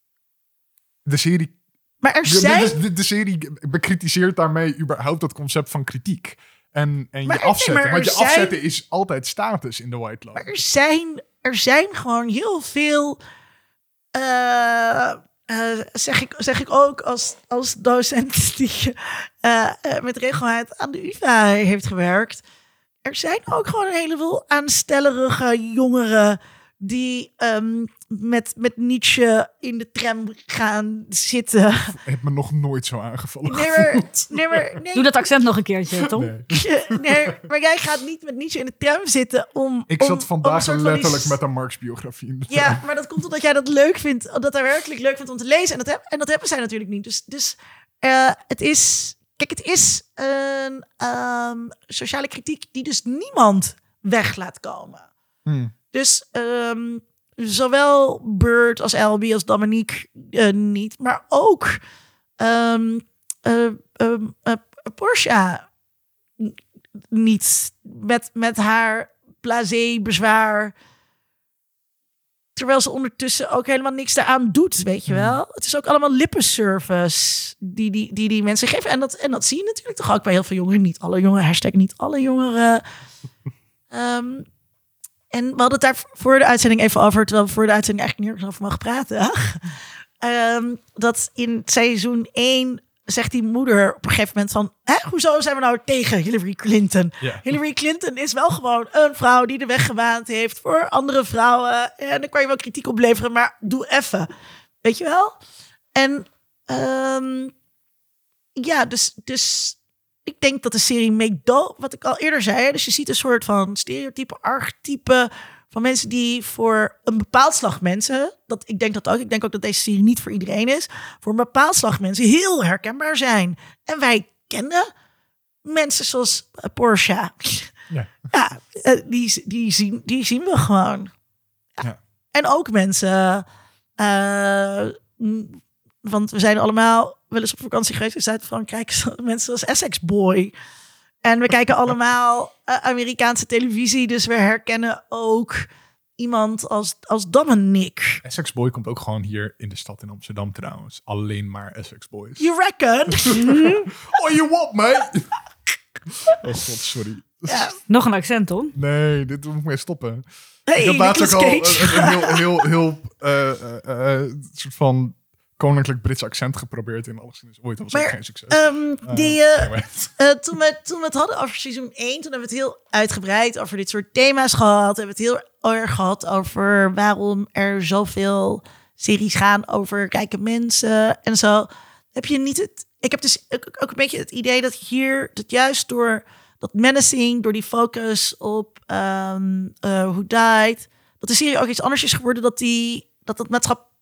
de serie, Maar er zijn de, de, de serie bekritiseert daarmee überhaupt dat concept van kritiek. En, en Maar je afzetten. maar Want je zijn- afzetten is altijd status in de White Maar Lotus. er zijn, er zijn gewoon heel veel. eh, eh, zeg, ik, zeg ik ook als, als docent die eh, met regelmaat aan de UvA heeft gewerkt. Er zijn ook gewoon een heleboel aanstellerige jongeren die ehm, met, met Nietzsche in de tram gaan zitten. Heeft me nog nooit zo aangevallen Nee, maar, nee, Doe dat accent nog een keertje, Tom. Nee. nee, maar jij gaat niet met Nietzsche in de tram zitten om. Ik om- zat om een vandaag die letterlijk met een Marx-biografie in de Ja, trein. maar dat komt omdat jij dat leuk vindt. Dat hij werkelijk leuk vindt om te lezen. En dat, heb, en dat hebben zij natuurlijk niet. Dus, dus eh, het is... Kijk, het is een ehm, sociale kritiek die dus niemand weg laat komen. Hmm. Dus ehm, zowel Bird als Elby als Dominique eh, niet. Maar ook Portia n- niet. Met, met haar blasé bezwaar. Terwijl ze ondertussen ook helemaal niks daaraan doet, weet je wel. Het is ook allemaal lippenservice die die, die die mensen geven. En dat, en dat zie je natuurlijk toch ook bij heel veel jongeren. Niet alle jongeren, hashtag niet alle jongeren. en we hadden het daar voor de uitzending even over, terwijl we voor de uitzending eigenlijk nergens over mogen praten. Ehm, dat in seizoen 1 zegt die moeder op een gegeven moment van... Hè, hoezo zijn we nou tegen Hillary Clinton? Ja. Hillary Clinton is wel gewoon een vrouw die de weg gebaand heeft voor andere vrouwen. En dan kan je wel kritiek opleveren, maar doe even. Weet je wel? En ehm, ja, dus, dus ik denk dat de serie meedoet, wat ik al eerder zei. Dus je ziet een soort van stereotype, archetype van mensen die voor een bepaald slag mensen, dat, ik denk dat ook, ik denk ook dat deze serie niet voor iedereen is, voor een bepaald slag mensen heel herkenbaar zijn. En wij kennen mensen zoals eh, Porsche. Ja. Ja, eh, die, die, zien, die zien we gewoon. Ja. Ja. En ook mensen, eh, want we zijn allemaal wel eens op vakantie geweest in Zuid-Frankrijk, mensen als Essex Boy. En we kijken allemaal eh, Amerikaanse televisie, dus we herkennen ook iemand als, als Dominic. Essex Boy komt ook gewoon hier in de stad in Amsterdam trouwens. Alleen maar Essex Boys. You reckon? Oh, you what, mate? oh god, sorry. ja. Nog een accent, Tom. Nee, dit moet ik mee stoppen. Hey, ik heb laatst ook al een, een heel, heel, heel eh, eh, soort van koninklijk Brits accent geprobeerd in alles is ooit. Dat was ook Maar, geen succes. Ehm, die, Anyway. Eh, toen, we, toen we het hadden over seizoen 1, toen hebben we het heel uitgebreid over dit soort thema's gehad. Hebben we het heel erg gehad over waarom er zoveel series gaan over rijke mensen en zo. Heb je niet het. Ik heb dus ook, ook een beetje het idee dat hier, dat juist door dat menacing, door die focus op ehm eh, Who Died, dat de serie ook iets anders is geworden. Dat die, dat dat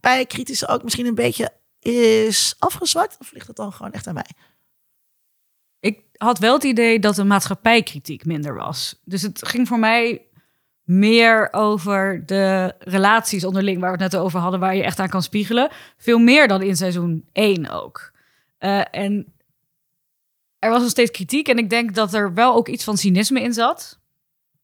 maatschappijkritische ook misschien een beetje is afgezwakt. Of ligt het dan gewoon echt aan mij? Ik had wel het idee dat de maatschappijkritiek minder was. Dus het ging voor mij meer over de relaties onderling, waar we het net over hadden, waar je echt aan kan spiegelen. Veel meer dan in seizoen 1 ook. Eh, en er was nog steeds kritiek en ik denk dat er wel ook iets van cynisme in zat.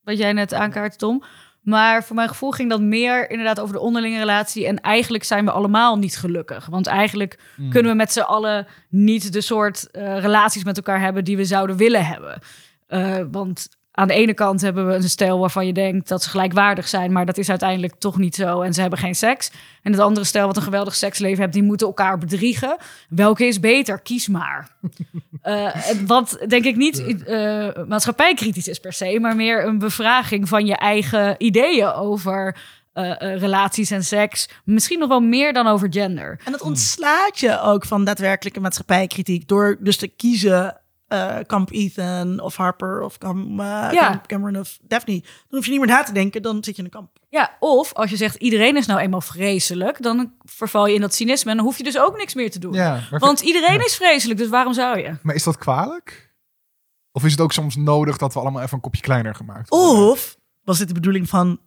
Wat jij net aankaart, Tom. Maar voor mijn gevoel ging dat meer inderdaad over de onderlinge relatie. En eigenlijk zijn we allemaal niet gelukkig. Want eigenlijk kunnen we met z'n allen niet de soort eh, relaties met elkaar hebben die we zouden willen hebben. Eh, want aan de ene kant hebben we een stel waarvan je denkt dat ze gelijkwaardig zijn, maar dat is uiteindelijk toch niet zo en ze hebben geen seks. En het andere stel wat een geweldig seksleven hebt, die moeten elkaar bedriegen. Welke is beter? Kies maar. Eh, wat denk ik niet eh, maatschappijkritisch is per se, maar meer een bevraging van je eigen ideeën over eh, relaties en seks. Misschien nog wel meer dan over gender. En het ontslaat je ook van daadwerkelijke maatschappijkritiek door dus te kiezen eh, kamp Ethan of Harper of kamp, eh, Ja. kamp Cameron of Daphne. Dan hoef je niet meer na te denken, dan zit je in een kamp. Ja, of als je zegt iedereen is nou eenmaal vreselijk, dan verval je in dat cynisme en dan hoef je dus ook niks meer te doen. Ja, Want iedereen is vreselijk, dus waarom zou je? maar is dat kwalijk? Of is het ook soms nodig dat we allemaal even een kopje kleiner gemaakt worden? Of was dit de bedoeling van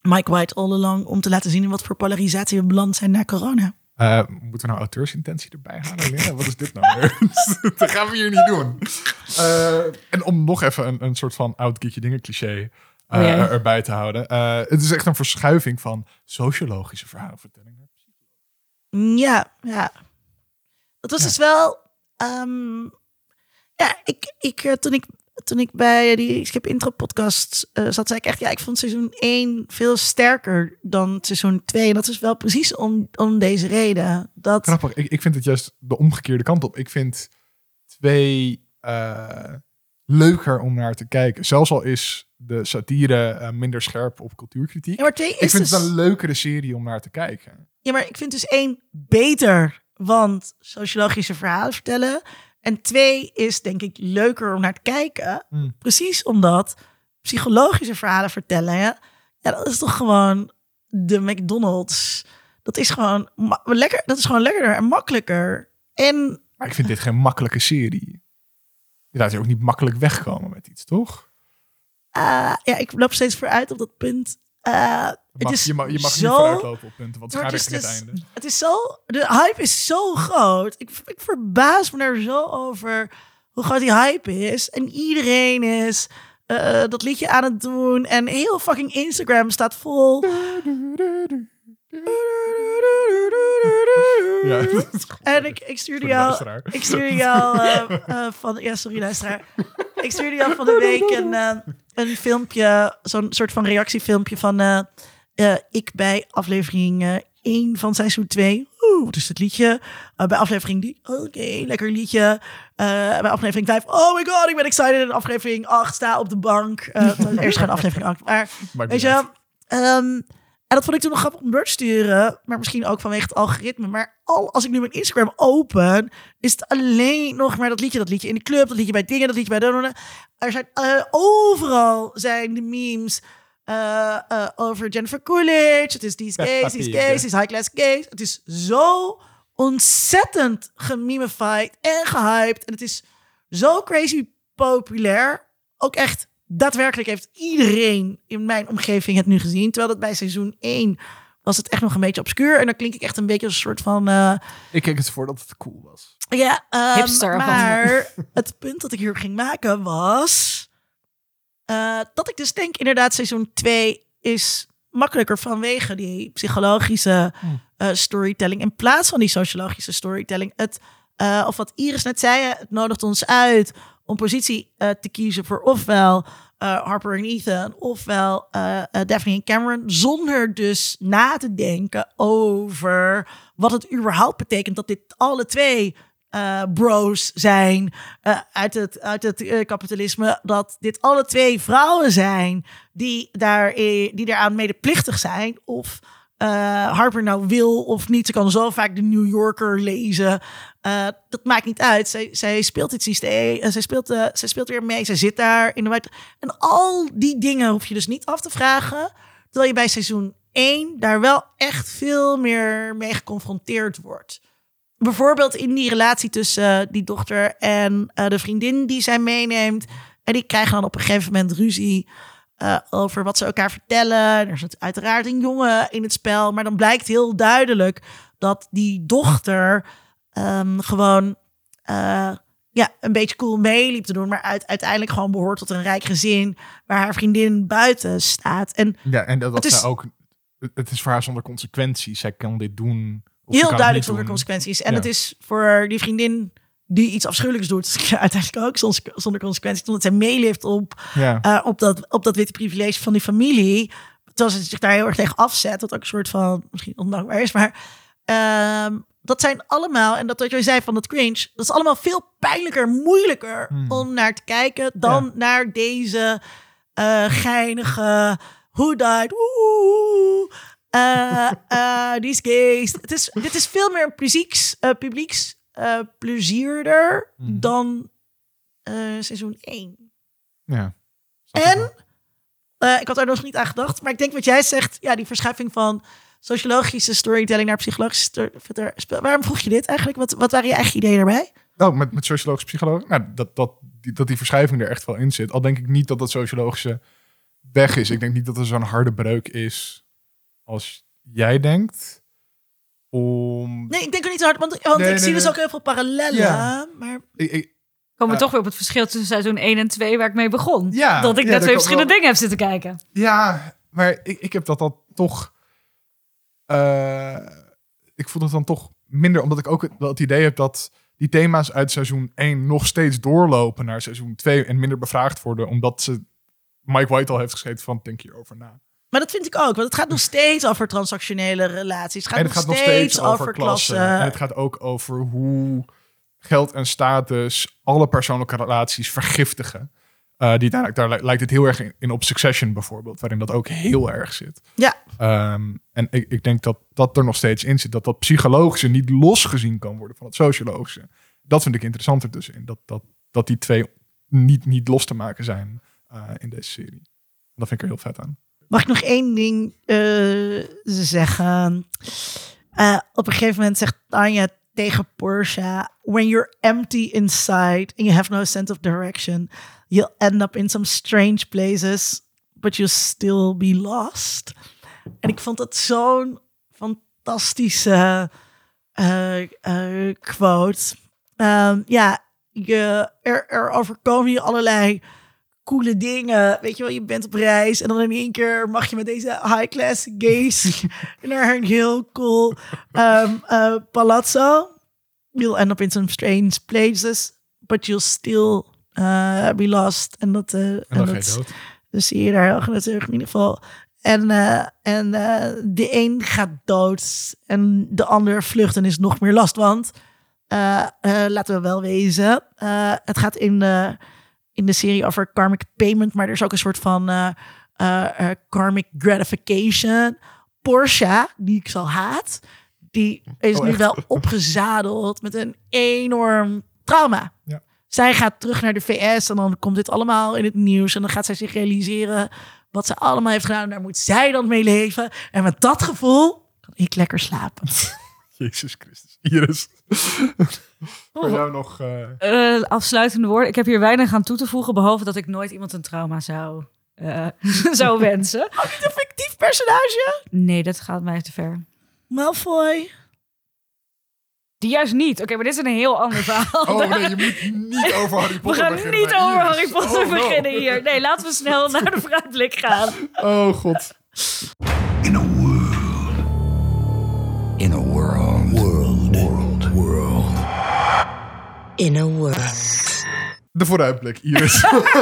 Mike White all along om te laten zien in wat voor polarisatie we beland zijn na corona? Eh, moeten we nou auteursintentie erbij halen, Linda? Wat is dit nou dat gaan we hier niet doen. Eh, en om nog even een, een soort van oud kietje dingen cliché eh, Oh er- erbij te houden. Het is echt een verschuiving van sociologische verhalenvertellingen. Ja, ja. Dat was Ja. dus wel. ehm, ja, ik, ik, toen ik toen ik bij die Skip Intro podcast eh, zat, zei ik echt, ja, ik vond seizoen 1 veel sterker dan seizoen 2. En dat is wel precies om, om deze reden. Dat, Grappig, ik, ik vind het juist de omgekeerde kant op. Ik vind twee eh, leuker om naar te kijken. Zelfs al is de satire eh, minder scherp op cultuurkritiek. ja, maar twee ik vind dus, het een leukere serie om naar te kijken. ja, maar ik vind dus één beter, want sociologische verhalen vertellen. En twee is denk ik leuker om naar te kijken. Hmm. Precies omdat psychologische verhalen vertellen, ja, ja, dat is toch gewoon de McDonald's. Dat is gewoon lekker. Dat is gewoon lekkerder en makkelijker. En Maar ik vind dit geen makkelijke serie. Je laat je ook niet makkelijk wegkomen met iets, toch? eh, ja, ik loop steeds vooruit op dat punt. Eh, mag, is je mag, je mag niet zo- vooruitlopen op punten, want het gaat het is het dus- einde. Het is zo, de hype is zo groot. Ik, ik verbaas me er zo over hoe groot die hype is. En iedereen is eh, dat liedje aan het doen. En heel fucking Instagram staat vol. Ja. En ik, ik stuurde jou, ik stuurde jou eh, eh, van, ja sorry luisteraar. Ik stuurde jou van de week een, eh, een filmpje, zo'n soort van reactiefilmpje van eh, eh, ik bij aflevering 1 van seizoen 2. Oeh, wat is het liedje? Eh, bij aflevering 3, oké, lekker liedje. Eh, bij aflevering 5, oh my god, ik ben excited. En aflevering 8, sta op de bank. Eh, eerst geen aflevering 8, maar Weet je, ehm, en dat vond ik toen nog grappig om door te sturen. Maar misschien ook vanwege het algoritme. Maar al als ik nu mijn Instagram open, is het alleen nog maar dat liedje. Dat liedje in de club, dat liedje bij dingen, dat liedje bij... Er zijn eh, overal zijn de memes eh, eh, over Jennifer Coolidge. Het is these Peppa gays, these Pig, gays, these high class gays. Het is zo ontzettend gemimified en gehyped. En het is zo crazy populair. Ook echt, daadwerkelijk heeft iedereen in mijn omgeving het nu gezien. Terwijl dat bij seizoen 1 was het echt nog een beetje obscuur. En dan klink ik echt een beetje als een soort van... eh, Ik keek het voor dat het cool was. ja, ehm, Hipster maar het punt dat ik hier ging maken was... eh, dat ik dus denk inderdaad seizoen 2 is makkelijker vanwege die psychologische Hmm. eh, storytelling... in plaats van die sociologische storytelling. Het, eh, of wat Iris net zei, het nodigt ons uit om positie te kiezen voor ofwel Harper en Ethan, ofwel Daphne en Cameron, zonder dus na te denken over wat het überhaupt betekent dat dit alle twee eh, bros zijn eh, uit het, uit het eh, kapitalisme, dat dit alle twee vrouwen zijn die, daar, die daaraan medeplichtig zijn, of Harper nou wil of niet. Ze kan zo vaak de New Yorker lezen. Dat maakt niet uit. Zij, zij speelt dit systeem. en zij, speelt, zij speelt weer mee. Zij zit daar in de White. En al die dingen hoef je dus niet af te vragen. Terwijl je bij seizoen 1 daar wel echt veel meer mee geconfronteerd wordt. Bijvoorbeeld in die relatie tussen eh, die dochter en eh, de vriendin die zij meeneemt. En die krijgen dan op een gegeven moment ruzie eh, over wat ze elkaar vertellen. Er zit uiteraard een jongen in het spel. Maar dan blijkt heel duidelijk dat die dochter ehm, gewoon ja, een beetje cool meeliep te doen. Maar uit, uiteindelijk gewoon behoort tot een rijk gezin waar haar vriendin buiten staat. En Ja, en dat, dat is- ook... Het is voor haar zonder consequenties. Zij kan dit doen. Heel duidelijk zonder consequenties. En Ja. het is voor die vriendin die iets afschuwelijks doet, uiteindelijk ook zonder, zonder consequenties. Omdat zij meeleeft op, Ja. eh, op, dat, op dat witte privilege van die familie. Terwijl ze zich daar heel erg tegen afzet. Wat ook een soort van, misschien ondankbaar is. Maar ehm, dat zijn allemaal, en dat wat jij zei van dat cringe. Dat is allemaal veel pijnlijker, moeilijker Hmm. om naar te kijken. Dan Ja. naar deze eh, geinige, who died, woe, these gays. Het is, dit is veel meer publieks, eh, publieks plezierder Mhm. dan seizoen 1. ja. En ik had daar nog niet aan gedacht, maar ik denk wat jij zegt, ja, die verschuiving van sociologische storytelling naar psychologische storytelling. Waarom vroeg je dit eigenlijk? Wat, wat waren je eigen ideeën daarbij? Oh, met, met sociologisch psycholoog? Nou, dat, dat, die, dat die verschuiving er echt wel in zit. Al denk ik niet dat dat sociologische weg is. Ik denk niet dat er zo'n harde breuk is als jij denkt. Om... Nee, ik denk er niet zo hard, want, want Nee, ik nee, zie dus ook heel veel parallellen. Ja. Maar Ik, ik- Komen we Ja. toch weer op het verschil tussen seizoen 1 en 2 waar ik mee begon. Ja, dat ik ja, net twee verschillende wel. dingen heb zitten kijken. ja, maar ik, ik heb dat dan toch... eh, ik voel het dan toch minder, omdat ik ook het, wel het idee heb dat die thema's uit seizoen 1 nog steeds doorlopen naar seizoen 2 en minder bevraagd worden, omdat ze Mike White al heeft geschreven van denk hierover na. Maar dat vind ik ook, want het gaat nog steeds over transactionele relaties. Het gaat, en nog, het gaat nog steeds steeds over klassen. En het gaat ook over hoe geld en status alle persoonlijke relaties vergiftigen. Eh, die daar, daar li- lijkt het heel erg in, in op Succession bijvoorbeeld, waarin dat ook heel erg zit. Ja. Ehm, en ik, ik denk dat dat er nog steeds in zit, dat dat psychologische niet losgezien kan worden van het sociologische. Dat vind ik interessanter dus in, dat, dat, dat die twee niet, niet los te maken zijn eh, in deze serie. Dat vind ik er heel vet aan. Mag ik nog één ding eh, zeggen? Eh, op een gegeven moment zegt Tanja tegen Portia: When you're empty inside and you have no sense of direction, you'll end up in some strange places, but you'll still be lost. En ik vond dat zo'n fantastische eh, quote. Ehm, ja, er, er overkomen je allerlei coole dingen. Weet je wel, je bent op reis en dan in één keer mag je met deze high-class gays naar een heel cool ehm, eh, palazzo. You'll end up in some strange places, but you'll still eh, be lost. En dat, eh, en En dat dus zie je daar heel terug in ieder geval. En, en de een gaat dood en de ander vlucht en is nog meer last. Want laten we wel wezen, het gaat in de, in de serie over karmic payment, maar er is ook een soort van eh, eh, eh, karmic gratification. Porsche, die ik zo haat, die is Oh, nu wel opgezadeld met een enorm trauma. Ja. Zij gaat terug naar de VS en dan komt dit allemaal in het nieuws. En dan gaat zij zich realiseren wat ze allemaal heeft gedaan. Daar moet zij dan mee leven. En met dat gevoel kan ik lekker slapen. Jezus Christus. Iris. Voor Oh. jou nog... eh, Eh, afsluitende woorden. Ik heb hier weinig aan toe te voegen, behalve dat ik nooit iemand een trauma zou, eh, zou wensen. Oh, niet een fictief personage? Nee, dat gaat mij te ver. Malfoy. Die juist niet. Oké, maar dit is een heel ander verhaal. Oh nee, je moet niet over Harry we Potter gaan beginnen niet bij over Iris. Harry Potter Oh, no. beginnen hier. Nee, laten we snel naar de vooruitblik gaan. Oh god. In a world. De vooruitblik, Iris.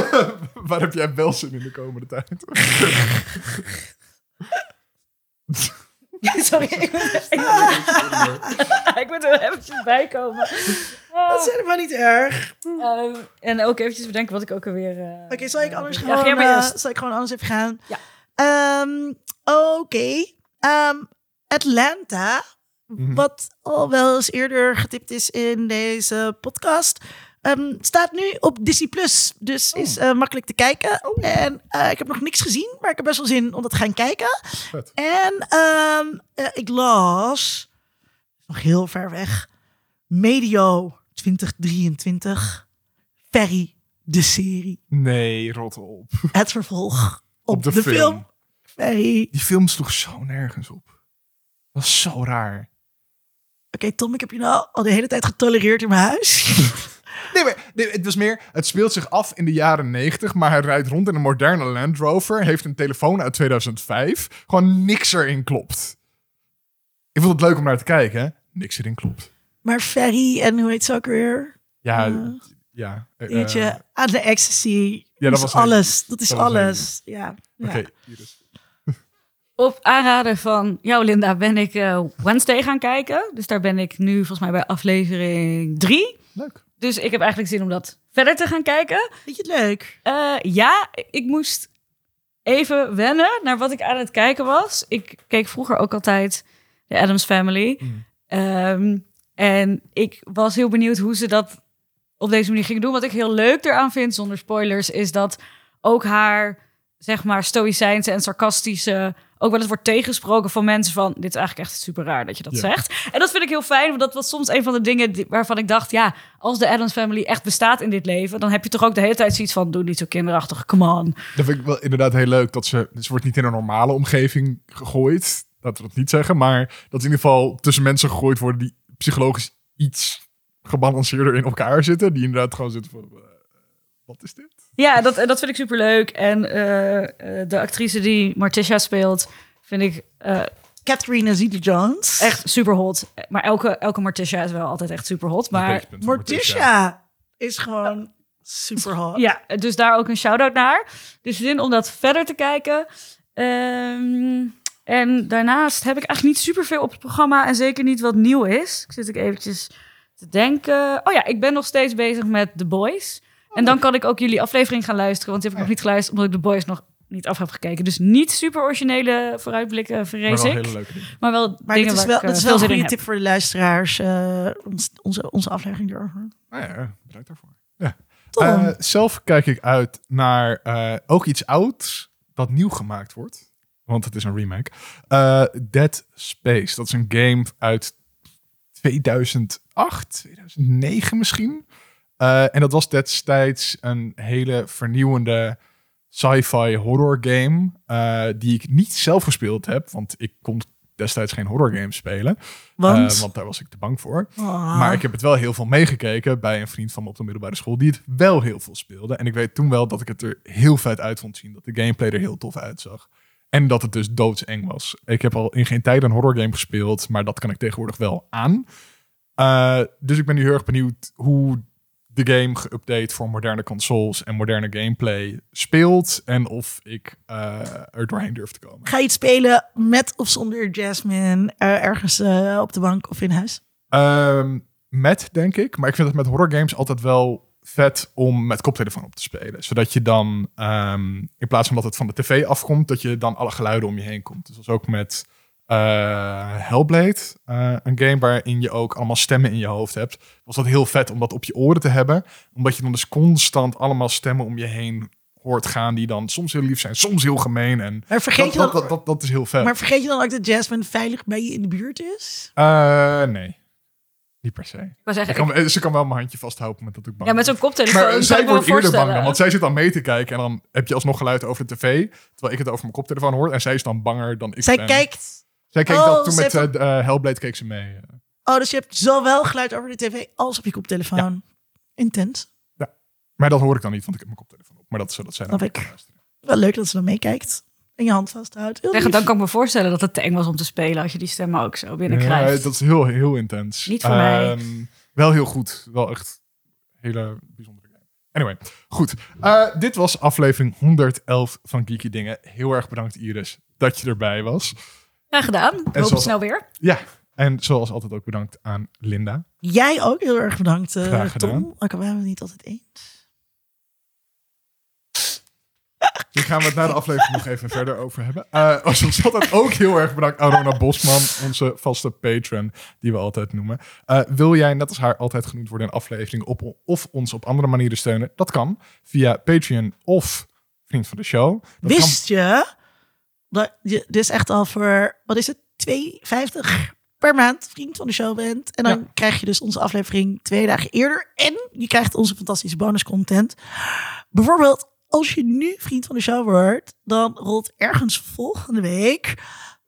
Waar heb jij wel zin in de komende tijd? Sorry, ik moet, ik er eventjes bij komen. Dat is helemaal niet erg. Eh, en ook eventjes bedenken wat ik ook alweer... eh, Oké, zal ik anders Ja, gewoon, jij maar eh, zal ik gewoon anders even gaan? Ja. Ehm, Oké. Ehm, Atlanta, Mhm. wat al wel eens eerder getipt is in deze podcast, ehm, staat nu op Disney Plus. Dus Oh. is eh, makkelijk te kijken. En eh, ik heb nog niks gezien, maar ik heb best wel zin om dat te gaan kijken. Vet. En ehm, eh, ik las, nog heel ver weg, medio 2023, Ferry, de serie. Nee, rot op. Het vervolg op, Op de de, film. film. Ferry. Die film sloeg zo nergens op. Dat is zo raar. Oké, Tom, ik heb je nou al de hele tijd getolereerd in mijn huis. Nee, maar nee, het was meer... Het speelt zich af in de jaren 90, maar hij rijdt rond in een moderne Land Rover. Heeft een telefoon uit 2005. Gewoon niks erin klopt. Ik vond het leuk om naar te kijken, hè? Niks erin klopt. maar Ferry en hoe heet ze ook weer? Ja, Eh, ja. Dingetje, eh, aan de ecstasy. dat dat was alles. Dat is dat alles. Ja. ja. Oké. Op aanraden van jou, Linda, ben ik eh, Wednesday gaan kijken. Dus daar ben ik nu volgens mij bij aflevering drie. Leuk. Dus ik heb eigenlijk zin om dat verder te gaan kijken. Vind je het leuk? Eh, ja, ik moest even wennen naar wat ik aan het kijken was. Ik keek vroeger ook altijd de Adams Family. Mm. Ehm, en ik was heel benieuwd hoe ze dat op deze manier gingen doen. Wat ik heel leuk eraan vind, zonder spoilers, is dat ook haar, zeg maar, stoïcijnse en sarcastische ook wel eens wordt tegensproken van mensen van... dit is eigenlijk echt super raar dat je dat Ja. zegt. En dat vind ik heel fijn, want dat was soms een van de dingen die- waarvan ik dacht... ja, als de Adams Family echt bestaat in dit leven... dan heb je toch ook de hele tijd zoiets van... doe niet zo kinderachtig, come on. Dat vind ik wel inderdaad heel leuk. Dat ze, ze wordt niet in een normale omgeving gegooid. Laten we dat niet zeggen. Maar dat in ieder geval tussen mensen gegooid worden die psychologisch iets gebalanceerder in elkaar zitten. Die inderdaad gewoon zitten van, eh, wat is dit? Ja, dat, dat vind ik super leuk. En eh, eh, de actrice die Morticia speelt... vind ik eh, Catherine Zeta-Jones. echt super hot. Maar elke, elke Morticia is wel altijd echt super hot. Maar Morticia is gewoon super hot. Ja, dus daar ook een shout-out naar. Dus zin om dat verder te kijken. Ehm, en daarnaast heb ik eigenlijk niet superveel op het programma en zeker niet wat nieuw is. Ik zit ik eventjes te denken. Oh ja, ik ben nog steeds bezig met The Boys. En dan kan ik ook jullie aflevering gaan luisteren, want die heb ik nog niet geluisterd omdat ik The Boys nog niet af heb gekeken. Dus niet super originele vooruitblikken, Maar vrees wel ik. hele leuke dingen. Maar wel Maar dingen is wel, is eh, wel een goede tip voor de luisteraars. eh, ons, onze, onze aflevering erover. Nou ja, bedankt daarvoor. Ja. Eh, zelf kijk ik uit naar eh, ook iets ouds dat nieuw gemaakt wordt. Want het is een remake. Eh, Dead Space. Dat is een game uit 2008, 2009 misschien. Eh, en dat was destijds een hele vernieuwende sci-fi horror game. eh, die ik niet zelf gespeeld heb. Want ik kon destijds geen horror games spelen. Want, Eh, want daar was ik te bang voor. Ah. Maar ik heb het wel heel veel meegekeken bij een vriend van me op de middelbare school die het wel heel veel speelde. En ik weet toen wel dat ik het er heel vet uit vond zien. Dat de gameplay er heel tof uitzag. En dat het dus doodseng was. Ik heb al in geen tijd een horror game gespeeld, maar dat kan ik tegenwoordig wel aan. Dus ik ben nu heel erg benieuwd hoe de game geüpdate voor moderne consoles en moderne gameplay speelt. En of ik eh, er doorheen durf te komen. Ga je het spelen met of zonder Jasmine eh, ergens eh, op de bank of in huis? Ehm, met, denk ik. Maar ik vind het met horror games altijd wel vet om met koptelefoon op te spelen. Zodat je dan, ehm, in plaats van dat het van de tv afkomt, dat je dan alle geluiden om je heen komt. Dus dat is ook met eh, Hellblade, eh, een game waarin je ook allemaal stemmen in je hoofd hebt. Was dat heel vet om dat op je oren te hebben. Omdat je dan dus constant allemaal stemmen om je heen hoort gaan die dan soms heel lief zijn, soms heel gemeen. En Maar vergeet, dat, je dan, dat, dat, dat, dat is heel vet. maar vergeet je dan ook dat Jasmine veilig bij je in de buurt is? Eh, nee, niet per se. Ik ze kan wel mijn handje vasthouden met dat ik bang ja, met zo'n koptelefoon. Maar zij wordt eerder bang dan, want zij zit dan mee te kijken en dan heb je alsnog geluid over de tv, terwijl ik het over mijn koptelefoon hoor en zij is dan banger dan ik Zij ben. kijkt... Zij keek Oh, dat toen ze met heeft eh, eh, Hellblade keek ze mee. Oh, dus je hebt zowel geluid over de tv als op je koptelefoon. Intens. Maar dat hoor ik dan niet, want ik heb mijn koptelefoon op. Maar dat is zodat zij dan Snap ik. Wel leuk dat ze dan meekijkt. En je hand vasthoudt. Heel lief. dan kan ik me voorstellen dat het te eng was om te spelen als je die stemmen ook zo binnenkrijgt. Ja, dat is heel, heel intens. Niet voor mij. Ehm, Wel heel goed. Wel echt hele bijzondere game. Anyway, goed. Eh, dit was aflevering 111 van Geeky Dingen. Heel erg bedankt Iris dat je erbij was. Ja, gedaan. Ik hoop zoals- snel weer. Ja, en zoals altijd ook bedankt aan Linda. Jij ook heel erg bedankt, eh, Graag gedaan. Tom. Ook al waren we het niet altijd eens. Hier gaan we het na de aflevering nog even verder over hebben. Eh als ons altijd ook heel erg bedankt aan Rona Bosman, onze vaste patron, die we altijd noemen. Eh, wil jij, net als haar, altijd genoemd worden in een aflevering op, of ons op andere manieren steunen? Dat kan via Patreon of Vriend van de Show. Dat Wist je dat je dus echt al voor, wat is het, 2,50 per maand vriend van de show bent. En dan Ja. krijg je dus onze aflevering twee dagen eerder. En je krijgt onze fantastische bonuscontent. Bijvoorbeeld, als je nu vriend van de show wordt, dan rolt ergens volgende week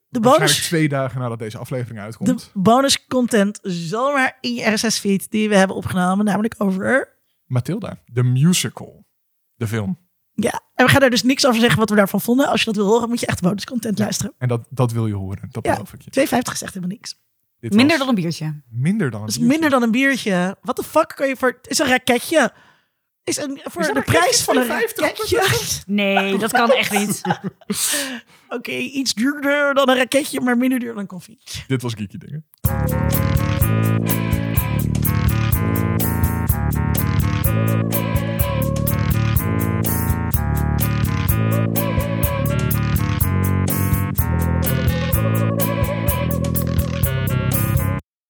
de bonus, twee dagen nadat deze aflevering de uitkomt. bonuscontent zomaar in je RSS-feed die we hebben opgenomen. Namelijk over Mathilda, de musical. De film. Ja, en we gaan er dus niks over zeggen wat we daarvan vonden. Als je dat wil horen, moet je echt bonuscontent luisteren. En dat, dat wil je horen. Dat Ja. beloof ik je. 2,50 is echt helemaal niks. Dit Minder was dan een biertje. minder dan een Dat is biertje. minder dan een biertje. Wat de fuck kan je voor... Het is een raketje. Is een, voor Is de prijs van een 2,50? raketje. Nee, dat kan echt niet. Oké, iets duurder dan een raketje, maar minder duur dan koffie. Dit was Geeky Dingen. you